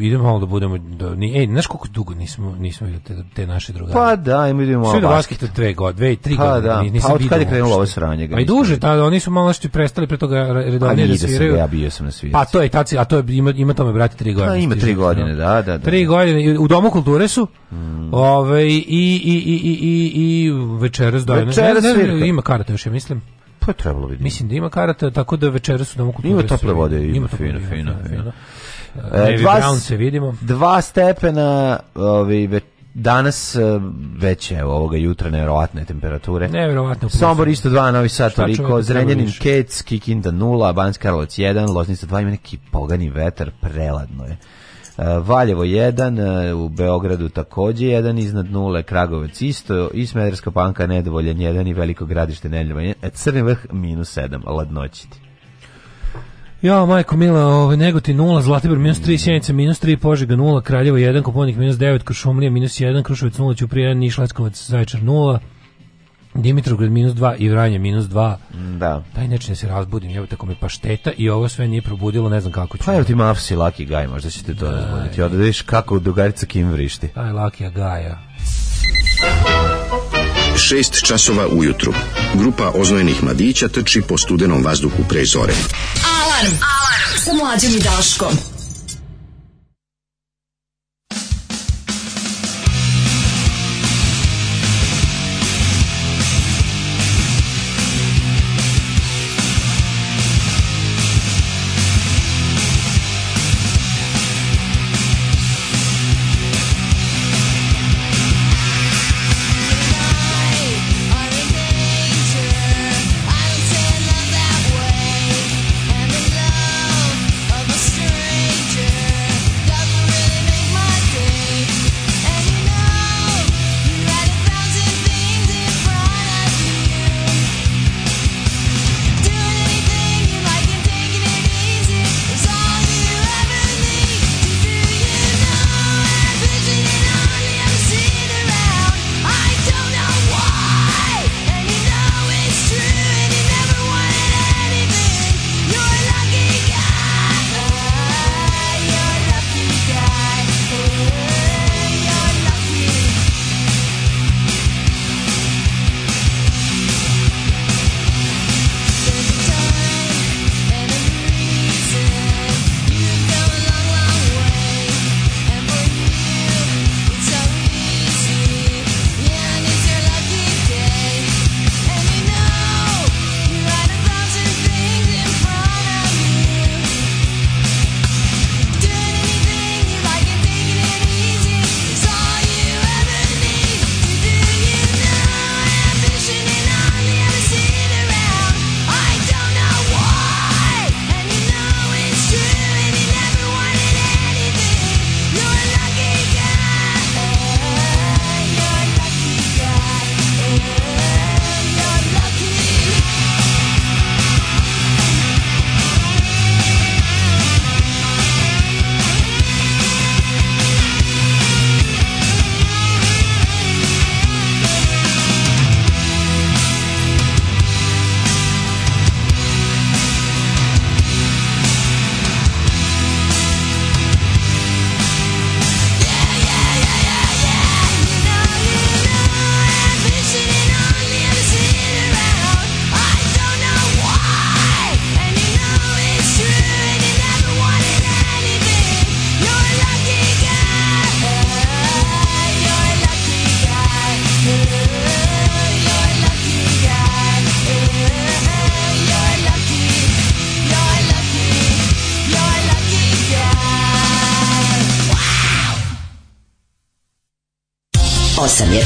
idemo malo da budemo da ni ej, znaš koliko dugo nismo nismo videli te, te naše drugare. Pa da, ajmo idemo malo. Sve do basketa 2 godine, 2 3 pa, godine. Da. Nisam pa od kada je krenulo ovo sranje? Pa i duže, tada oni su malo što prestali pre toga redovnije pa da sviraju. Ja bio sam na svirci. Pa to je taci, a to je ima ima tome brate 3 godine. Pa ima 3 da. godine, da, da, da. 3 godine u domu kulture su. Mm. Ovaj i i i i i i večeras da. Večeras ima karta još, ja mislim. Pa trebalo vidim. Mislim da ima karate, tako da večeras su na da muku. Ima tople vode, ima, ima fino, da, fino, fino. Da, e, dva, se vidimo. Dva stepena ovi, danas e, već je ovoga jutra nevjerovatne temperature. Nevjerovatno. Sombor isto 2, Novi Sad toliko, Zrenjanin Kec, Kikinda 0, Banjska Karlovac 1, Loznica 2, ima neki pogani vetar, preladno je. E, Valjevo 1, e, u Beogradu takođe 1 iznad nule, Kragovec isto, i Smederska panka nedovoljan 1 i Veliko gradište nedovoljan e, Crni vrh minus 7, ladnoćiti. Ja, majko Mila, ovaj, Negotin 0, Zlatibor minus 3, mm. Sjenica minus 3, Požega 0, Kraljevo 1, Koponik minus 9, Košumlija minus 1, Kruševac 0, Ćuprija, Niš, Leskovac, Zaječar 0, Dimitrovgrad minus 2 i Vranje minus 2. Da. Daj nečine da se razbudim, jevo tako mi pašteta i ovo sve nije probudilo, ne znam kako ću. Pa jer ti mafsi Laki Gaj, možda ćete to razbuditi. Onda da vidiš kako drugarica Kim vrišti. Aj Laki Gaja. 6 časova ujutru. Grupa oznojenih mladića trči po studenom vazduhu pre zore. Alarm! Alarm! Sa mlađom i Daškom.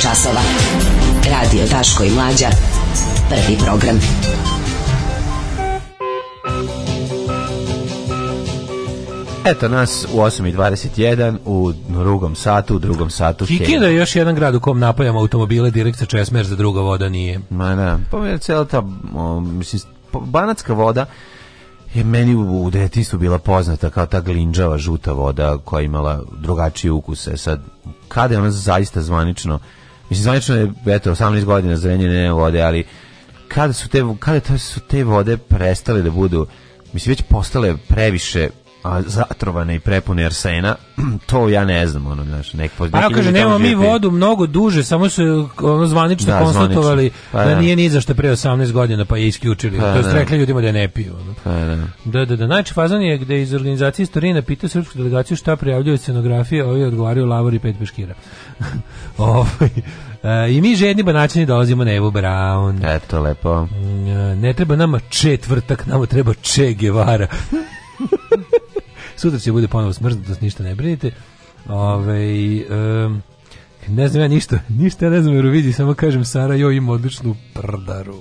časova. Radio Daško i Mlađa. Prvi program. Eto nas u 8.21 u drugom satu, u drugom satu. Kikida je još jedan grad u kom napajamo automobile direkt Česmer, za druga voda nije. Ma ne, da, pa je cela ta, o, mislim, banatska voda je meni u detinstvu bila poznata kao ta glinđava žuta voda koja je imala drugačije ukuse. Sad, kada je ona zaista zvanično Mislim, zvanično je, eto, 18 godina zrenjenje vode, ali kada su te, kada su te vode prestale da budu, mislim, već postale previše a, zatrovane i prepune arsena, [CLEARS THROAT] to ja ne znam, ono, znaš, nek pa ja kaže nemamo mi vodu mnogo duže, samo su ono zvanično da, konstatovali pa, da, da, nije ni zašto pre 18 godina pa je isključili. Pa, to jest da. rekli ljudima da je ne piju. Ono. Pa, da. da, da, da. Najče fazan je gde iz organizacije Storina pita srpsku delegaciju šta prijavljuje scenografije, a ovi odgovaraju lavori pet peškira. [LAUGHS] Ovaj Uh, I mi žedni banaćani dolazimo na Evo Brown. Eto, lepo. Uh, ne treba nama četvrtak, nama treba Che Guevara. Sutra će bude ponovo smrznutost, da ništa ne brinite. Ove, ovaj, um, Ne znam ja ništa, ništa ja ne znam Euroviziji, samo kažem Sara joj ima odličnu prdaru.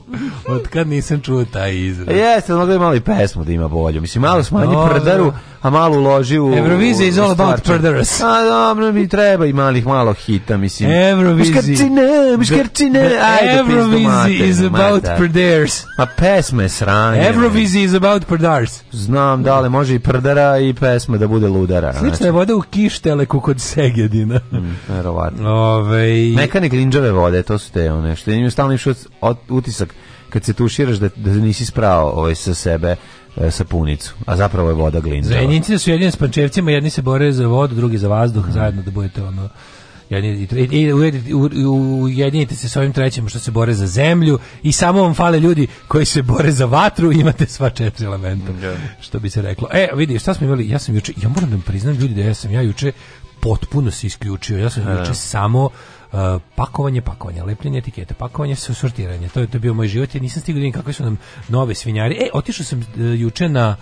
Od kad nisam čuo taj izraz. E, jeste, mogli malo i pesmu da ima bolju. Mislim, malo smanji no, da, da, prdaru, da. a malo uloži u... Eurovizija is all about prdaras. A dobro, mi treba i malih malo hita, mislim. Eurovizija. Muškarčine, muškarčine, ajde Eurovizija is about prdars. A je sranje. Eurovizija is about prdars. Znam, da li može i prdara i pesma da bude ludara. Slično je znači. voda u kišteleku kod Segedina. Mm, verovatno. Ove... Ovaj, Mekane grinđave vode, to su te one. Što im je stalno išao utisak kad se tuširaš da, da nisi sprao ovaj, sa sebe e, sapunicu, a zapravo je voda glinzava. Zrenjinci su jedini s pančevcima, jedni se bore za vodu, drugi za vazduh, mm. zajedno da budete ono Jedinite, i, ujedinite se s ovim trećim što se bore za zemlju i samo vam fale ljudi koji se bore za vatru imate sva četiri elementa. Yeah. Da. Što bi se reklo. E, vidi, šta smo imali? Ja sam juče, ja moram da vam priznam ljudi da ja sam ja juče potpuno se isključio. Ja sam yeah. juče samo Uh, pakovanje, pakovanje, lepljenje etikete, pakovanje, sortiranje. To je to je bio moj život i nisam stigao da vidim kakve su nam nove svinjari. E, otišao sam uh, juče na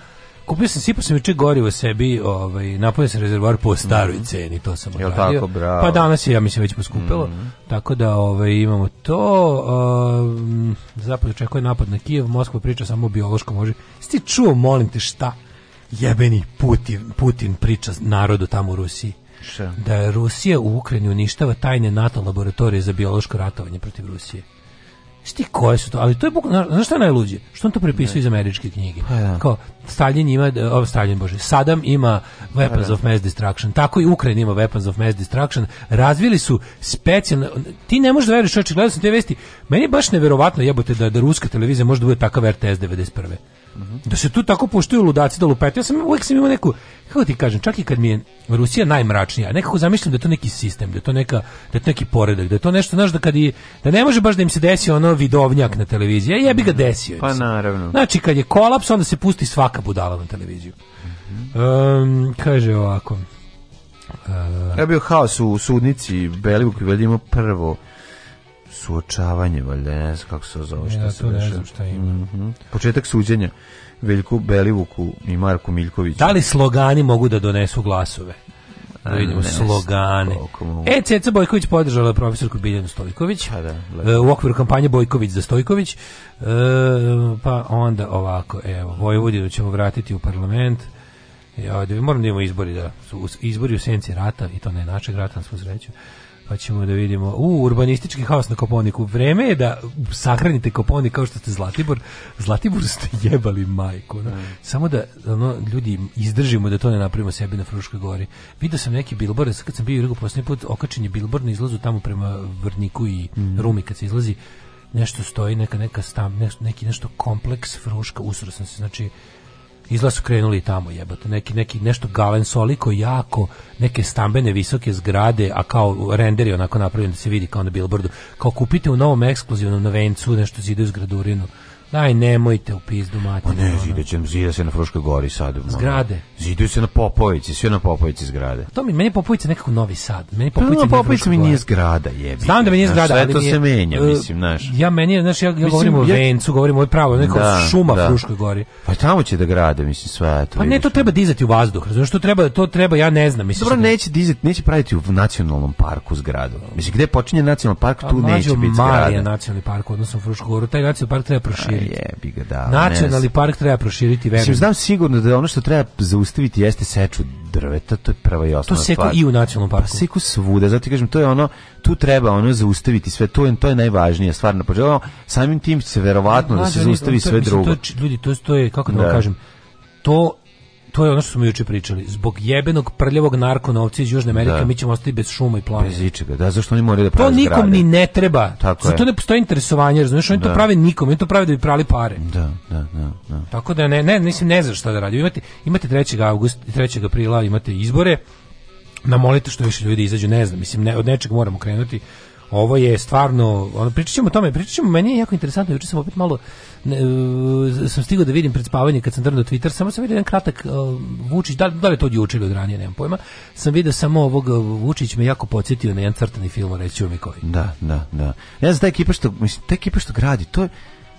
kupio sam, sipao sam juče gorivo sebi, ovaj, napunio sam rezervoar po mhm. staroj mm. ceni, to sam odradio. Tako, bravo. Pa danas je, ja mislim, već poskupelo. Mm. Tako da ovaj, imamo to. Um, zapad očekuje napad na Kijev, Moskva priča samo biološko može. oži. čuo, molim te, šta? Jebeni Putin, Putin priča narodu tamo u Rusiji. Še? Da Rusija u Ukrajini uništava tajne NATO laboratorije za biološko ratovanje protiv Rusije. Šti koje su to, ali to je bukvalno, znaš šta je najluđe? Što on to prepisao iz američke knjige? Pa, da. Kao, Stalin ima, e, ovo Stalin, bože, Saddam ima Weapons pa da. of Mass Destruction, tako i Ukrajina ima Weapons of Mass Destruction, razvili su specijalno, ti ne možeš da veriš, čovječe, gledao sam te vesti, meni je baš neverovatno jebote da, da ruska televizija može da bude takav RTS 91 da se tu tako puštaju ludaci da lupete. Ja sam uvek sam imao neku, kako ti kažem, čak i kad mi je Rusija najmračnija, nekako zamišljam da je to neki sistem, da je to, neka, da je to neki poredak, da je to nešto, znaš, da, kad i, da ne može baš da im se desi ono vidovnjak na televiziji, ja bi ga desio. Pa naravno. Znači, kad je kolaps, onda se pusti svaka budala na televiziju. Um, kaže ovako, Uh, ja bio haos u sudnici Belivuk i prvo suočavanje, valjda, ne znam kako se zove, šta ja, se ne znam šta ima. Mm -hmm. Početak suđenja Veljku Belivuku i Marku Miljkoviću. Da li slogani mogu da donesu glasove? Da vidimo slogane. E, Ceca Bojković podržala profesorku Biljanu Stojković pa da, da, e, u okviru kampanje Bojković za Stojković. E, pa onda ovako, evo, Vojvodinu ćemo vratiti u parlament. Ja, da moram da imamo izbori, da su izbori u senci rata, i to ne našeg rata, na svu Pa ćemo da vidimo. U, urbanistički haos na Koponiku. Vreme je da sahranite Koponik kao što ste Zlatibor. Zlatibor ste [LAUGHS] jebali majku. No? Mm. Samo da ono, ljudi izdržimo da to ne napravimo sebi na Fruškoj gori. Vidio sam neki bilbord, sad kad sam bio i rekao posljednji put, okačen je bilbord na izlazu tamo prema Vrniku i mm. Rumi kad se izlazi. Nešto stoji, neka, neka stam, neki nešto kompleks Fruška. Usro sam se, znači izgleda su krenuli tamo jebote neki neki nešto galen soliko jako neke stambene visoke zgrade a kao render je onako napravljen da se vidi kao na billboardu kao kupite u novom ekskluzivnom na vencu nešto zidaju zgradurinu Aj, nemojte u pizdu mati. Pa ne, zide, će, zida se na Fruškoj gori sad. Zgrade. Zide se na Popovici, sve na Popovici zgrade. Pa to mi, meni Popovica nekako Novi Sad. Meni Popovica, pa, Popovica mi nije zgrada, jebi. Znam da mi nije znaš, zgrada. Sve to se menja, e, mislim, znaš. Ja, meni, znaš, ja, ja mislim, govorim o Vencu, govorim o pravo, neko da, šuma da. Fruškoj gori. Pa tamo će da grade, mislim, sve to. Pa ne, to treba dizati u vazduh, razumiješ, to treba, to treba, ja ne znam. Mislim, Dobro, neće dizati, neće praviti u nacionalnom parku zgradu. Mislim, gde počinje nacionalni park, tu pa neće biti zgrada. nacionalni park, odnosno Frušku goru, taj nacionalni park treba proširiti jebi ga, da. Nacionalni park treba proširiti, verujem. Mislim, znam sigurno da ono što treba zaustaviti jeste seču drveta, to je prva i osnovna stvar. To seku i u nacionalnom pa parku. Pa seku svuda, zato ti kažem, to je ono, tu treba ono zaustaviti sve, to je, to je najvažnija stvar na početku. Samim tim se verovatno da se zaustavi sve drugo. ljudi, to, to je, kako da, da kažem, to to je ono što smo juče pričali. Zbog jebenog prljavog narkonovca iz Južne Amerike da. mi ćemo ostati bez šuma i planine. Bez ičega. Da, zašto oni moraju da prave To nikom zgrade? ni ne treba. Tako Zato je. ne postoji interesovanje, razumiješ? Oni da. to prave nikom, oni to prave da bi prali pare. Da, da, da. da. Tako da ne, ne, mislim, ne znaš šta da radi. Imate, imate 3. august, 3. aprila imate izbore, namolite što više ljudi izađu, ne znam, mislim, ne, od nečeg moramo krenuti Ovo je stvarno, ono, pričat ćemo o tome, pričat ćemo, meni je jako interesantno, juče sam opet malo, ne, uh, sam stigao da vidim pred spavanje kad sam drnuo Twitter, samo sam vidio jedan kratak uh, Vučić, da, da li je to od juče ili od ranije, nemam pojma, sam vidio samo ovog e, Vučić me jako podsjetio na jedan crtani film, reći mi koji. Da, da, da. Ja znam, ta ekipa što, mislim, ta ekipa što gradi, to je,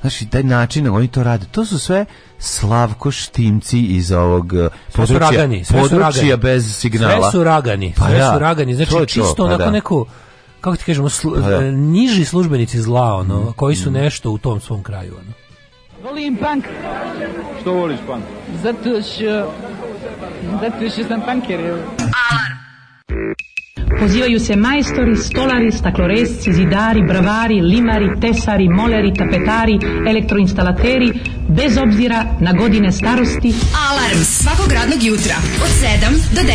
Znači, taj način na oni to rade, to su sve Slavko Štimci iz ovog područja, ragani, područja bez signala. Sve su ragani, sve su ragani, pa ja, da, znači to to, čisto pa onako pa neku kako ti kažemo, slu, pa da. E, niži službenici zla, ono, mm. koji su mm. nešto u tom svom kraju, ono. Volim punk. Što voliš punk? Zato što... Zato što sam punker, evo. Pozivaju se majstori, stolari, stakloresci, zidari, bravari, limari, tesari, moleri, tapetari, elektroinstalateri, bez obzira na godine starosti. Alarm svakog radnog jutra od 7 do 10.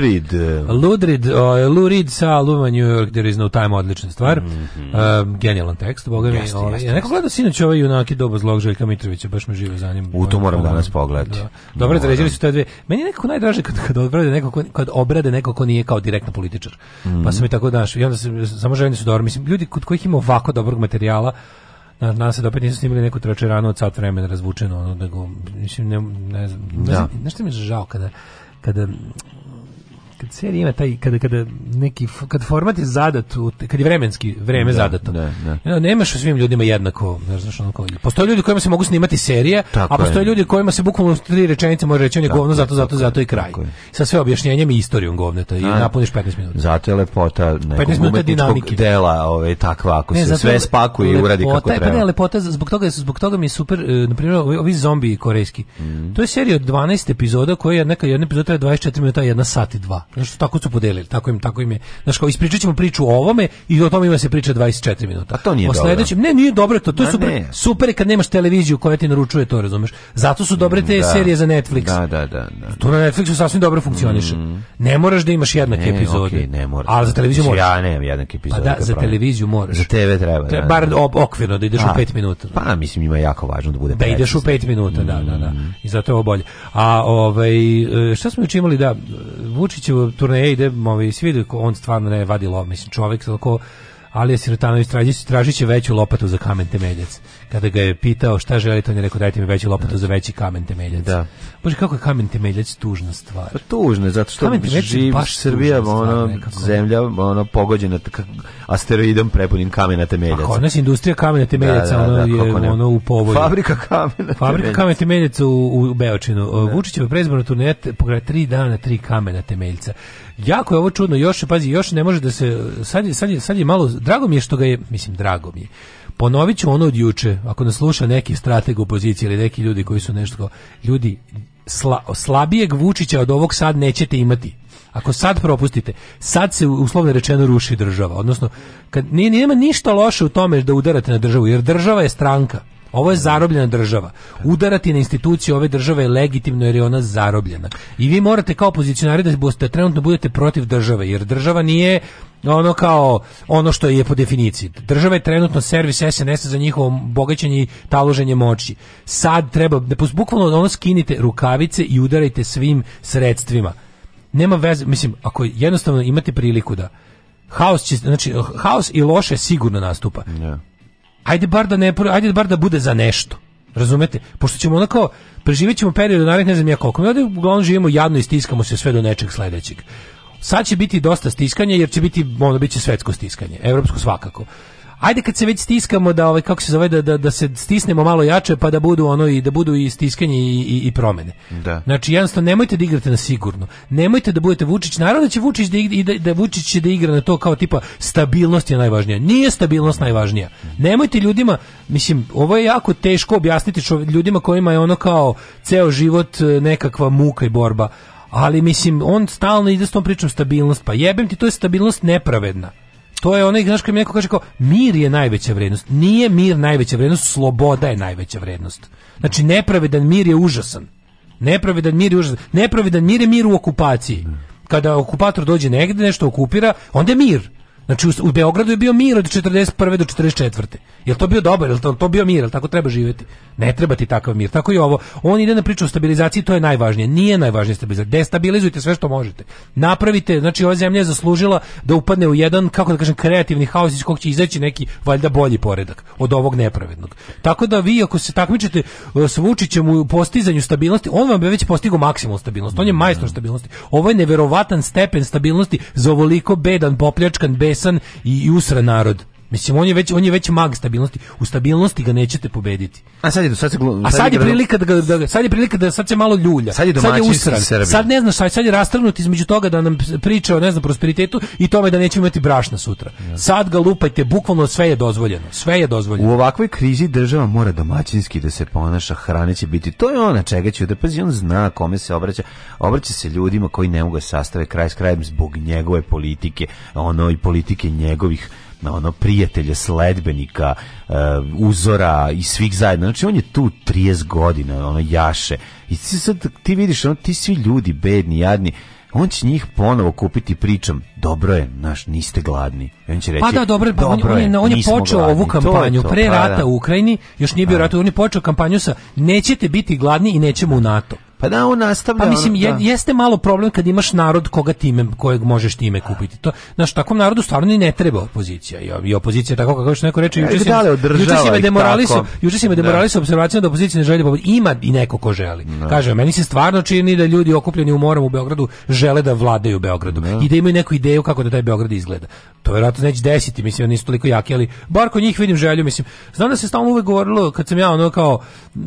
Ludrid. Ludrid, uh, Lurid sa Luva New York, there is no time, odlična stvar. Mm -hmm. uh, genijalan tekst, boga mi. Jeste, ovaj, jeste, ja neko gledao sinoć ovaj junaki doba zlog Željka Mitrovića, baš me živo za njim. U to moram ovaj, danas pogledati. Da. Dobro, zaređili su te dve. Meni je nekako najdraže kad, kad obrade neko, ko, kad obrade neko ko nije kao direktno političar. Mm -hmm. Pa mhm. sam i tako daš. I onda se, samo željeni su dobro. Mislim, ljudi kod kojih ima ovako dobrog materijala, na nas da opet nisu snimili neku tračeranu od sat vremena razvučeno ono da go mislim ne ne znam, ja. ne, ne, ne, ne, ne, ne, ne, ne, kad serija ima taj kada kada neki kad format je zadat kad je vremenski vreme da, zadato. Da, da. Ne, ne. nemaš svim ljudima jednako, znaš, ono kao. Postoje ljudi kojima se mogu snimati serije, a postoje je. ljudi kojima se bukvalno tri rečenice može reći on je govno zato zato zato i kraj. Sa sve objašnjenjem i istorijom govneta i napuniš 15 minuta. Zato je lepota nekog umetničkog dela, ovaj takva ako ne, se sve spakuje i uradi kako treba. Pa ne, lepota zbog toga je zbog toga mi je super, e, na primjer, ovi zombi korejski. Mm. To je serija od 12 epizoda koja je neka jedna epizoda traje 24 minuta, jedna sat i dva. Nešto tako su podelili, tako im, tako im je. Znaš, kao ispričaćemo priču o ovome i o tome ima se priča 24 minuta. A to nije o sledećem, dobro. Ne, nije dobro to. To je da, super, ne. super kad nemaš televiziju koja ti naručuje to, razumeš. Zato su dobre te da. serije za Netflix. Da, da, da, da. To na Netflixu sasvim dobro funkcioniše. Mm. Ne moraš da imaš jednake ne, epizode. Okay, ne moraš. Ali za televiziju moraš. Ja nemam jednake pa epizode. Pa da, za televiziju moraš. Za TV treba. Da, Bar da. ob, okvirno, da ideš A, u 5 pa, minuta. Pa, mislim, ima jako važno da bude Da ideš u 5 minuta, da, da, da. Mm. I zato je ovo bolje. A, ovaj, e, šta smo juče imali, da, Vučićevo turneje ide, ovaj, svi vide on stvarno ne vadi lov, mislim, čovjek tako Ali Sirotanović traži, tražiće veću lopatu za kamen temeljac. Kada ga je pitao šta želite, on je rekao dajte mi veću lopatu da. za veći kamen temeljac. Da. Bože, kako je kamen temeljac tužna stvar. Pa tužna je, zato što živ baš Srbija, ono, zemlja, ono, pogođena asteroidom prepunim kamena temeljaca. Ako, pa nas industrija kamena da, temeljaca, da, da, da, ono, je, ono, u povolju. Fabrika kamena Fabrika kamena temeljaca u, u Beočinu. Da. Vučićeva prezborna turneja, pogledaj, tri dana, tri kamena temeljca. Jako je ovo čudno, još pazi, još ne može da se sad je, sad je, sad je malo drago mi je što ga je, mislim drago mi je. Ponoviću ono od juče, ako nas sluša neki strateg opozicije ili neki ljudi koji su nešto ljudi, sla, slabijeg Vučića od ovog sad nećete imati. Ako sad propustite, sad se uslovno rečeno ruši država. Odnosno, kad, nije, nema ništa loše u tome da udarate na državu, jer država je stranka. Ovo je zarobljena država. Udarati na institucije ove države je legitimno jer je ona zarobljena. I vi morate kao opozicionari da boste da trenutno budete protiv države, jer država nije ono kao ono što je po definiciji. Država je trenutno servis SNS za njihovo bogaćenje i taloženje moći. Sad treba, da bukvalno ono skinite rukavice i udarajte svim sredstvima. Nema veze, mislim, ako jednostavno imate priliku da Haos, će, znači, haos i loše sigurno nastupa. Yeah ajde bar da ne, ajde bar da bude za nešto. Razumete? Pošto ćemo onako, preživećemo period narednih ne znam ja koliko. Mi ovde uglavnom živimo jadno i stiskamo se sve do nečeg sledećeg. Sad će biti dosta stiskanja jer će biti, ono, biće svetsko stiskanje, evropsko svakako. Ajde kad se već stiskamo da ovaj kako se zove da, da, da se stisnemo malo jače pa da budu ono i da budu i stiskanje i, i, i promene. Da. Znači jednostavno nemojte da igrate na sigurno. Nemojte da budete Vučić. Naravno da će Vučić da, igra, da, da, Vučić će da igra na to kao tipa stabilnost je najvažnija. Nije stabilnost najvažnija. Nemojte ljudima, mislim, ovo je jako teško objasniti čo, ljudima kojima je ono kao ceo život e, nekakva muka i borba. Ali mislim on stalno ide s tom pričom stabilnost, pa jebem ti to je stabilnost nepravedna. To je onaj, znaš, koji mi neko kaže kao, mir je najveća vrednost. Nije mir najveća vrednost, sloboda je najveća vrednost. Znači, nepravedan mir je užasan. Nepravedan mir je užasan. Nepravedan mir je mir u okupaciji. Kada okupator dođe negde, nešto okupira, onda je mir Znači u, u Beogradu je bio mir od 41. do 44. Jel to bio dobar, jel to, to bio mir, jel tako treba živjeti? Ne treba ti takav mir. Tako i ovo. On ide na priču o stabilizaciji, to je najvažnije. Nije najvažnije stabilizacija. Destabilizujte sve što možete. Napravite, znači ova zemlja je zaslužila da upadne u jedan, kako da kažem, kreativni haos iz kog će izaći neki valjda bolji poredak od ovog nepravednog. Tako da vi ako se takmičite e, s Vučićem u postizanju stabilnosti, on vam je već postigao maksimum stabilnosti. On je mm. majstor stabilnosti. Ovo je neverovatan stepen stabilnosti za ovoliko bedan, popljačkan, bes besan i, i usra narod. Mislim on je već on je već mag stabilnosti. U stabilnosti ga nećete pobediti. A sad je sad se sad sad je prilika da, ga, da sad je prilika da sad se malo ljulja. Sad je domaćin sad, je usran, sad ne znaš šta, sad je rastrgnut između toga da nam priča o ne znam prosperitetu i tome da nećemo imati brašna sutra. Ja. Sad ga lupajte, bukvalno sve je dozvoljeno. Sve je dozvoljeno. U ovakvoj krizi država mora domaćinski da se ponaša, hrane će biti. To je ona čega će da pazi, on zna kome se obraća. Obraća se ljudima koji ne mogu da sastave kraj s krajem zbog njegove politike, ono i politike njegovih na ono prijatelja, sledbenika, eh, uzora i svih zajedno. Znači on je tu 30 godina, ono jaše. I ti sad ti vidiš, ono ti svi ljudi bedni, jadni, on će njih ponovo kupiti pričom dobro je, naš niste gladni. on će reći, pa da, dobro, pa dobro on, je, on je počeo gladni. ovu kampanju to to, pre pa rata da. u Ukrajini, još nije bio da. rat, on je počeo kampanju sa nećete biti gladni i nećemo u NATO. Pa da, on nastavlja. Pa mislim, ono, da. jeste malo problem kad imaš narod koga time, kojeg možeš time da. kupiti. To, znaš, takvom narodu stvarno i ne treba opozicija. I opozicija tako kako što neko reče, e, juče da se juče se me demoralisao, juče se me da. demoralisao observacijom da opozicija ne želi da Ima i neko ko želi. No. Kaže, meni se stvarno čini da ljudi okupljeni u moru u Beogradu žele da vladaju Beogradom no. i da imaju neku ideju kako da taj Beograd izgleda. To verovatno neće desiti, mislim, oni su toliko jaki, ali bar kod njih vidim želju, mislim. Znam da se stalno uvek govorilo kad sam ja ono kao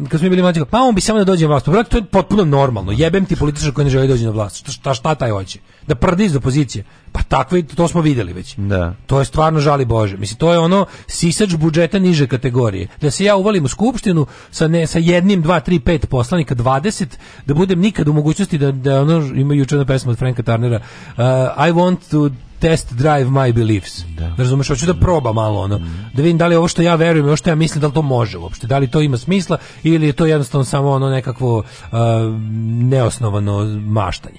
kad smo bili mlađi, pa on bi samo da dođe vlast. Pa to je potpuno bilo normalno. Jebem ti političar koji ne želi doći na vlast. Šta, šta, šta taj hoće? Da prdi iz opozicije. Pa takve, to smo videli već. Da. To je stvarno žali Bože. Mislim, to je ono sisač budžeta niže kategorije. Da se ja uvalim u skupštinu sa, ne, sa jednim, dva, tri, pet poslanika, 20, da budem nikad u mogućnosti da, da ono, imaju jučer na pesma od Franka Turnera uh, I want to test drive my beliefs. Da. da. Razumeš, hoću da proba malo ono, mm. da vidim da li ovo što ja verujem, ovo što ja mislim, da li to može uopšte, da li to ima smisla ili je to jednostavno samo ono nekakvo uh, neosnovano maštanje.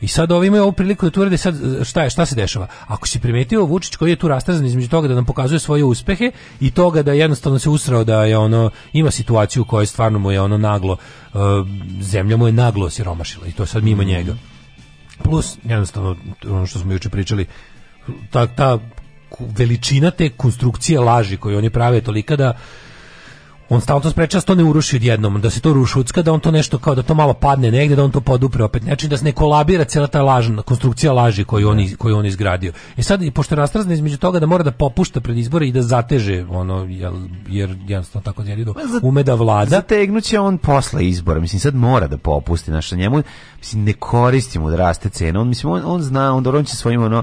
I sad ovi imaju ovu priliku da tu urade sad šta je, šta se dešava. Ako si primetio Vučić koji je tu rastrzan između toga da nam pokazuje svoje uspehe i toga da jednostavno se usrao da je ono ima situaciju u kojoj stvarno mu je ono naglo uh, zemlja mu je naglo siromašila i to sad mimo njega plus jednostavno ono što smo juče pričali ta, ta veličina te konstrukcije laži koju oni prave tolika da on stalno to sprečava to ne uruši odjednom, da se to rušucka, da on to nešto kao da to malo padne negde, da on to podupre opet, znači da se ne kolabira cela ta lažna konstrukcija laži koju on koju on izgradio. I e sad i pošto rastrazne između toga da mora da popušta pred izbore i da zateže ono jer jer jednostavno tako jedido da ume da vlada. Zategnuće on posle izbora, mislim sad mora da popusti, znači njemu mislim ne koristimo da raste cena. On mislim on, on zna, on, on će svojim ono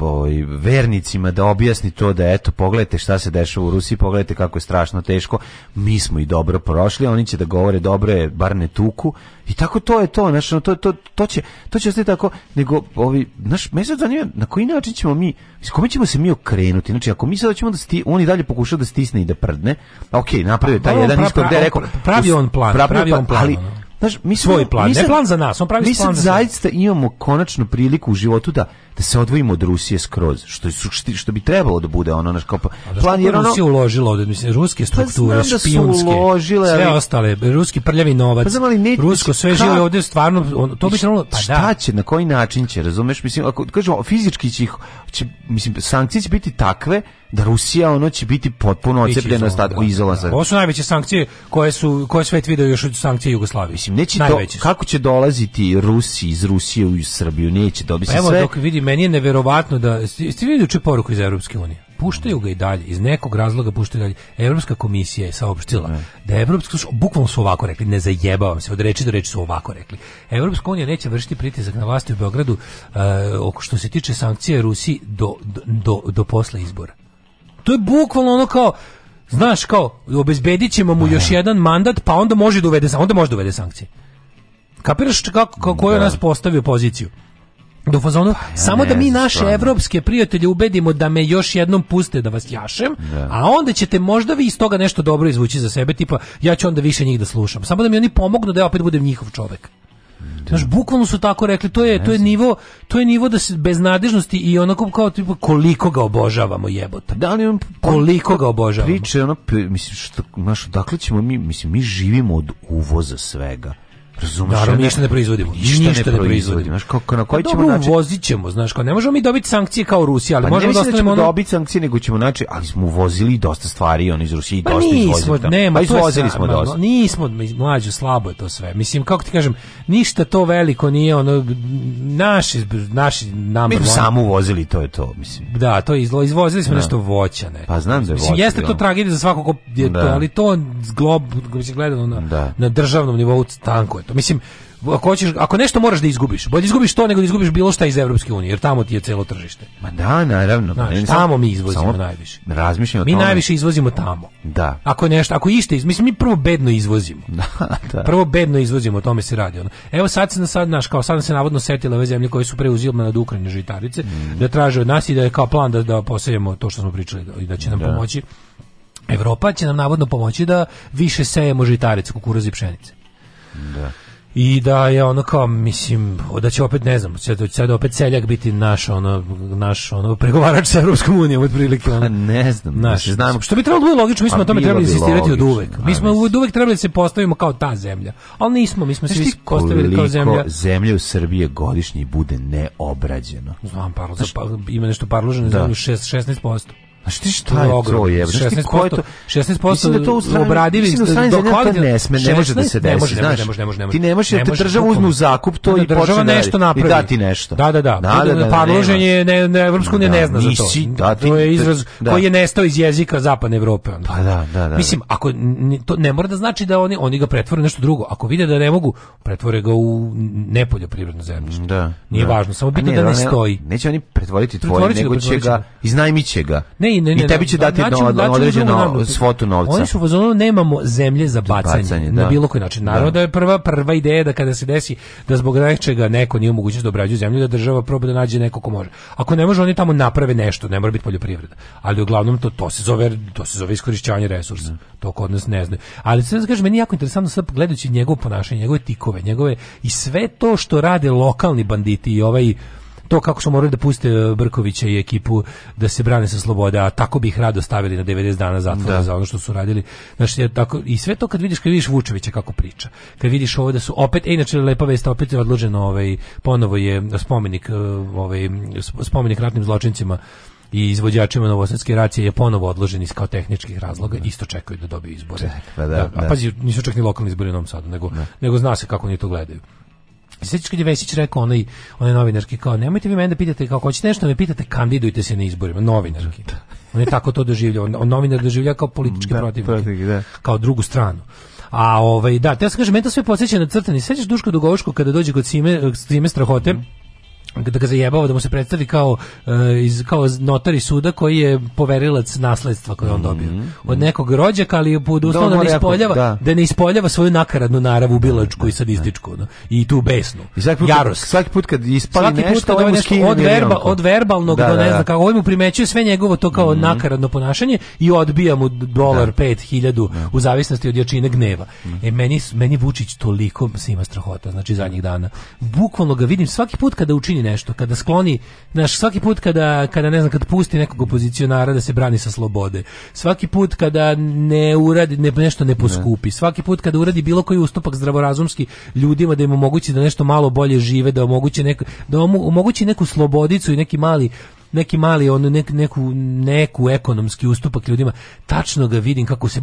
Ovaj, vernicima da objasni to da eto pogledajte šta se dešava u Rusiji, pogledajte kako je strašno teško, mi smo i dobro prošli, oni će da govore dobro je, bar ne tuku i tako to je to, znači to, to, to će to će ostati tako, nego ovi, naš me sad zanima na koji način ćemo mi s kome ćemo se mi okrenuti, znači ako mi sad ćemo da sti, on i dalje pokušaju da stisne i da prdne, okej, okay, napravio taj pa jedan isto gde rekao, pravi on plan, pravi, pravi on plan, ali, Znaš, mi svoj plan, mi sad, ne plan za nas, on pravi mi plan Mi zaista imamo konačnu priliku u životu da da se odvojimo od Rusije skroz, što, su, što bi trebalo da bude ono, naš kao pa- plan, jer ono... Rusija uložila ovdje, mislim, ruske pa strukture, pa špijunske, da uložile, sve ali... ostale, ruski prljavi pa novac, pa znam, ali ne, rusko sve ka... živo ovdje, stvarno, on, to bi trebalo, pa da. šta da. će, na koji način će, razumeš, mislim, ako kažemo, fizički će ih, će, mislim, sankcije će biti takve da Rusija ono će biti potpuno ocepljena od izolaza. Da. Ovo su najveće sankcije koje su koje svet video još od sankcije Jugoslavije. Mislim neće to, kako će dolaziti Rusi iz Rusije u Srbiju, neće dobiti pa sve. Evo dok vidim meni je neverovatno da ste vidjeli juče poruku iz Europske unije. Puštaju ga i dalje, iz nekog razloga puštaju dalje. Evropska komisija je saopštila ne. da je Evropska, bukvalno su ovako rekli, ne zajebavam se, od reči do reči su ovako rekli. Evropska unija neće vršiti pritisak na vlasti u Beogradu uh, oko što se tiče sankcije Rusiji do, do, do, do posle izbora. To je bukvalno ono kao, znaš kao, obezbedit ćemo mu ne. Da, još da. jedan mandat, pa onda može da uvede, onda može da uvede sankcije. Kapiraš kako, kako je da. nas postavio poziciju? do da fazonu pa, samo da mi naše stvarno. evropske prijatelje ubedimo da me još jednom puste da vas jašem, da. a onda ćete možda vi iz toga nešto dobro izvući za sebe, tipa ja ću onda više njih da slušam. Samo da mi oni pomognu da ja opet budem njihov čovjek. Da. Znaš, bukvalno su tako rekli, to je, to je nivo, to je nivo da se beznadežnosti i onako kao tipa koliko ga obožavamo jebota. Da li on koliko ga obožavamo? Priče ono mislim što, znaš, dakle ćemo mi mislim mi živimo od uvoza svega. Razumeš? Naravno, ništa ne proizvodimo. Ništa, ništa ne, proizvodimo. proizvodimo. Znaš, kako, na koji pa ćemo dobro, naći... uvozit ćemo, znaš, kao, ne možemo mi dobiti sankcije kao Rusija, ali pa možemo da, da ostavimo... Pa ne dobiti sankcije, nego ćemo znači, ali smo uvozili dosta stvari, on iz Rusije i pa dosta nismo, izvozili. Da. Ne, pa izvozili smo dosta. Nismo, mlađo, slabo je to sve. Mislim, kako ti kažem, ništa to veliko nije, ono, naši, naši nam... Mi samo uvozili, to je to, mislim. Da, to je izlo, izvozili smo da. nešto voća, ne. Pa znam da je mislim, voća. Jeste to da. tragedija za svakog, ali to glob, gledano na, na državnom nivou tanko je to. Mislim, ako hoćeš, ako nešto moraš da izgubiš, bolje da izgubiš to nego da izgubiš bilo šta iz Evropske unije, jer tamo ti je celo tržište. Ma da, naravno. Znaš, tamo mi izvozimo najviše. Razmišljam o tome. Mi najviše izvozimo tamo. Da. Ako je nešto, ako isto, mislim mi prvo bedno izvozimo. [LAUGHS] Da, da. Prvo bedno izvozimo, o tome se radi ono. Evo sad se na sad naš kao sad se navodno setila ove zemlje koje su preuzimale nad Ukrajine žitarice, mm. da traže od nas i da je kao plan da da posejemo to što smo pričali da- i da će nam da. pomoći. Evropa će nam navodno pomoći da više sejemo žitarice, kukuruz i pšenice. Da. I da je ono kao, mislim, da će opet, ne znam, će sad opet seljak biti naš, ono, naš, ono, pregovarač sa Europskom unijom, otprilike. Ono, pa ne znam. Naš, znam. Što bi trebalo da biti logično, mi smo pa o tome trebali insistirati od uvek. Mi smo od uvek trebali da se postavimo kao ta zemlja. Ali nismo, mi smo se svi postavili kao zemlja. zemlje u Srbije godišnji bude neobrađeno? Znam, parlo, za, pa, ima nešto parloženo da. zemlju, 16%. A što šta je to je? Znaš ti ko je to? 16% da to u strani, obradivi. Mislim da u strani zemlja to ne sme, ne može da se desi. Ne može, znaš, ne može, ne može, ne može. Ti ne možeš da te država uzme u zakup to da i da, počne nešto napravi. I da ti nešto. Da, da, da. da, da, da, da, da Parloženje ne, ne, Evropska unija ne zna za to. Da, ti, to je izraz da. koji je nestao iz jezika zapadne Evrope. Onda. Pa da, da, da. Mislim, ako to ne mora da znači da oni oni ga pretvore nešto drugo. Ako vide da ne mogu, pretvore ga u nepoljoprivredno zemljište. Da. Nije važno, samo bitno da ne stoji. Neće oni pretvoriti tvoje, nego će ga iznajmiće ga. Ne, ne, ne, I tebi će da, dati na, no, no, određenu svotu novca. Oni su u nemamo zemlje za bacanje, bacanje na da. bilo koji način. Naravno da. da je prva prva ideja da kada se desi da zbog nečega neko nije mogućnost da obrađuje zemlju, da država proba da nađe neko ko može. Ako ne može, oni tamo naprave nešto, ne mora biti poljoprivreda. Ali uglavnom to to se zove to se zove iskorišćavanje resursa. Mm. To kod nas ne znaju. Ali sad kažem meni jako interesantno sad gledajući njegovo ponašanje, njegove tikove, njegove i sve to što rade lokalni banditi i ovaj to kako su morali da puste e, Brkovića i ekipu da se brane sa slobode, a tako bi ih rado stavili na 90 dana zatvora da. za ono što su radili. Znači, ja, tako, I sve to kad vidiš, kad vidiš Vučevića kako priča, kad vidiš ovo da su opet, e, inače lepa vest, opet je odloženo, ovaj, ponovo je spomenik, e, ovaj, spomenik ratnim zločincima i izvođačima novosadske racije je ponovo odložen iz kao tehničkih razloga, ne. Da. isto čekaju da dobiju izbore. Čekaj, pa da, da, a pazi, nisu čak ni lokalni izbori u Novom Sadu, nego, ne. nego zna se kako oni to gledaju. Sveći kad je Vesić rekao onaj, onaj novinarski kao nemojte vi mene da pitate kako hoćete nešto, me pitate kandidujte se na izborima, novinarki. Da. On je tako to doživljao, on, on novinar doživlja kao političke da, protivnike, protiv, da. kao drugu stranu. A ovaj da, te ja sam kažem, meni to sve podsjeća na crtani. Sećaš Duško Dugovoško kada dođe kod Sime, Sime Strahote, mm -hmm da ga zajebava da mu se predstavi kao e, iz kao notari suda koji je poverilac nasledstva koje on dobio mhm, mhm. od nekog rođaka ali pod da, uslovom da, da, ispoljava da. ne ispoljava svoju nakaradnu naravu bilačku i sadističku no, i tu besnu I svaki put, jarost svaki put kad ispali svaki put kad ovaj nešto, od, verba, od verbalnog da, do da, ne da. znam kako ovaj mu primećuje sve njegovo to kao mm -hmm. nakaradno ponašanje i odbija mu dolar 5000 u zavisnosti od jačine gneva mm -hmm. e meni meni Vučić toliko ima strahota znači zadnjih dana bukvalno ga vidim svaki put kada učini nešto, kada skloni, znaš, svaki put kada, kada ne znam, kad pusti nekog opozicionara da se brani sa slobode, svaki put kada ne uradi, ne, nešto ne poskupi, svaki put kada uradi bilo koji ustupak zdravorazumski ljudima da im omogući da nešto malo bolje žive, da omogući neko, da omogući neku slobodicu i neki mali neki mali on nek, neku neku ekonomski ustupak ljudima tačno ga vidim kako se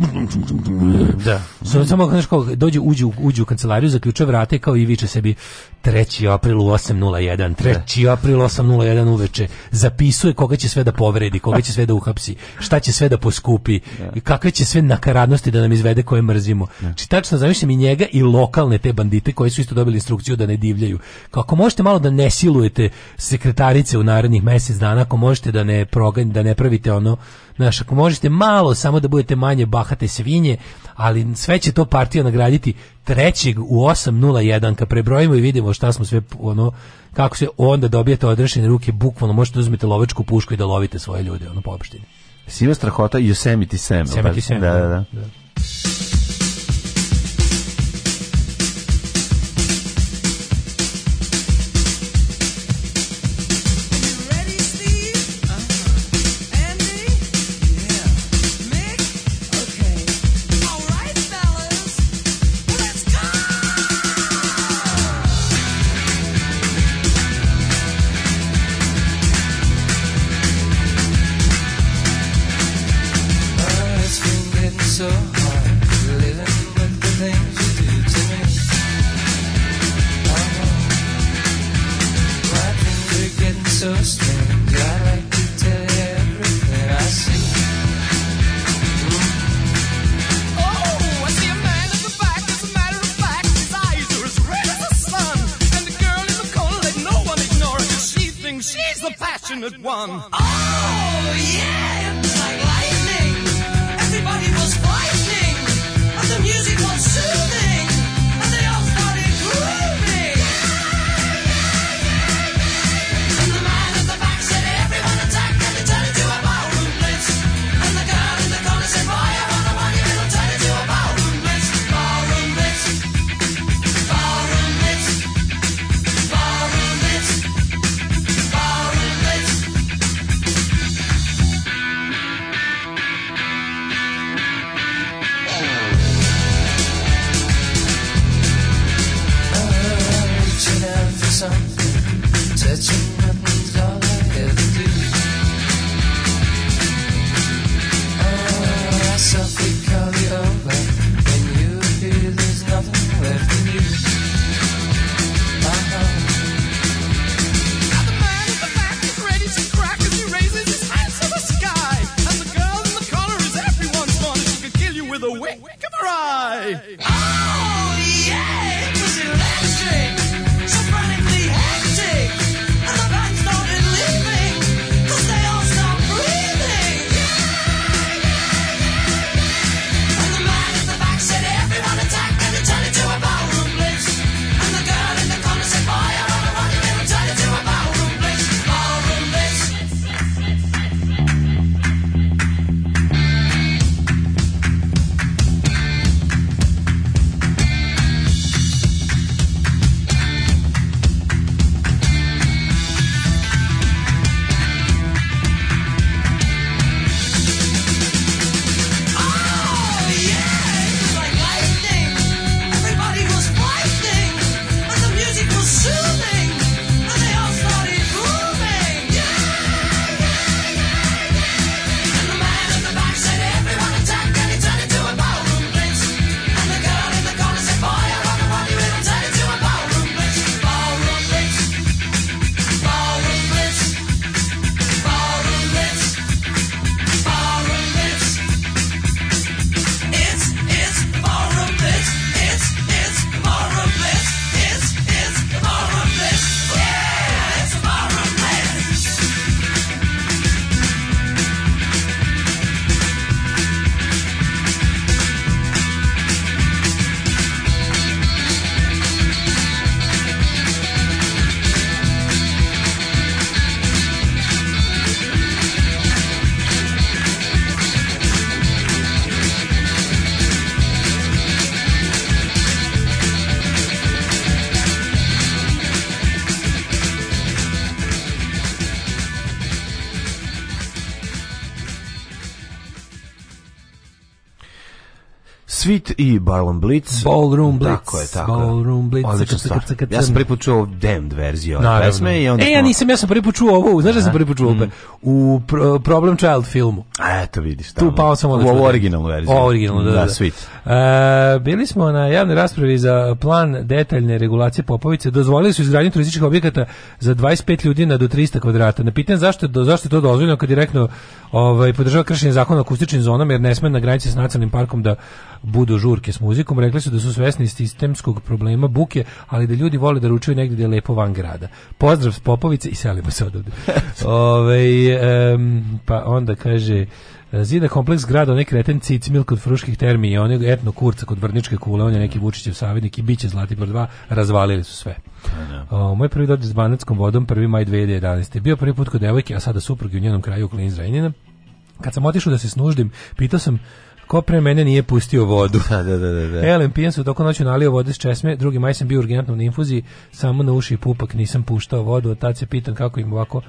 da samo znaš kao dođe uđe uđe u kancelariju zaključa vrate kao i viče sebi 3. april u 801 3. Da. april 801 uveče zapisuje koga će sve da povredi koga će sve da uhapsi šta će sve da poskupi da. kakve će sve nakaradnosti da nam izvede koje mrzimo da. znači tačno zamišljam i njega i lokalne te bandite koji su isto dobili instrukciju da ne divljaju kako možete malo da nesilujete sekretarice u narednih mjesec dana dana, ako možete da ne progan, da ne pravite ono, znaš, ako možete malo samo da budete manje bahate svinje, ali sve će to partija nagraditi trećeg u 8.01 kad prebrojimo i vidimo šta smo sve ono kako se onda dobijete odrešene ruke bukvalno možete da uzmete lovačku pušku i da lovite svoje ljude ono po opštini. Sima strahota i Yosemite Sam. Yosemite Sam, da, da. da. da. da. Beat i Ballroom Blitz. Ballroom Blitz. Tako je, tako. Ballroom Blitz. Odlična stvar. Ja sam prvi put Damned verziju ove Naravno. pesme onda... E, ja nisam, ja sam prvi put čuo ovu, znaš da sam prvi put mm. U Problem Child filmu. A, eto vidiš tamo. Tu pao sam odlično. U ovu originalnu verziju. O, originalnu, da, da. Da, da. sweet. E, bili smo na javnoj raspravi za plan detaljne regulacije Popovice. Dozvolili su izgradnju turističkih objekata za 25 ljudi na do 300 kvadrata. Na pitanje zašto, zašto je to dozvoljeno kad direktno ovaj, podržava kršenje zakona o akustičnim zonama jer ne sme na granici s nacionalnim parkom da budu žurke s muzikom. Rekli su da su svesni sistemskog problema buke, ali da ljudi vole da ručuju negdje gdje je lepo van grada. Pozdrav s Popovice i selimo se odavde. [LAUGHS] Ove, ovaj, um, pa onda kaže Zida kompleks grada, onaj kreten Cicmil kod Fruških termi i onog etno kurca kod Vrničke kule, on je neki Vučićev savjednik i biće Zlatibor 2, razvalili su sve. Da, da. O, moj prvi dođe s Banackom vodom, 1. maj 2011. Bio prvi put kod devojke, a sada suprug u njenom kraju u Klin Zrenjina. Kad sam otišao da se snuždim, pitao sam ko pre mene nije pustio vodu. Da, da, da, da. da. E, LM pijen su doko noću nalio vode s česme, drugi maj sam bio urgentno na infuziji, samo na uši i pupak nisam puštao vodu, a tad se pitam kako im ovako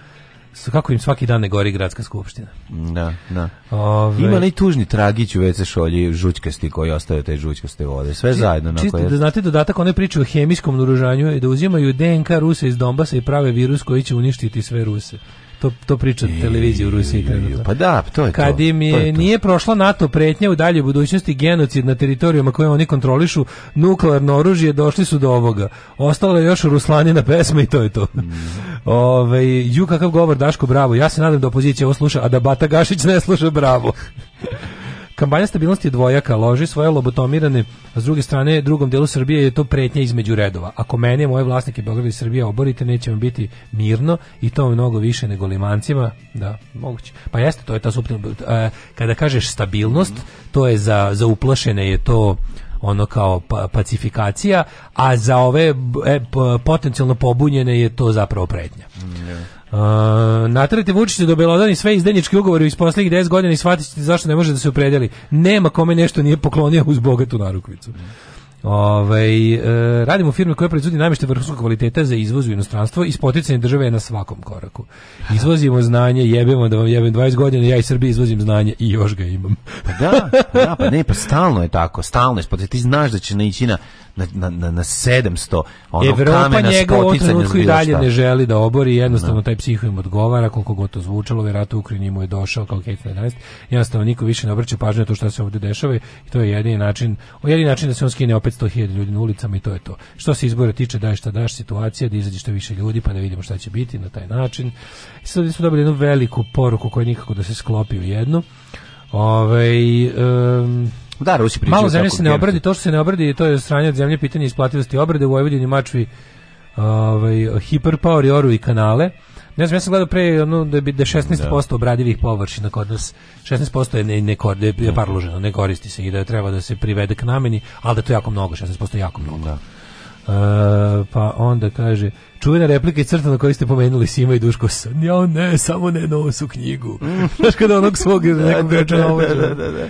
kako im svaki dan ne gori gradska skupština. Da, da. Ove, Ima najtužni tragić u WC šolji žućkasti koji ostaju te žućkaste vode. Sve či, zajedno. Čisto koje... da znate dodatak one priče o hemijskom naružanju i da uzimaju DNK Ruse iz Donbasa i prave virus koji će uništiti sve Ruse to, to priča televizija u Rusiji trenutno. Pa da, to je to. Kad im je, to je to. nije prošla NATO pretnja u daljoj budućnosti genocid na teritorijama koje oni kontrolišu, nuklearno oružje, došli su do ovoga. Ostalo je još Ruslanina pesma i to je to. Mm. Ove, ju kakav govor, Daško, bravo. Ja se nadam da opozicija ovo sluša, a da Bata Gašić ne sluša, bravo. Kampanja stabilnosti je dvojaka, loži svoje lobotomirane, a s druge strane, drugom delu Srbije je to pretnja između redova. Ako mene, moje vlasnike Beograda i Srbije oborite, nećemo biti mirno i to mnogo više nego limancima. Da, moguće. Pa jeste, to je ta suptilna... E, kada kažeš stabilnost, to je za, za uplašene je to ono kao pa, pacifikacija, a za ove e, potencijalno pobunjene je to zapravo pretnja. Mm, yeah. Uh, natrajte Vučića do da belodani sve izdenjički ugovori iz posljednjih 10 godina i shvatit zašto ne može da se opredeli. Nema kome nešto nije poklonio uz bogatu narukvicu. Ove, ovaj, e, radimo u firmi koja proizvodi namještaj vrhunskog kvaliteta za izvoz u inostranstvo i spoticanje države na svakom koraku. Izvozimo znanje, jebemo da vam jebem 20 godina, ja i Srbije izvozim znanje i još ga imam. Pa da, pa da pa ne, pa stalno je tako, stalno je spoticanje. Ti znaš da će naići na na, na, na, 700 ono Evropa kamena njega u trenutku i dalje šta. ne želi da obori, da. jednostavno no. taj psiho im odgovara, koliko god to zvučalo, verovatno Ukrajini mu je došao kao Kate 11, jednostavno niko više ne obraća pažnju na to što se ovdje dešava i to je jedini način, jedini način da se on skine opet 100.000 ljudi na ulicama i to je to. Što se izbora tiče, daj šta daš, situacija, da izađe što više ljudi, pa da vidimo šta će biti na taj način. I sad smo dobili jednu veliku poruku koja nikako da se sklopi u jednu. Ove, ovaj, um, Da, Rusi pričaju. Malo zemlje se ne obradi, to što se ne obradi, to je stranje od zemlje pitanje isplativosti obrade u Vojvodini mačvi ovaj hiperpower i oru i kanale. Ne znam, ja sam gledao pre ono, da bi da 16% da. obradivih površina kod nas, 16% je ne, ne, da da je parloženo, ne koristi se i da treba da se privede k nameni, ali da to jako mnogo, 16% je jako mnogo. Da. Uh, pa onda kaže čuvena replika i crta na koju ste pomenuli Sima i Duško ja ne, samo ne nosu knjigu [LAUGHS] znaš kada onog svog da, nekog da, da, da, da, da.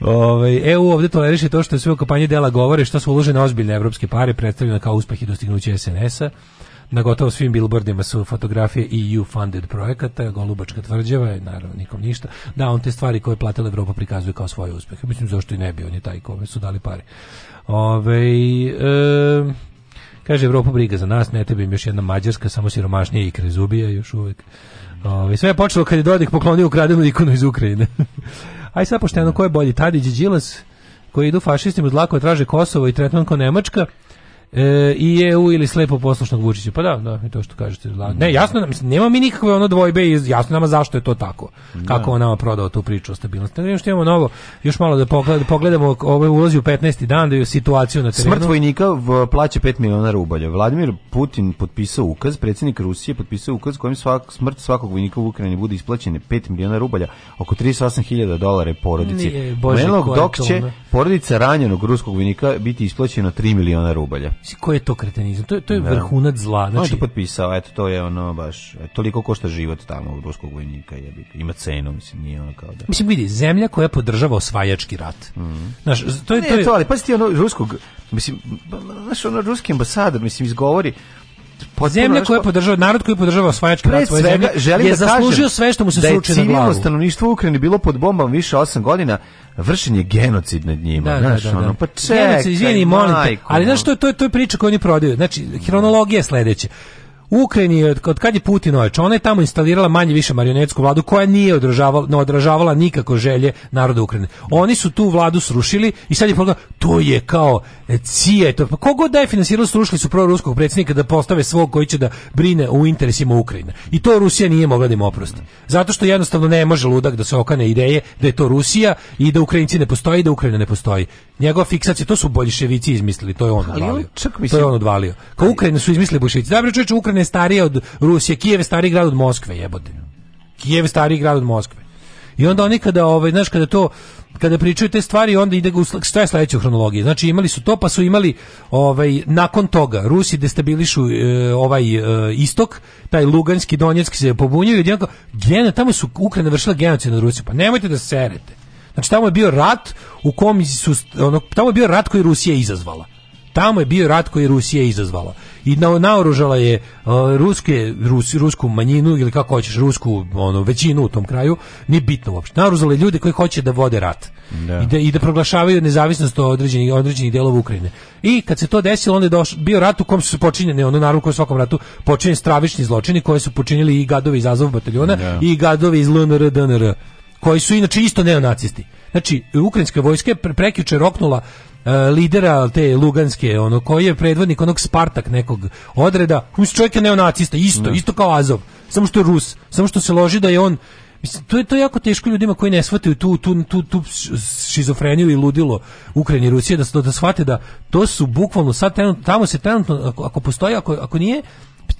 Ovaj EU ovdje toleriše to što je sve u kampanji dela govore što su uložene ozbiljne evropske pare predstavljene kao uspeh i dostignuće SNS-a. Na gotovo svim billboardima su fotografije EU funded projekata, Golubačka tvrđava, naravno nikom ništa. Da, on te stvari koje je platila Evropa prikazuje kao svoje uspehe. Mislim, zašto i ne bi, on je taj kome su dali pare. Ove, ovaj, e, kaže, Evropa briga za nas, ne tebi im još jedna Mađarska, samo siromašnije i krezubija još uvek. Ove, ovaj, sve je počelo kad je Dodik poklonio ukradenu ikonu iz Ukrajine. [LAUGHS] Aj sad pošteno, ko je bolji, Tadić i Đilas, koji idu fašistima iz dlako traže Kosovo i tretman ko Nemačka, e, i EU ili slepo poslušnog Vučića. Pa da, da, to što kažete. Da. Ne, jasno nam, nema mi nikakve ono dvojbe i jasno nama zašto je to tako. Da. Kako on nama prodao tu priču o stabilnosti. Ne, što imamo novo, još malo da pogledamo, pogledamo ove ulozi u 15. dan, da je situaciju na terenu. Smrt vojnika plaća 5 miliona rubalja. Vladimir Putin potpisao ukaz, predsjednik Rusije potpisao ukaz kojim svak, smrt svakog vojnika u Ukrajini bude isplaćene 5 miliona rubalja, oko 38.000 dolara porodici. Nije, bože, dok će porodica ranjenog ruskog vojnika biti isplaćeno 3 miliona rubalja. Koji je to kretenizam? To je, to je da. vrhunac zla. Znači, On je znači- potpisao, eto, to je ono baš, eto, toliko košta život tamo ruskog vojnika, jebi, ima cenu, mislim, nije ono kao da... Mislim, vidi, zemlja koja podržava osvajački rat. Mm -hmm. Znaš, to je... Ne, to je... to, ali, pazite, ono, ruskog, mislim, znaš, ono, ruski ambasador, mislim, izgovori, Zemlja koja podržava narod koji podržava osvajački rat svoje zemlje je da zaslužio sve što mu se da sruči na glavu. Da je u Ukrajini bilo pod bombom više 8 godina, vršen je genocid nad njima, da, da, znaš, da, da, ono, pa čekaj, genocid, izvini, molim te, ali znaš što je, to je, to je priča koju oni prodaju, znači, hronologija je sledeća. U Ukrajini od, od kad je Putin ojačao, ona je tamo instalirala manje više marionetsku vladu koja nije odražavala, ne odražavala nikako želje naroda Ukrajine. Oni su tu vladu srušili i sad je pogledao, to je kao e, cije, to, pa kogo da je finansiralo, srušili su ruskog predsjednika da postave svog koji će da brine u interesima Ukrajine. I to Rusija nije mogla da im oprosti. Zato što jednostavno ne može ludak da se okane ideje da je to Rusija i da Ukrajinci ne postoji, da Ukrajina ne postoji. Njegova fiksacija, to su boljševici izmislili, to je on odvalio. to je on odvalio. Kao Ukrajine su izmislili boljševici. Da, bre, Tirana je starija od Rusije, Kijev je stariji grad od Moskve, jebote. Kijev je stariji grad od Moskve. I onda oni kada, ovaj, znaš, kada to, kada pričaju te stvari, onda ide u sve sledeće u hronologiji. Znači imali su to, pa su imali ovaj, nakon toga, Rusi destabilišu e, ovaj e, istok, taj Luganski, Donjecki se pobunjaju i gena, tamo su Ukrajina vršila genocid na Rusiju, Pa nemojte da se serete. Znači tamo je bio rat u kom su, ono, tamo je bio rat koji Rusija izazvala. Tamo je bio rat koji Rusija izazvala i na, naoružala je uh, ruske Rus, rusku manjinu ili kako hoćeš rusku ono većinu u tom kraju, nije bitno uopšte. Naoružala je ljude koji hoće da vode rat. Da. I, da, I da proglašavaju nezavisnost određenih određenih delova Ukrajine. I kad se to desilo, onda je doš, bio rat u kom su počinjene, ono naravno u svakom ratu, počinjeni stravični zločini koje su počinili i gadovi iz Azov bataljona da. i gadovi iz LNR, DNR koji su inače isto neonacisti. Znači, ukrajinska vojska je pre, prekjuče roknula E, lidera te Luganske, ono koji je predvodnik onog Spartak nekog odreda, uz čovjek je neonacista, isto, da. isto kao Azov, samo što je Rus, samo što se loži da je on Mislim, to je to jako teško ljudima koji ne shvataju tu, tu, tu, tu šizofreniju i ludilo Ukrajine i Rusije da, da shvate da to su bukvalno sad trenutno, tamo se trenutno ako, ako postoji, ako, ako nije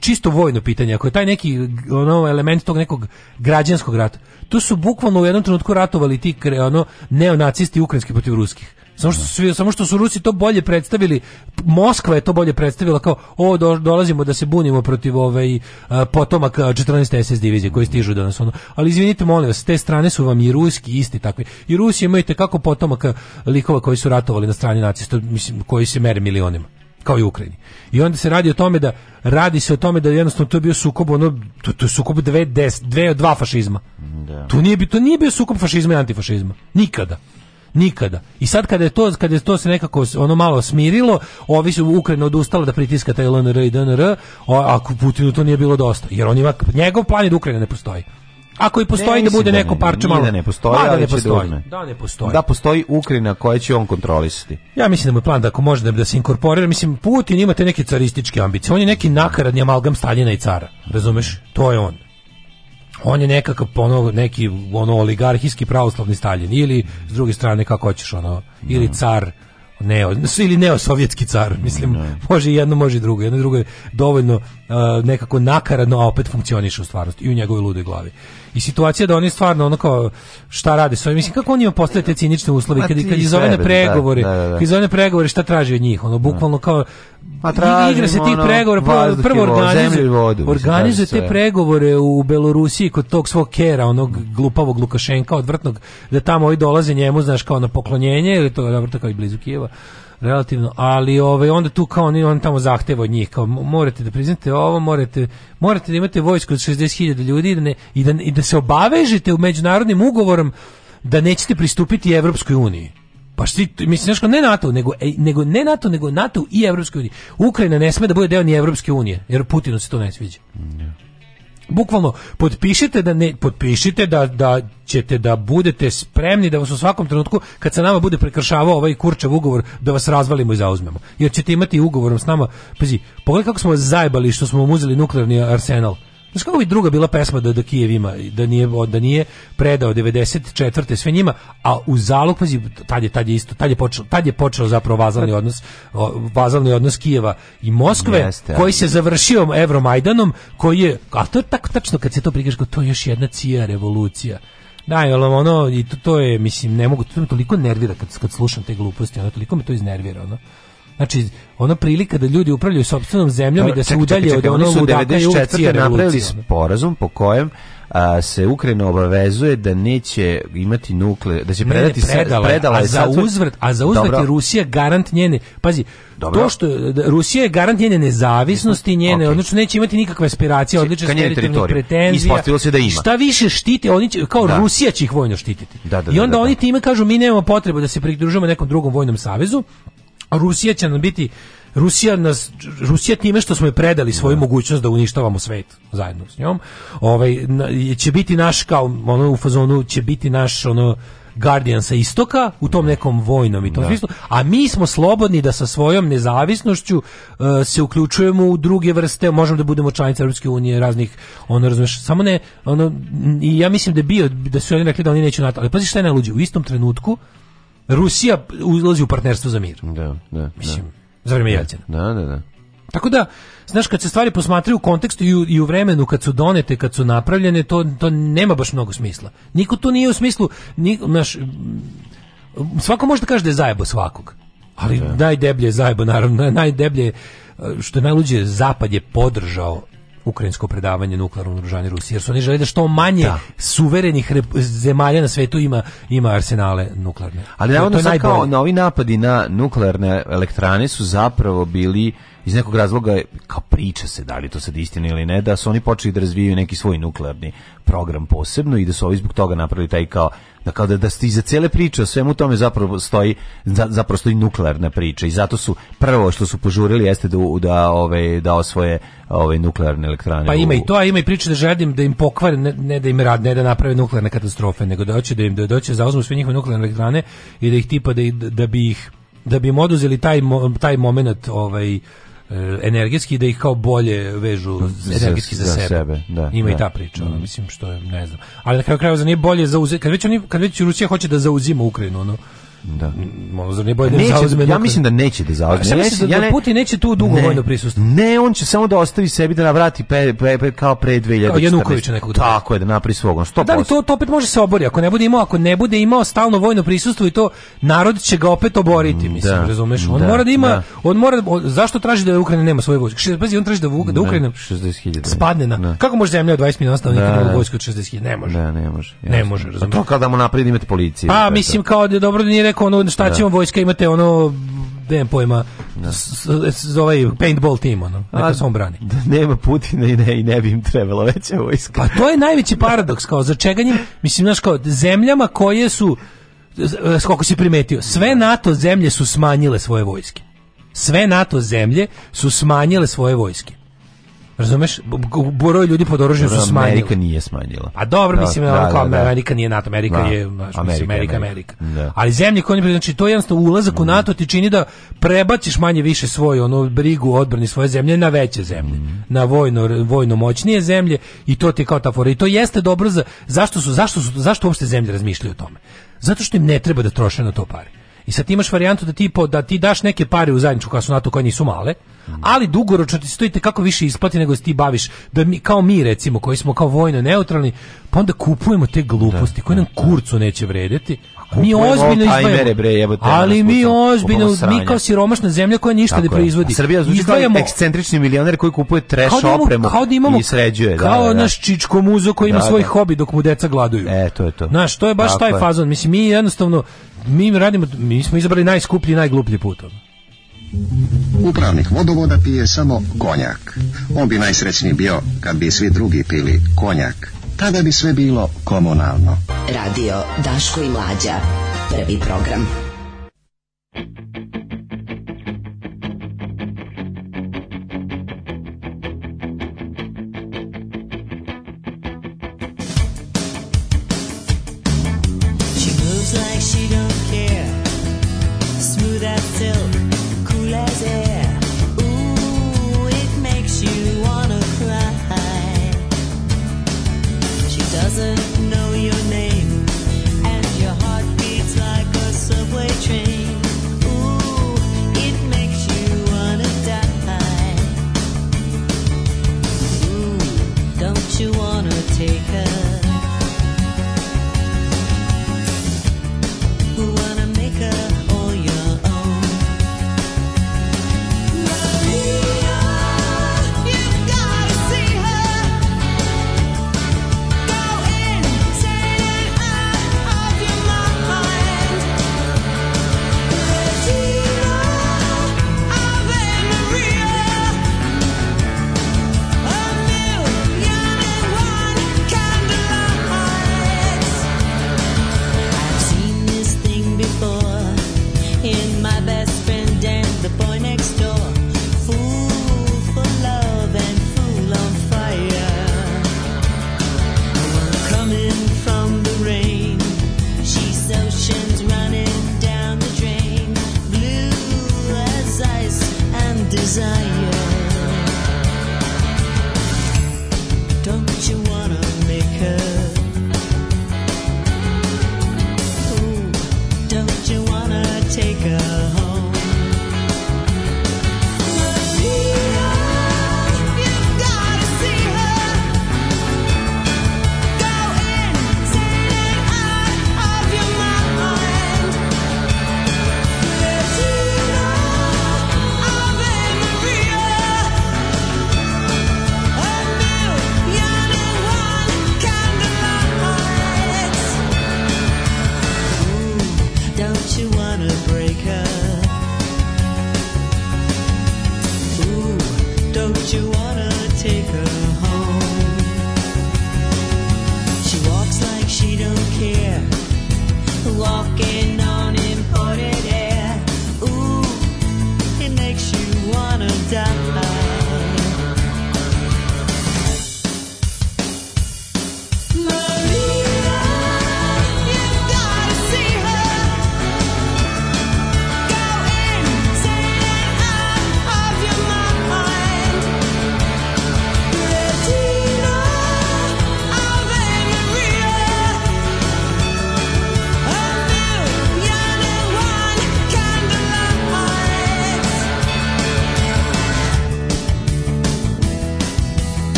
čisto vojno pitanje, ako je taj neki ono element tog nekog građanskog rata. Tu su bukvalno u jednom trenutku ratovali ti ono neonacisti ukrajinski protiv ruskih. Samo što, da. su, samo što su Rusi to bolje predstavili, Moskva je to bolje predstavila kao, o, do, dolazimo da se bunimo protiv ovaj, potomak 14. SS divizije koji stižu danas. Ono. Ali izvinite, molim vas, te strane su vam i ruski isti takvi. I Rusi imaju kako potomaka likova koji su ratovali na strani nacista, mislim, koji se mere milionima kao i u Ukrajini. I onda se radi o tome da radi se o tome da jednostavno to je bio sukob ono to, to je sukob dve, des, dve dva fašizma. Da. To nije to nije bio sukob fašizma i antifašizma. Nikada. Nikada. I sad kada je to kada je to se nekako ono malo smirilo, ovi su Ukrajina odustala da pritiska taj LNR i DNR, a ako Putinu to nije bilo dosta, jer on ima njegov plan je da Ukrajina ne postoji. Ako i postoji ne, da bude da neko ne, parče malo. Da ne postoji, da ne da postoji. Da, ne postoji. Da postoji Ukrajina koja će on kontrolisati. Ja mislim da mu je plan da ako može da, da se inkorporira, mislim Putin ima te neke carističke ambicije. On je neki nakaradni amalgam Staljina i cara. Razumeš? To je on. On je nekakav ono, neki ono oligarhijski pravoslavni Staljin ili s druge strane kako hoćeš ono ili da. car neo, ili neosovjetski car, mislim, ne. može i jedno, može i drugo, jedno i drugo je dovoljno uh, nekako nakaradno, a opet funkcioniše u stvarnosti i u njegovoj ludoj glavi. I situacija da oni stvarno ono kao šta rade sa mislim kako oni postaju te cinične uslove kad kad izove na da, pregovore, da, da, da. izove na pregovore šta traži od njih, ono da. bukvalno kao Ma igra se ti pregovore, ono, prvo organizuje, da organizuje te pregovore u Belorusiji kod tog svog kera, onog glupavog Lukašenka odvrtnog, da tamo ovi dolaze njemu, znaš, kao na poklonjenje, ili to dobro, tako i blizu Kijeva relativno, ali ovaj onda tu kao oni on tamo zahteva od njih kao morate da priznate ovo, morate morate da imate vojsku od 60.000 ljudi i da, ne, i da, i da se obavežete u međunarodnim ugovorom da nećete pristupiti Evropskoj uniji. Pa šti, mislim, ne NATO, nego, nego ne NATO, nego NATO i Evropske unije. Ukrajina ne sme da bude deo ni Evropske unije, jer Putinu se to ne sviđa. Yeah bukvalno potpišite da ne potpišite da da ćete da budete spremni da vas u svakom trenutku kad sa nama bude prekršavao ovaj kurčev ugovor da vas razvalimo i zauzmemo. Jer ćete imati ugovorom s nama, pazi, pogledaj kako smo zajbali što smo mu uzeli nuklearni arsenal. Znaš kako bi druga bila pesma da, da Kijev ima, da nije, da nije predao 94. sve njima, a u zalog, pazi, tad je, tad je isto, tad je počeo, tad je počeo zapravo vazalni odnos, vazalni odnos Kijeva i Moskve, Jeste, koji se završio Evromajdanom, koji je, a to je tako tačno kad se to prikaže, to je još jedna cija revolucija. Da, jel, ono, i to, to je, mislim, ne mogu, to me toliko nervira kad, kad slušam te gluposti, ono, toliko me to iznervira, ono. Znači, ona prilika da ljudi upravljaju sopstvenom zemljom Dobro, i da se udalje od onog ludaka 94. uvek napravili sporazum po kojem a, se Ukrajina obavezuje da neće imati nukle, da će predati ne, predala, se, predala a za uzvrat, a za uzvrat je Rusija garant njene. Pazi, Dobro. to što da, Rusija je garant njene nezavisnosti, njene, okay. odnosno neće imati nikakve aspiracije, odlične teritorijalne pretenzije. Ispostavilo se da ima. Šta više štite oni će, kao da. Rusija će ih vojno štititi. Da, da, I da, onda da, oni time kažu mi nemamo potrebu da se pridružujemo nekom drugom vojnom savezu Rusija će nam biti Rusija nas Rusija time što smo je predali svoju no. Da. mogućnost da uništavamo svet zajedno s njom, ovaj će biti naš kao ono u fazonu će biti naš ono Guardian sa istoka u tom nekom vojnom i tom da. smislu, a mi smo slobodni da sa svojom nezavisnošću uh, se uključujemo u druge vrste, možemo da budemo članice Europske unije, raznih ono razumeš, samo ne ono i ja mislim da bio da su oni rekli da oni neće NATO, ali pazi šta je najluđe, u istom trenutku Rusija ulazi u partnerstvo za mir. Da, da. da. Mislim, za vreme da, Jelcina. Da, da, da. Tako da, znaš, kad se stvari posmatraju u kontekstu i u, i u vremenu kad su donete, kad su napravljene, to, to nema baš mnogo smisla. Niko to nije u smislu, ni, znaš, svako može da kaže da je zajebo svakog. Ali da. najdeblje je zajebo, naravno, najdeblje što najluđe, Zapad je podržao ukrajinsko predavanje nuklearnom oružanju Rusije, jer su oni žele da što manje da. suverenih zemalja na svetu ima ima arsenale nuklearne. Ali navodno to, to je kao na napadi na nuklearne elektrane su zapravo bili iz nekog razloga kao priča se da li to sad istina ili ne da su oni počeli da razvijaju neki svoj nuklearni program posebno i da su oni zbog toga napravili taj kao da kao da, da ste iza cele priče svemu tome zapravo stoji za, zapravo stoji nuklearna priča i zato su prvo što su požurili jeste da da ove ovaj, da osvoje ove ovaj, nuklearne elektrane. Pa ima i to, a ima i priče da želim da, da im pokvare ne, ne da im rad, ne da naprave nuklearne katastrofe, nego da hoće da im da doće da zauzmu sve njihove nuklearne elektrane i da ih tipa da da bi ih da bi im oduzeli taj taj momenat ovaj E, energetski da ih kao bolje vežu energetski za, za sebe. sebe. Da, Ima da. i ta priča, ono, mm. mislim što je, ne znam. Ali na kraju krajeva za nije bolje zauzeti, kad već oni kad već Rusija hoće da zauzima Ukrajinu, ono Da. Možda zar nije bolje da zauzme Ja mislim da neće da zauzme. Ja da- mislim da, ja ne, Putin neće tu dugo ne, vojno prisustvo. Ne, on će samo da ostavi sebi da navrati pe, pe, pe, kao pre 2014. Kao Janukovića Tako je, da napri svog. On 100%. Da li to, to opet može se obori? Ako ne bude imao, ako ne bude imao stalno vojno prisustvo i to narod će ga opet oboriti, mm, mislim, da, razumeš? On da, mora da ima, da. on mora, on, zašto traži da Ukrajina nema svoje vojske? Pazi, on traži da, da, da Ukrajina 60.000 spadne na. Da. Kako može zemlja od 20 miliona stanovnika da, da. vojsku od 60.000? Ne može. Da, ne može. Jasno. Ne može, pa razumeš? To kada mu napred imate policiju. Pa, mislim, kao da dobro da nije neko ono, šta da. će vam vojska, imate ono, nemam pojma, da. ovaj paintball tim, ono, neka se on brani. Da nema Putina i ne, i ne bi im trebalo veća vojska. Pa to je najveći paradoks, kao za čega njim, mislim, znaš, kao zemljama koje su, kako si primetio, sve da. NATO zemlje su smanjile svoje vojske. Sve NATO zemlje su smanjile svoje vojske. Razumeš, broj ljudi pod oružjem su smanjili. Amerika nije smanjila. A dobro, da, mislim, da, da kao da, da, Amerika nije NATO, Amerika da, je, znaš, Amerika, Amerika, Amerika. Da. Amerika. Ali zemlje koje, znači, to je jednostavno ulazak mm. u NATO ti čini da prebaciš manje više svoju ono, brigu odbrani svoje zemlje na veće zemlje, mm. na vojno, vojno moćnije zemlje i to ti kao ta fora. I to jeste dobro za, zašto su, zašto su, zašto uopšte zemlje razmišljaju o tome? Zato što im ne treba da troše na to pare. I sad ti imaš varijantu da ti, po, da ti daš neke pare u zajedničku kasu NATO koje nisu male, ali dugoročno ti stojite kako više isplati nego se ti baviš da mi kao mi recimo koji smo kao vojno neutralni pa onda kupujemo te gluposti da, koje nam da, da. kurcu neće vredeti. mi ozbiljno izdvajamo bre jebote ali mi ozbiljno mi kao siromašna zemlja koja ništa Tako ne proizvodi je. A Srbija zvuči kao ekscentrični milioner koji kupuje treš da opremu kao da imamo, i sređuje da, kao da, da. naš čičko muzo koji ima da, svoj hobi dok mu deca gladuju e to je to znaš to je baš Tako taj fazon mislim mi jednostavno mi radimo, mi smo izabrali najskuplji i najgluplji put. Upravnik vodovoda pije samo konjak. On bi najsrećniji bio kad bi svi drugi pili konjak. Tada bi sve bilo komunalno. Radio Daško i Mlađa. Prvi program.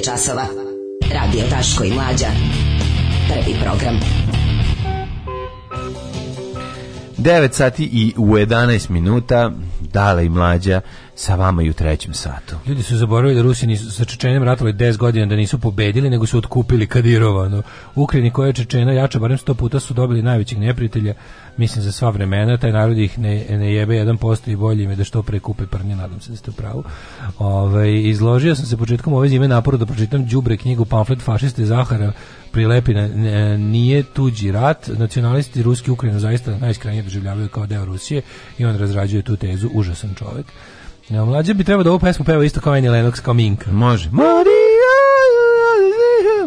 je časova. Radio Taško i Mlađa. Prvi program. 9 sati i u 11 minuta Dala i Mlađa sa vama i u trećem satu. Ljudi su zaboravili da Rusi nisu sa Čečenjem ratovali 10 godina da nisu pobedili, nego su otkupili Kadirova. No, Ukrajini koja je Čečena jača, barem 100 puta su dobili najvećeg neprijatelja, mislim za sva vremena, taj narod ih ne, ne jebe 1% i bolji im je da što pre kupe prnje, nadam se da ste u pravu. Ove, ovaj, izložio sam se početkom ove zime naporu da pročitam đubre knjigu pamflet fašiste Zahara prilepi Prilepina nije tuđi rat nacionalisti Ruski Ukrajina zaista najskranije doživljavaju kao deo Rusije i on razrađuje tu tezu, užasan čovek. Ja, mlađe bi trebao da ovu pesmu peva isto kao Annie Lennox, kao Minka. Može. Mari!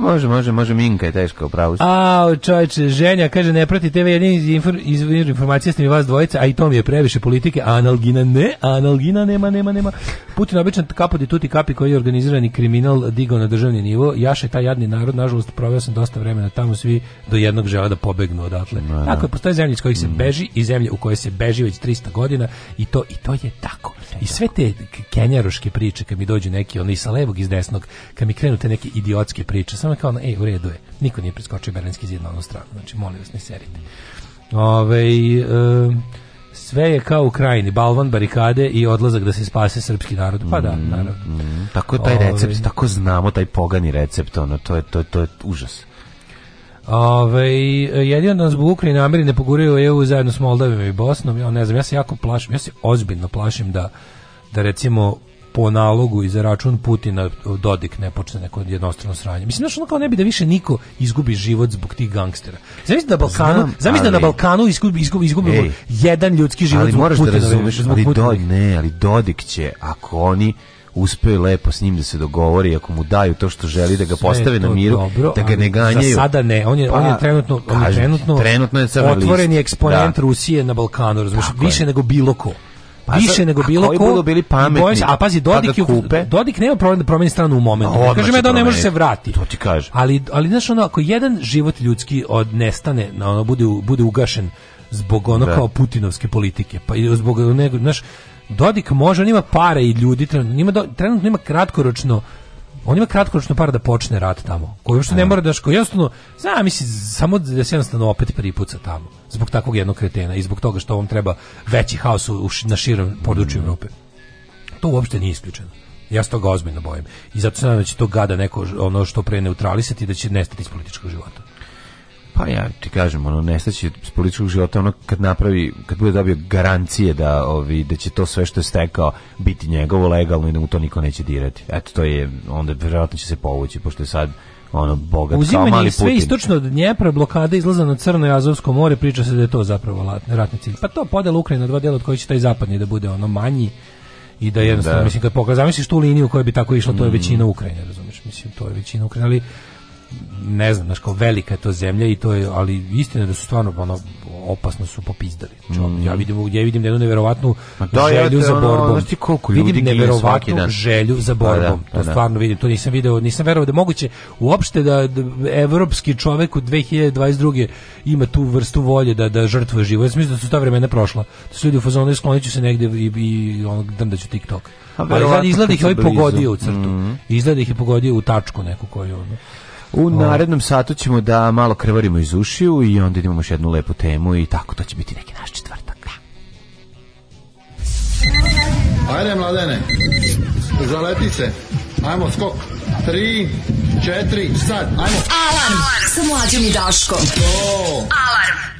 može, može, može, Minka je teška, upravo. A, čovječe, ženja, kaže, ne prati TV, jedin iz, infor, iz informacija ste mi vas dvojica, a i to mi je previše politike, analgina ne, analgina nema, nema, nema. Putin obično kaput i tuti kapi koji je organizirani kriminal digao na državni nivo, jaše taj jadni narod, nažalost, proveo sam dosta vremena tamo, svi do jednog žele da pobegnu odatle. na. Da, da. tako je, postoje zemlje iz kojih se mm. beži i zemlje u koje se beži već 300 godina i to, i to je tako. I sve te kenjaroške priče, kad mi dođu neki, oni sa levog, iz desnog, kad mi krenu te neke idiotske priče, samo ono kao, ej, u redu je. Niko nije preskočio Berlinski zid na onu stranu. Znači, molim vas, ne serite. Ove, ovaj, e, sve je kao u krajini, balvan, barikade i odlazak da se spase srpski narod. Pa da, mm, naravno. Mm, mm, tako je taj Ove, ovaj. recept, tako znamo taj pogani recept, ono, to je, to, to je užas. Ove, ovaj, jedino da zbog Ukrajine Ameri ne poguraju EU e zajedno s Moldavima i Bosnom, ja ne znam, ja se jako plašim, ja se ozbiljno plašim da, da recimo po nalogu i za račun Putina Dodik ne počne neko jednostrano sranje. Mislim, znaš, ono kao ne bi da više niko izgubi život zbog tih gangstera. Zamisli da, Balkanu, Znam, ali, da na Balkanu izgubi, izgubi, izgubimo ej, jedan ljudski život ali zbog moraš Da razumeš, ali Putina. Do, ne, ali Dodik će, ako oni uspeju lepo s njim da se dogovori ako mu daju to što želi da ga postave na miru dobro, da ga ne ganjaju sada ne on je pa, on je pa, trenutno kažem, on je trenutno, trenutno je otvoreni list. eksponent da. Rusije na Balkanu razumiješ više je. nego bilo ko Pa više nego bilo ko. Budu bili pametni. Se, a pazi Dodik pa kupe. Dodik nema problem da promeni stranu u momentu. A, kaže mi da ne može se vratiti. To ti kaže. Ali ali znaš ono ako jedan život ljudski od nestane, na ono bude bude ugašen zbog ono da. kao putinovske politike. Pa i zbog nego znaš Dodik može, on ima pare i ljudi, trenutno ima, trenutno ima kratkoročno on ima kratkoročno par da počne rat tamo. Koji uopšte ne mora da ško, jednostavno, zamisli samo da se jednostavno opet pripuca tamo zbog takvog jednog kretena i zbog toga što ovom treba veći haos u, na širom području mm. Evrope. To uopšte nije isključeno. Ja se toga ozbiljno bojim. I zato se nadam da će to gada neko ono što pre neutralisati da će nestati iz političkog života. Pa ja ti kažem, ono nestaće s političkog života ono kad napravi, kad bude dobio garancije da ovi da će to sve što je stekao biti njegovo legalno i da mu to niko neće dirati. Eto to je onda verovatno će se povući pošto je sad ono bogat Uzimanje kao mali sve istočno od Dnjepra, blokada izlaza na Crno i Azovsko more, priča se da je to zapravo ratni cilj. Pa to podela Ukrajina na dva dela od kojih će taj zapadni da bude ono manji i da jednostavno da. mislim kad pogledaš zamisliš tu liniju koja bi tako išla, to je mm. većina Ukrajine, razumeš? mislim to je većina Ukrajine, ali ne znam, znaš, kao velika je to zemlja i to je, ali istina da su stvarno ono, opasno su popizdali. Znači, mm. Ja mhm. vidim, ja vidim jednu neverovatnu da, želju ja za borbom. Ono, znači koliko ljudi vidim neverovatnu dan. želju za pa da, borbom. Pa da, da, to stvarno vidim, to nisam video, nisam verovao da moguće uopšte da, da evropski čovek u 2022. ima tu vrstu volje da da žrtvuje život. Ja mislim da su ta vremena prošla. Da su ljudi u fazonu e, skloniću se negde i, i ono, drndaću TikTok. A Ali izgleda da ih ovaj pogodio u crtu. Mm -hmm. Izgleda da ih je pogodio u tačku neku koju ono. U narednom satu ćemo da malo krvarimo iz ušiju i onda imamo još jednu lepu temu i tako to će biti neki naš četvrtak. Da. Ajde, mladene, zaleti se. Ajmo, skok. Tri, četiri, sad, ajmo. Alarm, Alarm. sa mlađom i Daškom. To. Alarm.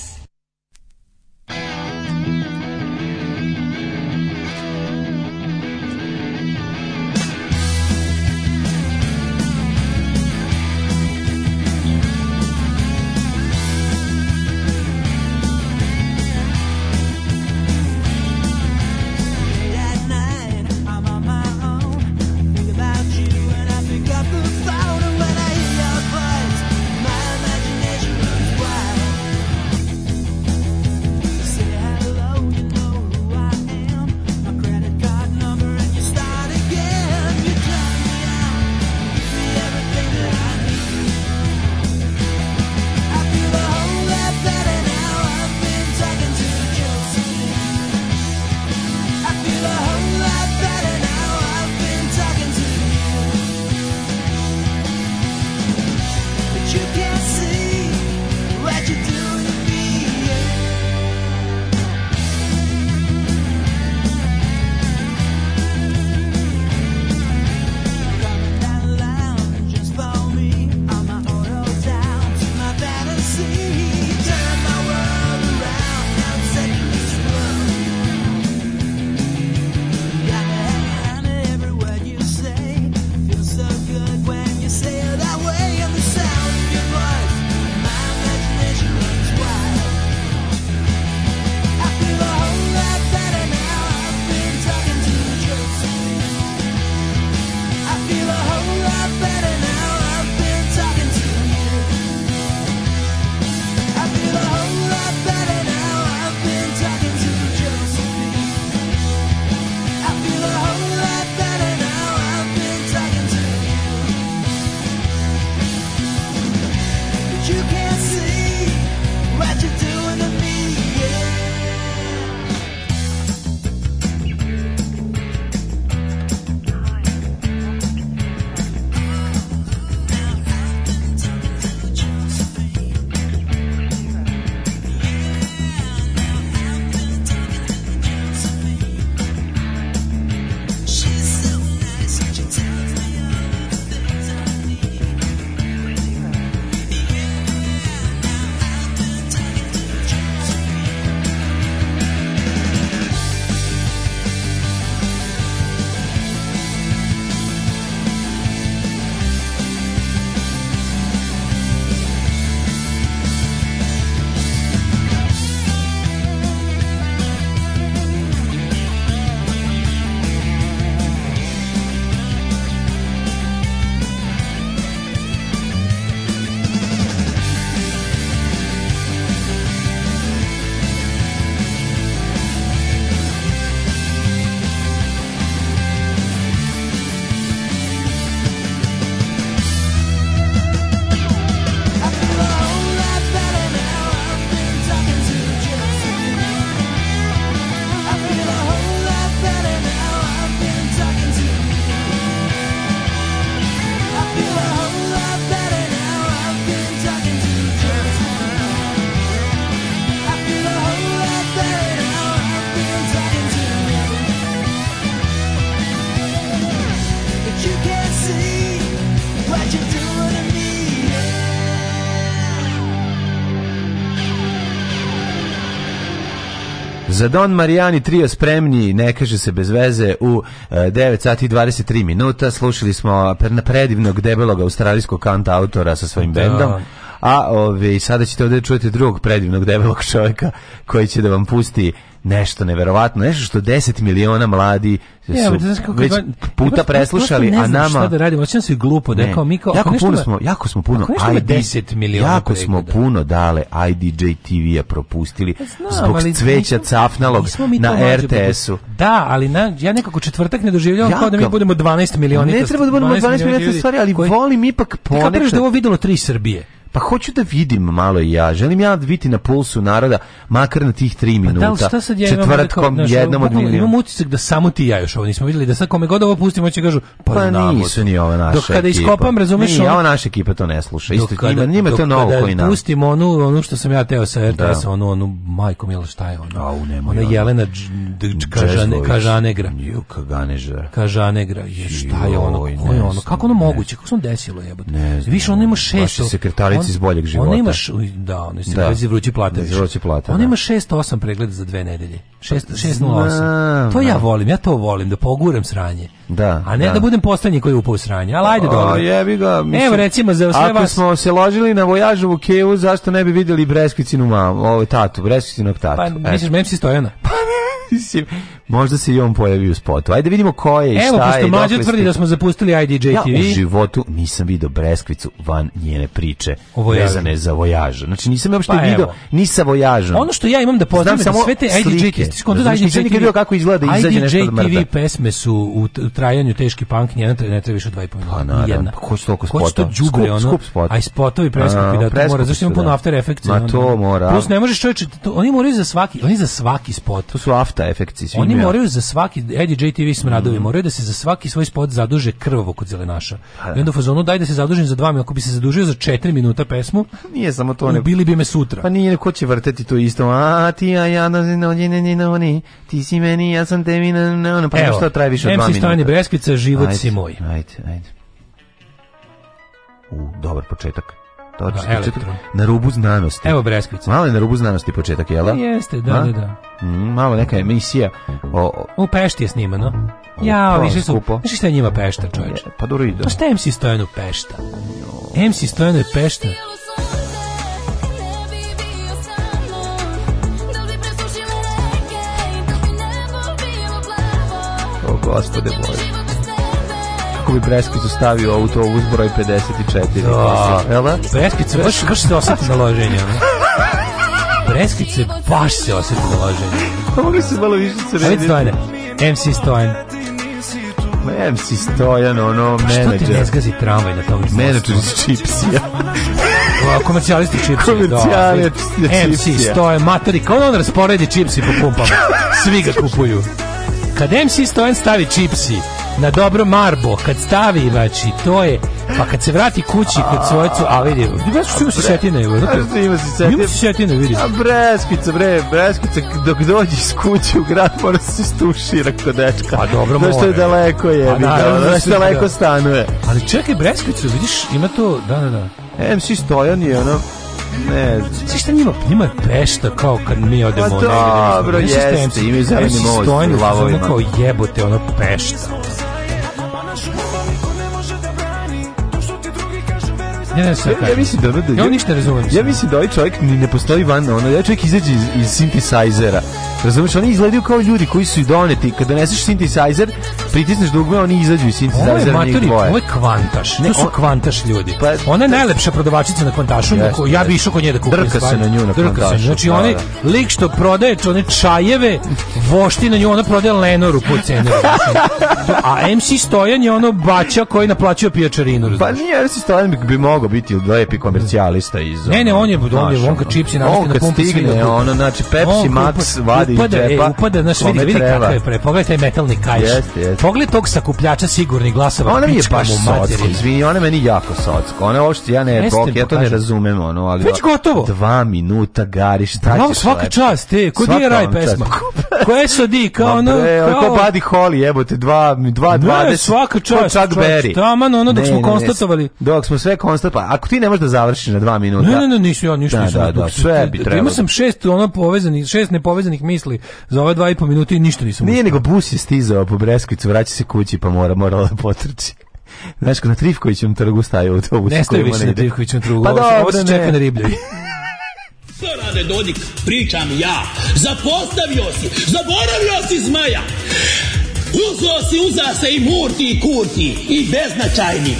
Za Don Marijani trio spremni, ne kaže se bez veze, u 9 e, sati 23 minuta slušali smo predivnog debelog australijskog kanta autora sa svojim da. bendom. A ove, sada ćete ovde čuti drugog predivnog debelog čovjeka koji će da vam pusti nešto neverovatno, nešto što 10 miliona mladi su ja, već puta preslušali, a nama šta da radimo, osećam se glupo da je kao mi kao jako puno smo, jako smo puno ID 10 miliona, jako smo da. puno dale IDJ TV-a propustili pa zbog cveća cafnalog na RTS-u. Da, ali na, ja nekako četvrtak ne doživljavam kao da mi budemo 12 miliona. Ne treba da budemo 12 miliona stvari, ali volim ipak da ponekad. Kako da ovo videlo tri Srbije? Pa hoću da vidim malo i ja. Želim ja biti da na pulsu naroda, makar na tih tri minuta. Pa da li šta sad ja četvrtkom, da jednom od milijuna. Imam utisak da samo ti i ja još ovo nismo vidjeli, da sad kome god ovo pustimo će da kažu, pa, pa namo, nisu ni ova naša Dok kada ekipa. iskopam, razumiješ? Nije, ova naša ekipa to ne sluša. Isto, kada, njima, njima to novo koji nam. pustimo onu, onu što sam ja teo sa da. RTS-a, onu, onu, majko mila, šta je ono? Au, nemoj. Ona Jelena Kažanegra. Kažanegra. Kažanegra. Šta je ono? Kako je ono? Kako ono moguće? Kako se ono desilo jebote? Više ono ima šesto. Vaši sekretari on, iz boljeg života. Da, ona imaš, da, on se da. vruće plate. vruće plate. On da. ima 608 pregleda za dve nedelje. 6 608. Pa, to ja da. volim, ja to volim da poguram sranje. Da. A ne da, da budem poslednji koji upa u sranje. Al ajde dobro. jebi ga, mislim. Evo recimo za sve ako vas. Ako smo se ložili na vojažu u Kevu, zašto ne bi videli Breskvicinu mamu, ovaj tatu, Breskvicinog tatu. Pa misliš Memsi Stojana? [LAUGHS] Pa mislim, Možda se i on pojavi u spotu. Ajde vidimo ko je i šta je. Evo, pošto mlađe tvrdi da smo zapustili IDJ ja TV. Ja u životu nisam video Breskvicu van njene priče vezane za vojaža. Znači nisam je uopšte pa video ni sa vojažom. Ono što ja imam da poznajem da samo sve te IDJ TV. Znači, nisam nikad video kako izgleda izađe nešto od mrda. IDJ TV pesme su u trajanju teški punk, njena ne treba više od 2,5 i pol Pa naravno, pa ko će toliko spota? Ko će to džubre, ono? A i spotovi preskupi, da to mora. Zašto ima da. puno after effects? Ma to mora. Plus ne možeš čovječe, oni moraju za svaki, oni za svaki spot. To su after effects, svi moraju za svaki Eddie JTV smradovi mm. moraju da se za svaki svoj spot zaduže krvavo kod zelenaša. I onda fazonu daj da se zadužim za 2 ako bi se zadužio za 4 minuta pesmu. [LAUGHS] Nije samo to, ne. Bili bi me sutra. Pa nije ko će vrteti to isto. A ti a ja na no ne ne no ne. Ti si meni, ja sam tebi na na pa Evo, što traje više od 2 minuta. MC Stani Breskica, život ajde, si moj. Ajde, ajde. U, dobar početak na rubu znanosti. Evo Breskvica. Malo je na rubu znanosti početak, jel? Da? Jeste, da, A? da, da. Mm, malo neka emisija o, o... U Pešti je snimano. Ja, više su... Više šta je njima Pešta, čovječe? Pa dobro ide. Pa šta je MC Stojanu Pešta? No. MC Stojanu je Pešta. O, gospode Bože. Jakovi Breskicu stavio autobus broj 54. Da, jel da? Breskicu, baš, baš se osjeti na loženje. Breskice baš se osjeti na loženje. Pa mogli se malo više crveniti. Ajde, Stojane. MC Stojan. MC Stojan, ono, menadžer. Što ti ne zgazi tramvaj na tom? Menadžer iz Čipsija. Komercijalisti čipsi. Da. Komercijalisti čipsija. MC Stojan, matori, kao da on rasporedi čipsi po kumpama. Svi ga kupuju. Kad MC Stojan stavi čipsi, na dobro marbo, kad stavi vači, to je, pa kad se vrati kući kod svojcu, a vidi, baš ima se setine, evo. Ima se Ima se vidi. A breskica, bre, breskica, dok dođe iz kući u grad, mora da se stušira kod dečka. Pa dobro, mora. Zašto je daleko je, pa da znaš daleko stanuje. Ali čekaj, breskicu, vidiš, ima to, da, da, da. MC Stojan je ono Ne znam. Sve šta njima, njima je pešta kao kad mi odemo pa, dobro, jeste, imaju zeleni moć u lavovima. Ono kao jebote, ono pešta. Ne, ne, ja, da ja mislim da, da, ja, ja ništa razumem. Ja mislim da ovaj čovjek ni ne postoji van, ono, ja da ovaj čovjek izađe iz, iz synthesizera. Razumeš, oni izgledaju kao ljudi koji su i doneti. Kada neseš synthesizer, pritisneš dugme, oni izađu iz sintetizatora. Ovo je maturi, ovo je kvantaš. Ne, to su on, kvantaš ljudi. Pa, ona je da. najlepša prodavačica na kvantašu. Yes, ja bi išao kod nje da kupim. Drka se na nju na drka kvantašu. Se. Znači, da, onaj da. lik što prodaje one čajeve, vošti na nju, ona prodaje Lenoru po cenu. [LAUGHS] A MC Stojan je ono bača koji naplaćuje pijačarinu. Pa nije MC Stojan bi mogao biti lepi komercijalista iz... Ne, ne, on je, on je Vonka Čipsi navesti na pumpi stigne, ono, znači Pepsi Max vadi iz e, džepa. Upada, upada, znaš, vidi, vidi kako je pre. Pogledaj taj metalni kajš. Jeste, jeste pogled tog sakupljača sigurnih glasova. Ona mi je baš socka, izvini, ona meni jako socka. Ona uopšte, ja ne, bok, ja to ne razumem, ono, ali... Već da- gotovo. Dva minuta gariš, šta Bravo, svaka čast, te, ko di je raj pesma? Ko je so di, kao ono... Kao... Ko Buddy Holly, jebote, dva, dva, dva, ne, svaka čast, Chuck Berry. Taman, ono, dok smo konstatovali. Dok smo sve konstatovali, ako ti ne možeš da završiš na dva minuta... Ne, ne, ne, nisu ja, ništa da, nisam. Da, da sve bi trebalo. Imao sam šest, ono, povezanih, šest nepovezanih misli za ove dva i po minuta i ništa nisam. Nije, nego bus je stizao po Breskvicu vraća se kući pa mora, morala da potrči. Znaš, na Trifkovićem trgu staje autobus. Ne staje više na Trifkovićem trgu. Pa dobro, ovo se čeka na ribljevi. Što rade Dodik? Pričam ja. Zapostavio si, zaboravio si zmaja. Uzo si, uza se i murti i kurti i beznačajni.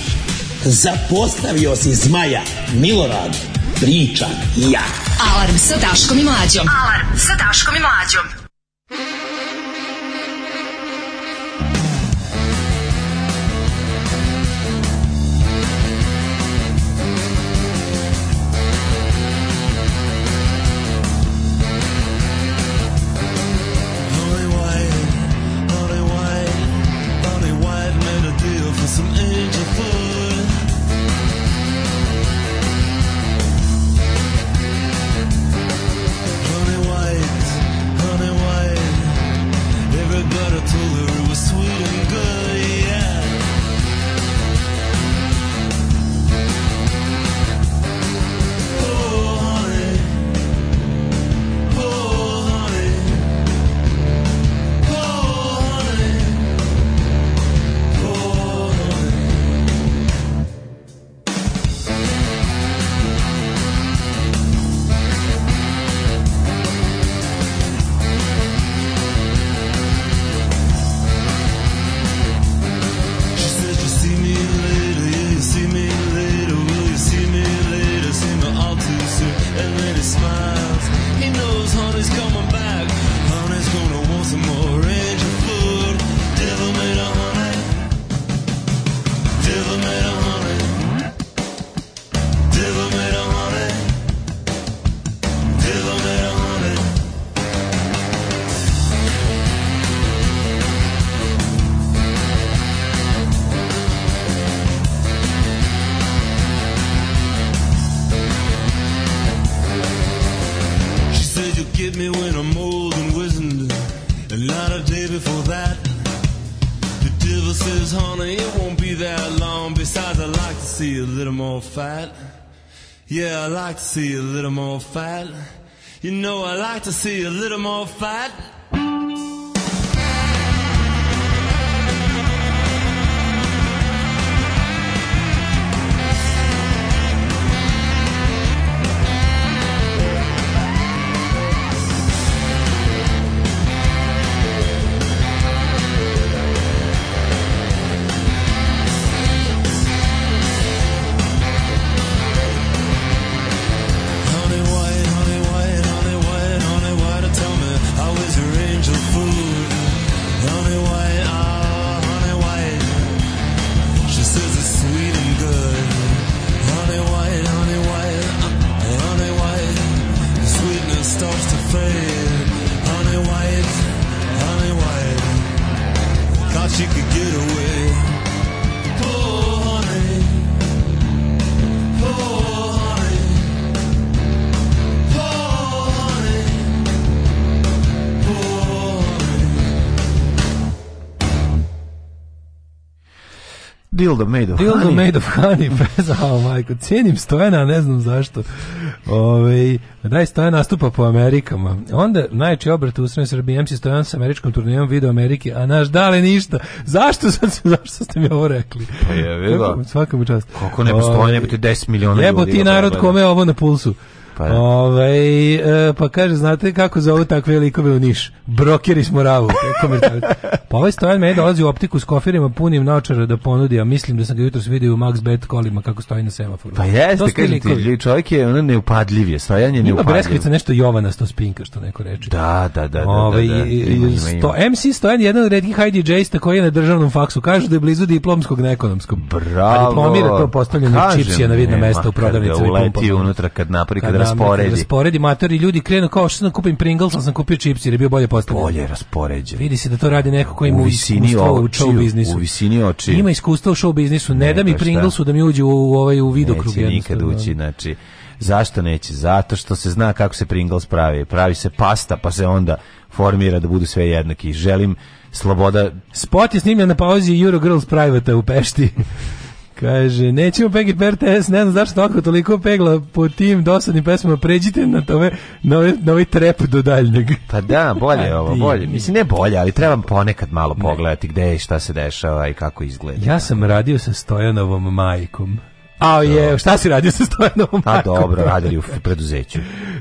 Zapostavio si zmaja, Milorad, pričam ja. Alarm sa Daškom i Mlađom. Alarm sa Daškom i Mlađom. Yeah, I like to see a little more fight. You know, I like to see a little more fight. Dildo made of Dildo honey. made of honey, pezao, [LAUGHS] majko. Cijenim Stojana, ne znam zašto. Ove, daj Stojan nastupa po Amerikama. Onda najče obrat u Sremoj Srbiji, MC Stojan sa američkom turnirom video Amerike, a naš dale ništa. Zašto, sad, [LAUGHS] zašto ste mi ovo rekli? Pa je, Svaka Svakom čast. Koliko ne postoje, ne 10 miliona ljudi. Jebo ti narod kome ovo na pulsu. Pa, da. Ove, ovaj, e, pa kaže, znate kako zovu takve likove u Niš? Brokeri s moravu. pa ovaj stojan me dolazi u optiku s kofirima punim naočara da ponudi, a mislim da sam ga jutros vidio u Max Bet kolima kako stoji na semaforu. Pa jeste, kažem ti, čovjek je ono neupadljiv je, stojan je neupadljiv. Ima Breskvica nešto Jovanasto spinka, što neko reče. Da, da, da. Ove, da, da, ovaj, da. sto, MC Stojan je jedan od redkih IDJ-sta koji je na državnom faksu. Kažu da je blizu diplomskog na ekonomskom. Bravo. A diplomira to postavljeno čipsija na vidno mesto u prodavnicu. Kada uleti unutra, kad napravi, kada Da rasporedi. Kad rasporedi mater ljudi krenu kao što sam kupim Pringles, sam kupio čips jer je bio bolje postavljen. Bolje raspoređen. Vidi se da to radi neko ko ima iskustvo u show biznisu. U visini oči. Ima iskustva u show biznisu. Ne, ne da mi da. Pringlesu da mi uđe u, ovaj u vidokrug. Neće nikad da. ući, znači. Zašto neće? Zato što se zna kako se Pringles pravi. Pravi se pasta, pa se onda formira da budu sve jednaki. Želim sloboda... Spot je snimljen na pauzi Eurogirls Private u Pešti. [LAUGHS] Kaže, nećemo pegit RTS, ne znam zašto ako toliko pegla po tim dosadnim pesmama, pređite na, tome, na, ovaj, na ovaj trep do daljnjeg. Pa da, bolje [LAUGHS] je ovo, bolje. Mislim, ne bolje, ali trebam ponekad malo pogledati gde je, šta se dešava i kako izgleda. Ja sam radio sa Stojanovom majkom. A je, šta si radio sa Stojanovom A pa dobro, radili u preduzeću.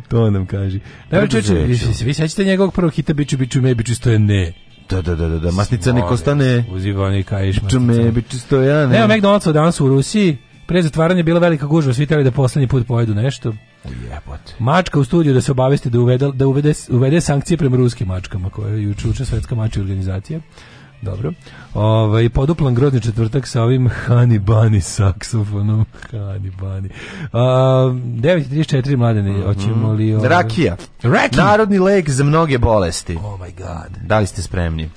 to nam kaže. Da, vi, vi sećate njegovog prvog hita Biću, Biću, Me, Biću, Stojan, ne. Da, da, da, da, da. masnica ne kostane. Uzivani kajiš. Čume, bi čisto ja ne. Evo McDonald's danas u Rusiji. Pre zatvaranja bila velika gužva, svi trebali da poslednji put pojedu nešto. Jebote. Mačka u studiju da se obavesti da uvede, da uvede, uvede sankcije prema ruskim mačkama, koje je juče svjetska mačka organizacija. Dobro. Ovaj poduplan grozni četvrtak sa ovim Hani Bani saksofonom. Hani Bani. Uh, 9:34 mladene, mm hoćemo li ovaj... Rakija. Raki. Narodni lek za mnoge bolesti. Oh my god. Da li ste spremni?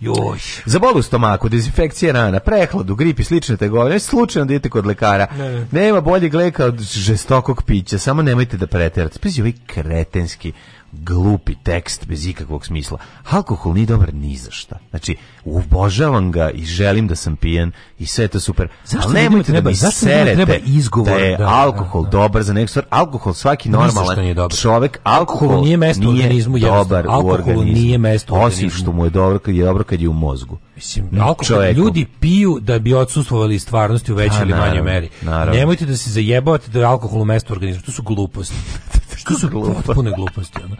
Joj. Za bol u stomaku, dezinfekcije rana, prehladu, grip i slične tegovine, slučajno da idete kod lekara. Ne, ne. Nema boljeg leka od žestokog pića, samo nemojte da preterate. Spazi ovaj kretenski glupi tekst bez ikakvog smisla. Alkohol nije dobar ni za šta. Znači, obožavam ga i želim da sam pijen i sve je to super. Zašto Ali nemojte da treba, da mi zašto serete treba izgovor, da je da, da alkohol da, da. dobar za neku stvar. Alkohol svaki normalan nije dobar. čovek, alkohol, alkohol nije mesto nije organizmu, dobar alkohol u organizmu. nije mesto u organizmu. Osim što mu je dobro kad je, dobro kad je u mozgu. Mislim, alkohol ljudi piju da bi odsustvovali stvarnosti u većoj da, ili manjoj meri. Naravno. Nemojte da se zajebavate da je alkohol u mesto u organizmu. To su gluposti. [LAUGHS] što su potpune gluposti. Ono.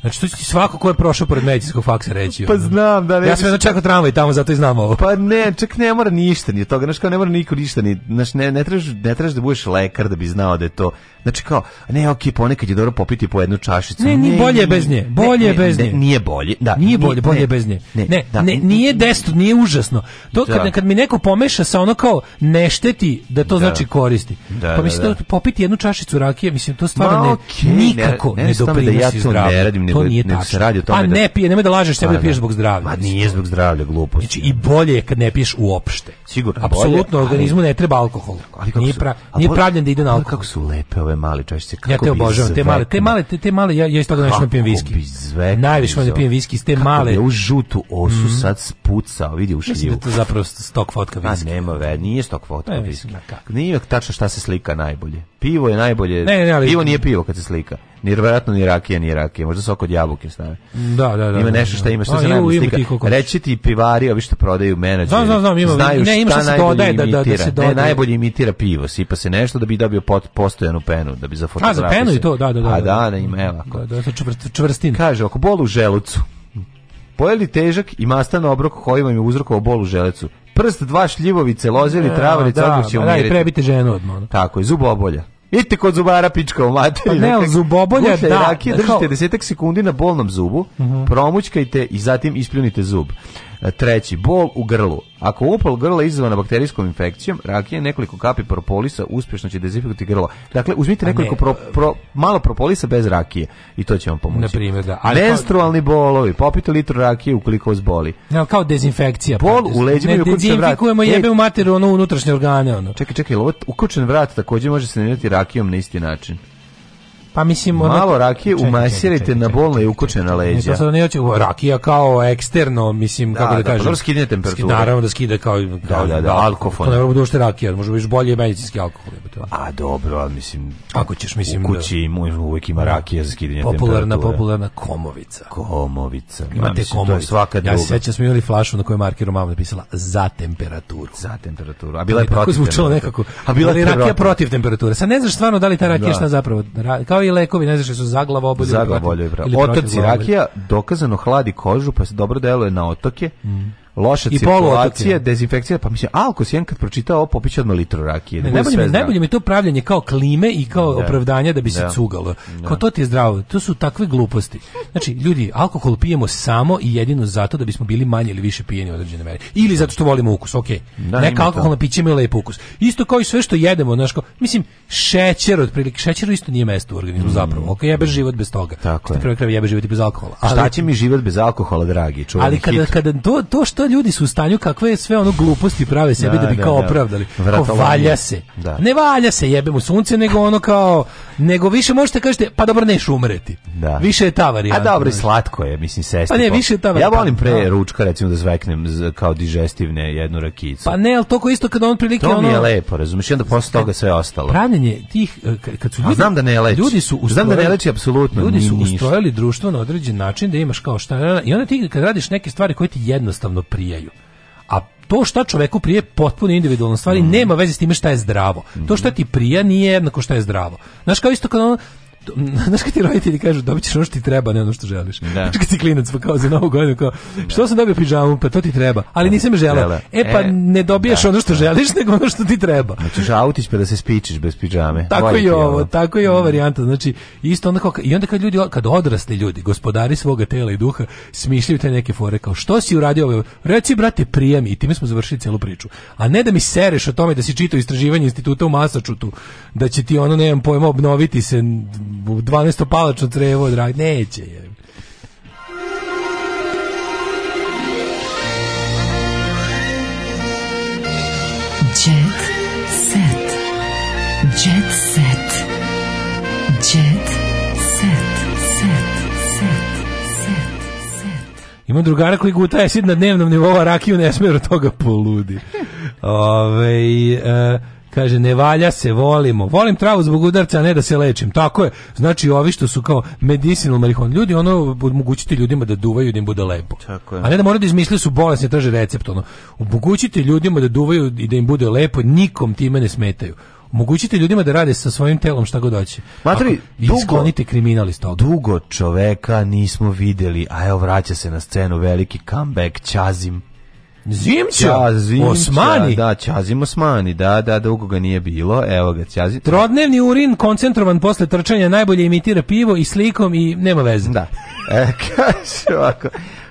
Znači, to će svako ko je prošao pored medicinskog faksa reći. Pa znam, da ne. Ja sam jedno čekao tramvaj tamo, zato i znam ovo. Pa ne, čak ne mora ništa ni od toga. Znači, kao ne mora niko ništa ni... Znaš, ne, ne trebaš, ne trebaš da budeš lekar da bi znao da je to... Znači, kao, ne, ok, ponekad je dobro popiti po jednu čašicu. Ne, ni bolje ne, bez nje. Bolje ne, bez nje. nije bolje, da. Nije bolje, bolje ne, bez nje. Ne, ne, da, ne nije desto, nije užasno. To da. kad, kad mi neko pomeša sa ono kao ne šteti, da to da. znači koristi. Da, pa da, mislim da. da, popiti jednu čašicu rakije, mislim, to stvarno ne, nikako ne, ne, ne da doprinosi ja to ne radim nego, to nije nego se radi o tome pa da... ne pije, nemoj da lažeš sebe da pa piješ da. zbog zdravlja. pa nije zbog zdravlja, glupost. Znači, i bolje je kad ne piješ uopšte. Sigurno. Apsolutno, organizmu ne treba alkohol. Ali kako nije, pra, su, nije pravljen da ide na alkohol. Kako su lepe ove male čašice. Kako ja te obožavam, te male, te male, te, te male, ja, ja isto toga nešto ne pijem viski. Najviše volim da pijem viski, te male. Kako bi u žutu osu mhm. sad spucao, vidi u šljivu. Da to zapravo stok fotka viski. A nema ve, nije stok fotka pa, viski. Nije tačno šta se slika najbolje. Pivo je najbolje, pivo nije pivo kad se slika. Ni verovatno ni rakija, ni rakije. Možda sok od jabuke stave. Da, da, da. Ima da, nešto što da. ima što se najbolje Reći ti pivari, ovi što prodaju menadžeri. Znam, znam, znam, ima. Znaju ne, ima šta, se dodaje da, da, da se dodaje. Ne, najbolje imitira pivo, sipa se nešto da bi dobio pot, postojanu penu, da bi za fotografiju. A, za penu i to, da, da, da. A da, da, da ima, evo. Da, da, čvrst, čvrstin. Kaže, ako bol u želucu, pojeli težak i mastan obrok koji vam je uzrokovao bol u želucu. Prst, dva šljivovice, lozili, e, travarica, odmah će umiriti. Da, prebite ženu odmah. Tako, i zuba obolja. Idite kod zubara pička u materiju. Pa ne, ali dakle, zubobolja Gušaj, da. Rakije, da, držite desetak sekundi na bolnom zubu, uh mhm. -huh. promućkajte i zatim ispljunite zub. E, treći, bol u grlu. Ako upal grla izazvana bakterijskom infekcijom, rakije nekoliko kapi propolisa uspješno će dezinfektirati grlo. Dakle, uzmite nekoliko ne, pro, e, pro, malo propolisa bez rakije i to će vam pomoći. Na primjer, da. Ali Menstrualni bolovi, popite litru rakije ukoliko vas boli. Ne, kao dezinfekcija. Bol pa, u leđima i ukućen vrat. Ne, jebe u materu ono unutrašnje organe. Ono. Čekaj, čekaj, ovo ukočen vrat također može se nanijeti rakijom na isti način. Pa mislim malo rakije umasirajte na bolno i ukočena leđa. Ne, to sad ne hoće rakija kao eksterno, mislim da, kako da, da pa kažem. Da, skidne temperaturu. Naravno da skida kao, da, kao da, da, da, alkohol. To ne bude ušte rakija, može biti bolje medicinski alkohol. A dobro, ali mislim ako ćeš mislim u kući ima da- uvek ima rakija za skidanje popularna, temperature. Popularna popularna komovica. Komovica. Imate ja, komovicu svaka druga. Ja se sećam smo imali flašu na kojoj markerom mama napisala za temperaturu. Za temperaturu. A bila je protiv. Tako zvučalo nekako. A bila je rakija protiv temperature. Sa ne znaš stvarno da li ta rakija da. šta zapravo kao i lekovi, ne znaš, su zaglava obolje. Zaglava obolje, Otoci rakija dokazano hladi kožu, pa se dobro deluje na otoke. Mm loša I cirkulacija, dezinfekcija, pa mislim, alkos jedan kad pročitao ovo popiće odmah litru rakije. Ne, najbolje, mi, najbolje mi to pravljanje kao klime i kao da. opravdanje da bi se da. cugalo. Da. Kao to ti je zdravo, to su takve gluposti. Znači, ljudi, alkohol pijemo samo i jedino zato da bismo bili manje ili više pijeni u određene mere. Ili zato što volimo ukus, ok. Da, Neka alkoholna pića imaju lep ukus. Isto kao i sve što jedemo, znaš, kao, mislim, šećer, otprilike, šećer isto nije mesto u organizmu mm. zapravo. Ok, jebe život bez toga. Tako je. Prvo jebe život i bez alkohola. Ali, Šta će mi život bez alkohola, dragi? Čujem ali kada, kada to, to što sada ljudi su u stanju kakve sve ono gluposti prave sebi da, da bi da, kao da, opravdali. Kao valja se. Da. Ne valja se, jebemo sunce, nego ono kao nego više možete kažete pa dobro neš umreti. Da. Više je ta varijanta. A dobro i slatko je, mislim sestri. Pa ne, više je ta varijanta. Ja volim pre da. ručka recimo da zveknem kao digestivne jednu rakicu. Pa ne, al to isto kad on prilike ono. To mi je lepo, razumiješ, onda posle toga sve ostalo. Pranjenje tih e, kad su ljudi, znam da ne leči. Ljudi su ustrojali, znam da ne leči apsolutno. Ljudi su ustrojili društvo na određen način da imaš kao šta da, i onda ti kad radiš neke stvari koje ti jednostavno prijaju. A to šta čoveku prije potpuno individualno stvari mm. nema veze s time šta je zdravo. Mm. To šta ti prija nije jednako šta je zdravo. Znaš kao isto kad ono, [LAUGHS] znaš kad ti roditelji kažu dobit ćeš ono što ti treba, ne ono što želiš. Da. Znaš kad si klinac pa kao za novu godinu kao što sam dobio pižamu, pa to ti treba, ali da. nisam želeo. E pa e, ne dobiješ da, ono što da. želiš, nego ono što ti treba. Hoćeš znači, autić pa da se spičiš bez pižame. Tako Volite je ovo, ovo, tako je ova mm. varijanta. Znači isto onda kao, i onda kad ljudi kad odrasli ljudi, gospodari svoga tela i duha, smišljaju te neke fore kao što si uradio ovo? Reci brate prijem i time smo završili celu priču. A ne da mi sereš o tome da si čitao istraživanje instituta u Masačutu, da će ti ono, nemam pojma, obnoviti se 12 palačno crevo, drag, neće je. Jet set. Jet set. Jet set. Set. Set. Set. Set. Ima drugara koji guta acid na dnevnom nivou, a rakiju ne smije od toga poludi. [LAUGHS] Ove, e, Kaže, ne valja se, volimo. Volim travu zbog udarca, a ne da se lečim. Tako je. Znači, ovi što su kao medicinal marihuana, ljudi, ono, omogućite ljudima da duvaju da im bude lepo. Tako je. A ne da moraju da izmislili da su bolesne, traže recept. Ono. Omogućite ljudima da duvaju i da im bude lepo, nikom time ne smetaju. Omogućite ljudima da rade sa svojim telom šta god hoće. Matri, dugo, kriminal iz toga. Dugo čoveka nismo videli, a evo vraća se na scenu veliki comeback Ćazim Zimća? Ča, zimća, Osmani? Da, Ćazim Osmani, da, da, da, dugo ga nije bilo, evo ga Ćazim. Trodnevni urin koncentrovan posle trčanja najbolje imitira pivo i slikom i nema veze. Da, e, [LAUGHS] kaže ovako,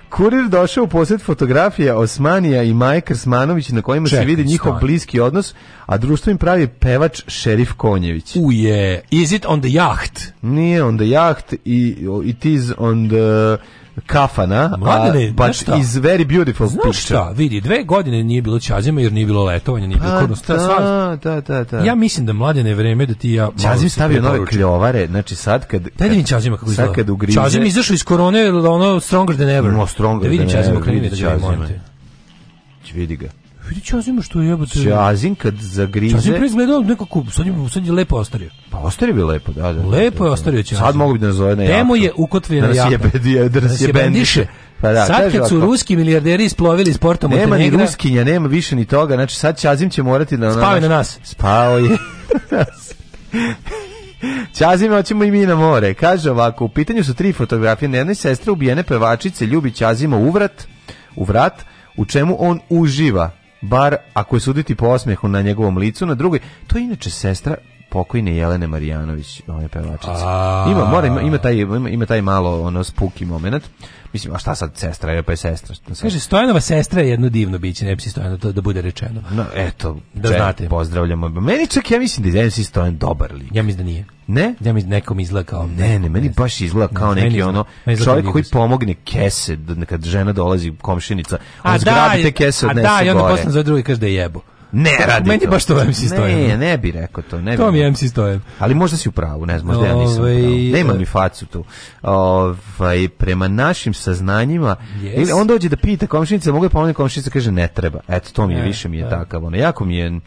Kurir došao u posjed fotografija Osmanija i Maje Krsmanović na kojima Čekaj, se vidi njihov stani. bliski odnos, a društvo im pravi pevač Šerif Konjević. Uje, is it on the yacht? Nije on the yacht, i, it is on the kafana, Mladene, a, but šta? is very beautiful znaš picture. šta, vidi, dve godine nije bilo čazima jer nije bilo letovanja, nije bilo pa kurno da, da, da, da. Ja mislim da mladene vreme da ti ja... Čazim stavio nove kljovare, znači sad kad... Daj da vidim Čazima kako izgleda. Sad kad ugrize... Čazim izašao iz korone, ono stronger than ever. No, stronger da vidim than ever. Da vidim Čazima, kreni da ga vidi ga. Vidi Ćazima što je jebote. Ćazin kad zagrize. Ćazin pre izgledao nekako, sad je, sad je lepo ostario. Pa ostario bi lepo, da, da. da lepo da, je da. ostario Ćazin. Sad mogu bi da nazove na jahtu. Temo je ukotvljena jahta. Da nas je bendiše. Pa da, sad kad su ruski milijarderi isplovili iz Porta Montenegra... Nema ni ruskinja, nema više ni toga. Znači sad Ćazim će morati da... Spao je na nas. Spao je. Ćazime, [LAUGHS] hoćemo i mi na more. Kaže ovako, u pitanju su tri fotografije. Na jednoj sestre ubijene pevačice ljubi Ćazima u vrat, u vrat, u čemu on uživa bar ako je suditi po osmehu na njegovom licu, na drugoj, to je inače sestra pokojne Jelene Marijanović, ona pevačica. Ima, mora, ima, ima, taj, ima, ima taj malo ono spuki moment. Mislim, a šta sad sestra je, pa je sestra. Kaže, Stojanova sestra je jedno divno biće, ne bi si Stojano to da bude rečeno. No, eto, da čet, znate. Pozdravljamo. Meni čak ja mislim da je MC Stojan dobar lik. Ja mislim da nije. Ne? Ja mi nekom izgleda kao... Ne, ne, meni baš izgleda kao ne, neki ono čovjek koji pomogne kese, da kad žena dolazi komšinica, on da, a zgrabi da, te kese od gore. A da, i onda posle zove drugi kaže da je jebo. Ne to, pa, radi meni to. baš to MC Stojan. Ne, ne bi rekao to. Ne bi. to mi je MC Stojan. Ali možda si u pravu, ne znam, možda ja nisam u pravu. Ovaj, Nema mi facu tu. Ovaj, prema našim saznanjima, yes. ili on dođe da pita komšinice, mogu je pomoći komšinica, kaže ne treba. Eto, to mi je, ne, više mi je da. takav. Ono, jako mi je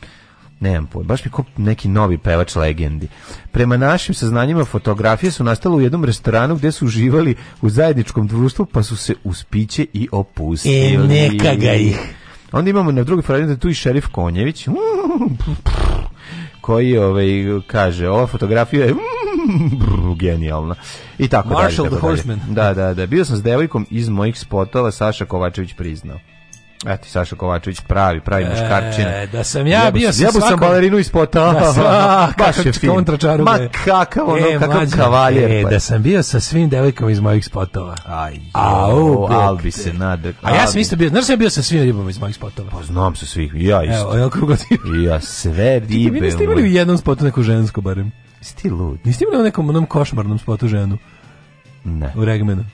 nemam pojma, baš mi kao neki novi pevač legendi. Prema našim saznanjima fotografije su nastale u jednom restoranu gde su uživali u zajedničkom društvu pa su se uspiće i opustili. E, neka ga ih. Onda imamo na drugoj frajde tu i šerif Konjević. koji ovaj kaže ova fotografija je genijalna i tako Marshall dalje. Marshall the Horseman. Da, da, da. Bio sam s devojkom iz mojih spotova Saša Kovačević priznao. Eti, Saša Kovačević pravi, pravi e, muškarčin. Da sam ja jebu, bio sam jebu svakom... sam balerinu ispota. Da sam, [LAUGHS] baš je fin. Ma kakav, ono, e, kakav mlađe, kavaljer. E, pa. da sam bio sa svim devojkama iz mojih spotova. Aj, Au, Albi se nadr... A ja sam isto bio, znaš sam bio sa svim ribama iz mojih spotova? Pa znam sa svih, ja isto. Evo, evo kako god Ja sve ribe. mi niste imali u jednom spotu neku žensku barem. Sti lud. Niste imali u nekom onom košmarnom spotu ženu? Ne. U regmenu.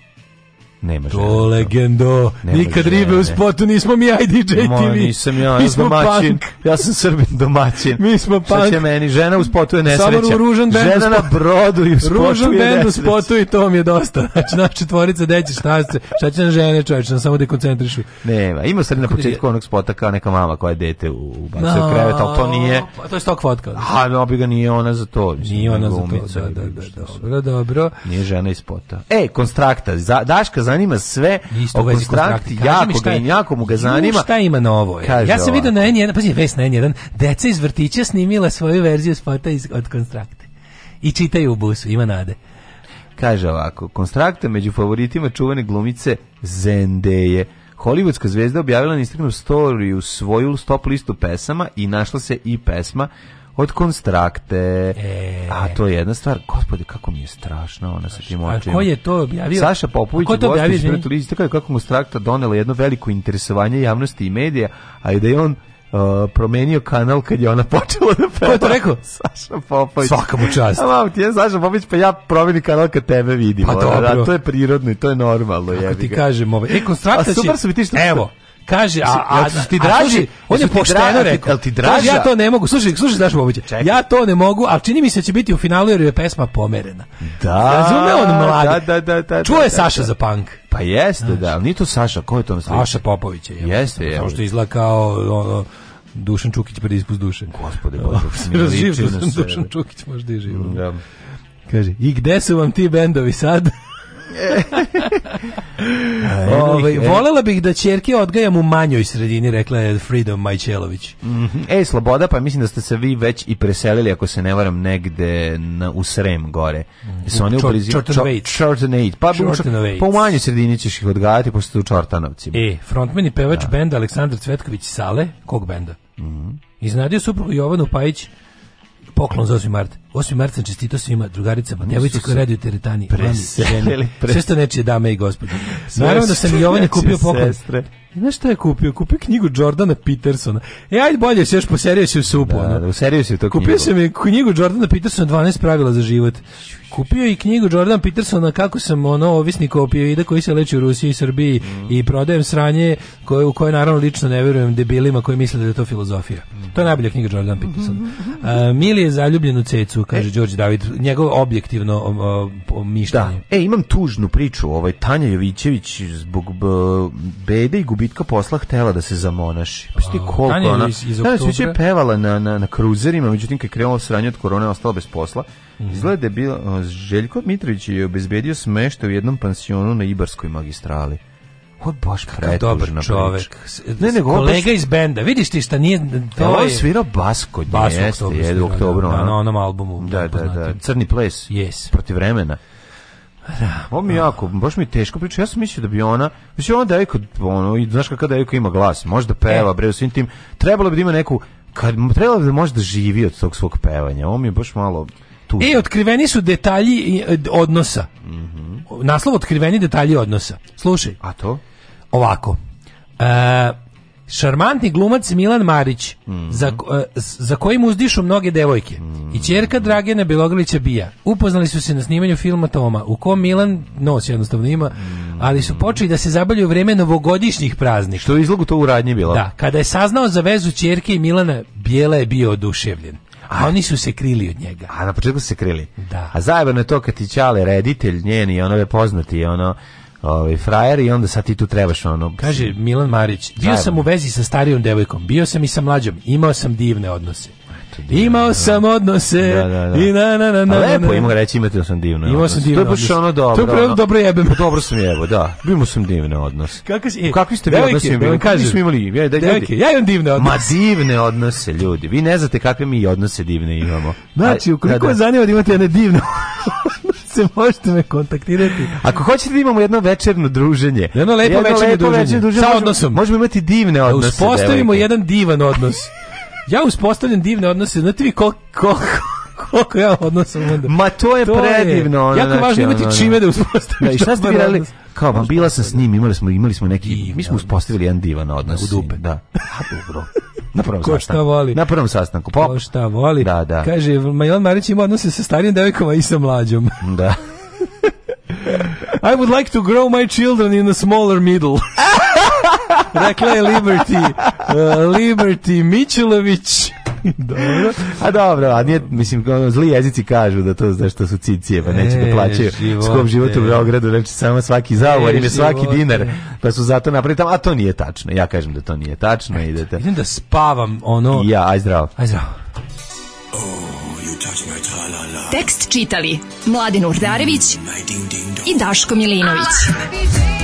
Nema to legendo. Nema Nikad žene. ribe u spotu nismo mi aj DJ Mo, TV. Nisam ja, mi smo domaćin. Ja sam Srbin domaćin. mi smo punk. Šta će meni? Žena u spotu je nesreća. Samo ružan bend Žena na brodu i u spotu ružan je bend u spotu i to mi je dosta. [LAUGHS] Znači, naš četvorica, deći, šta, se, šta će nam žene, čoveče, nam samo dekoncentrišu. Nema, ima stvari na početku onog spota kao neka mama koja je dete u, bacu no, u krevet, ali to nije... Pa to je stok fotka. A, no bi ga nije ona za to. Mislim, nije ona za to, da, da, da, da dobro, dobro. Nije žena iz spota. E, konstrakta, Daška, zanima sve o konstrukti, jako, ga, jako mu ga zanima. Šta ima novo? Je. ja sam vidio na N1, pazi, vest na N1, deca iz vrtića snimila svoju verziju spota iz, od konstrukte. I čitaju u busu, ima nade. Kaže ovako, konstrukta među favoritima čuvene glumice Zendeje. Hollywoodska zvezda objavila na Instagram storiju svoju stop listu pesama i našla se i pesma od konstrakte. E... A to je jedna stvar, gospode, kako mi je strašno ona se tim očima. A ko je to objavio? Saša Popović, to gostić, tako kako konstrakta donela jedno veliko interesovanje javnosti i medija, a i da je on Uh, promenio kanal kad je ona [LAUGHS] počela da peva. Ko je to rekao? Saša Popović. Svaka mu čast. A mam ti je Saša Popović, pa ja promeni kanal kad tebe vidim. Pa da, dobro. Da, to je prirodno i to je normalno. Kako ti kažem, ove. Ovaj, e, konstrakta će... A super su mi ti što... Evo, Kaže, a, a, ti draži, on je pošteno rekao. Jel ti draži? Ja to ne mogu, slušaj, slušaj, znaš moguće. Ja to ne mogu, al čini mi se da će biti u finalu jer je pesma pomerena. Da. Razume on da, mladi. Da, da, da, da Čuo je Saša za punk. Pa jeste, da, ali nije to Saša, ko je to na Saša Popović je. Jeste, je. Samo što izgleda kao ono, Dušan Čukić pred ispust duše. Gospode, Bože, pa Dušan Čukić možda i živo. Da. Kaže, i gde su vam ti bendovi sad? Ove, ovaj, volela bih da ćerke odgajam u manjoj sredini, rekla je Freedom Majčelović. Mhm. E, Sloboda, pa mislim da ste se vi već i preselili, ako se ne varam, negde na, u Srem gore. Mm. Su oni u Čortanate. Pa, pa u manjoj sredini ćeš ih odgajati, pošto ste u Čortanovcima. E, frontman i pevač da. benda Aleksandar Cvetković Sale, kog benda? Mm -hmm. Iznadio suprugu Jovanu Pajić poklon za 8. mart. 8. marca čestito svima drugaricama, devojci koji reduju teretani. Preselili. Sve što nečije dame i gospode. Naravno da sam i Jovane kupio poklon. Znaš šta je kupio? Kupio knjigu Jordana Petersona. E, ajde bolje, se još poserio se da, da, u supu. Da, da, userio se to knjigu. Kupio sam knjigu Jordana Petersona, 12 pravila za život. Kupio i knjigu Jordan Petersona kako sam ono ovisnik opioida koji se leči u Rusiji i Srbiji mm. i prodajem sranje koje, u koje naravno lično ne verujem debilima koji misle da je to filozofija. Mm. To je najbolja knjiga Jordana Petersona. Mm -hmm. Mili je zaljubljen u cecu kaže e. Đorđe David, njegovo objektivno um, uh, da. mišljenje. Da. E, imam tužnu priču, ovaj Tanja Jovićević zbog bede i gubitka posla htela da se zamonaši. Pa ti koliko ona? Tanja Jovićević je pevala na, na, na kruzerima, međutim kad krenulo sranje od korone, ostala bez posla. Mhm. Izgleda da je bilo, Željko Mitrović je obezbedio smeštaj u jednom pansionu na Ibarskoj magistrali. Ko baš kakav dobar čovek. Ne, nego kolega baš... iz benda. Vidiš ti šta nije to je. je svirao bas kod nje, je u oktobru. Da, da na onom albumu. Da, da, da. Crni ples. Yes. Protiv vremena. Da. Ovo mi da. jako, baš mi je teško priča. Ja sam mislio da bi ona, mislim ona da je kod... ono, i znaš kako je ima glas, može da peva, e. bre, u svim tim. Trebalo bi da ima neku, kad, trebalo bi da može da živi od tog svog pevanja. Ovo mi je baš malo tužno. E, otkriveni su detalji odnosa. Mm -hmm. Naslov otkriveni detalji odnosa. Slušaj. A to? ovako. E, šarmantni glumac Milan Marić, mm -hmm. za, e, za kojim uzdišu mnoge devojke, mm -hmm. i čerka mhm. Dragana Bilogrlića Bija, upoznali su se na snimanju filma Toma, u kom Milan nos jednostavno ima, mhm. ali su počeli da se zabaljuju vrijeme novogodišnjih praznika. Što je izlogu to u radnji bilo. Da, kada je saznao za vezu čerke i Milana, Bijela je bio oduševljen. a oni su se krili od njega. A na početku su se krili. Da. A zajebano je to kad ti čale reditelj njeni, ono je poznati, ono ovaj frajer i onda sad ti tu trebaš ono. Kaže Milan Marić, bio sam u vezi sa starijom devojkom, bio sam i sa mlađom, imao sam divne odnose. Imao da. sam odnose da, da, da. i na na na na. lepo ima reći imate da sam divne Imao sam divne To je baš ono dobro. To je ono, dobro jebem. Pa dobro sam jebo, da. Imao sam divne odnose. Kako si, e, Kakvi ste bili odnosi? Bili kaže, smo imali. Ja, da, devojke, ja imam divne odnose. Ma divne odnose, ljudi. Vi ne znate kakve mi odnose divne imamo. Znači, ukoliko vas da, zanima da imate jedne divne [LAUGHS] se možete me kontaktirati. Ako hoćete da imamo jedno večerno druženje. Jedno lepo jedno večerno, lepo druženje. druženje. Sa možemo, odnosom. Možemo imati divne da odnose. Da uspostavimo devojke. jedan divan odnos. Ja uspostavljam divne odnose. Znate vi koliko... Kol, koliko ja odnosom onda. Ma to je to predivno. Je, ono, jako znači, važno imati ono, čime da uspostaviš. Da, I šta ste vi radili? kao pa bila sam s njim, imali smo imali smo neki mi smo uspostavili da. jedan divan odnos u dupe, da. dobro. Na prvom Ko sastanku. Šta voli. Na prvom sastanku. pa Ko šta voli. Da, da. Kaže, Majon Marić ima odnose sa starijim devojkama i sa mlađom. [LAUGHS] Da. [LAUGHS] I would like to grow my children in a smaller middle. [LAUGHS] Rekla je Liberty. Uh, Liberty Mićulović. [LAUGHS] dobro. A dobro, a nije, mislim, zli jezici kažu da to znaš što su cicije, pa neće da e, da plaćaju skup životu u Beogradu, znači samo svaki e, zavor, im svaki dinar, pa su zato napravili tamo, a to nije tačno. Ja kažem da to nije tačno. E, idete. Idem da spavam, ono... I ja, aj zdravo. Aj zdravo. Oh, Tekst čitali Mladin Urdarević mm, i Daško Milinović. Ah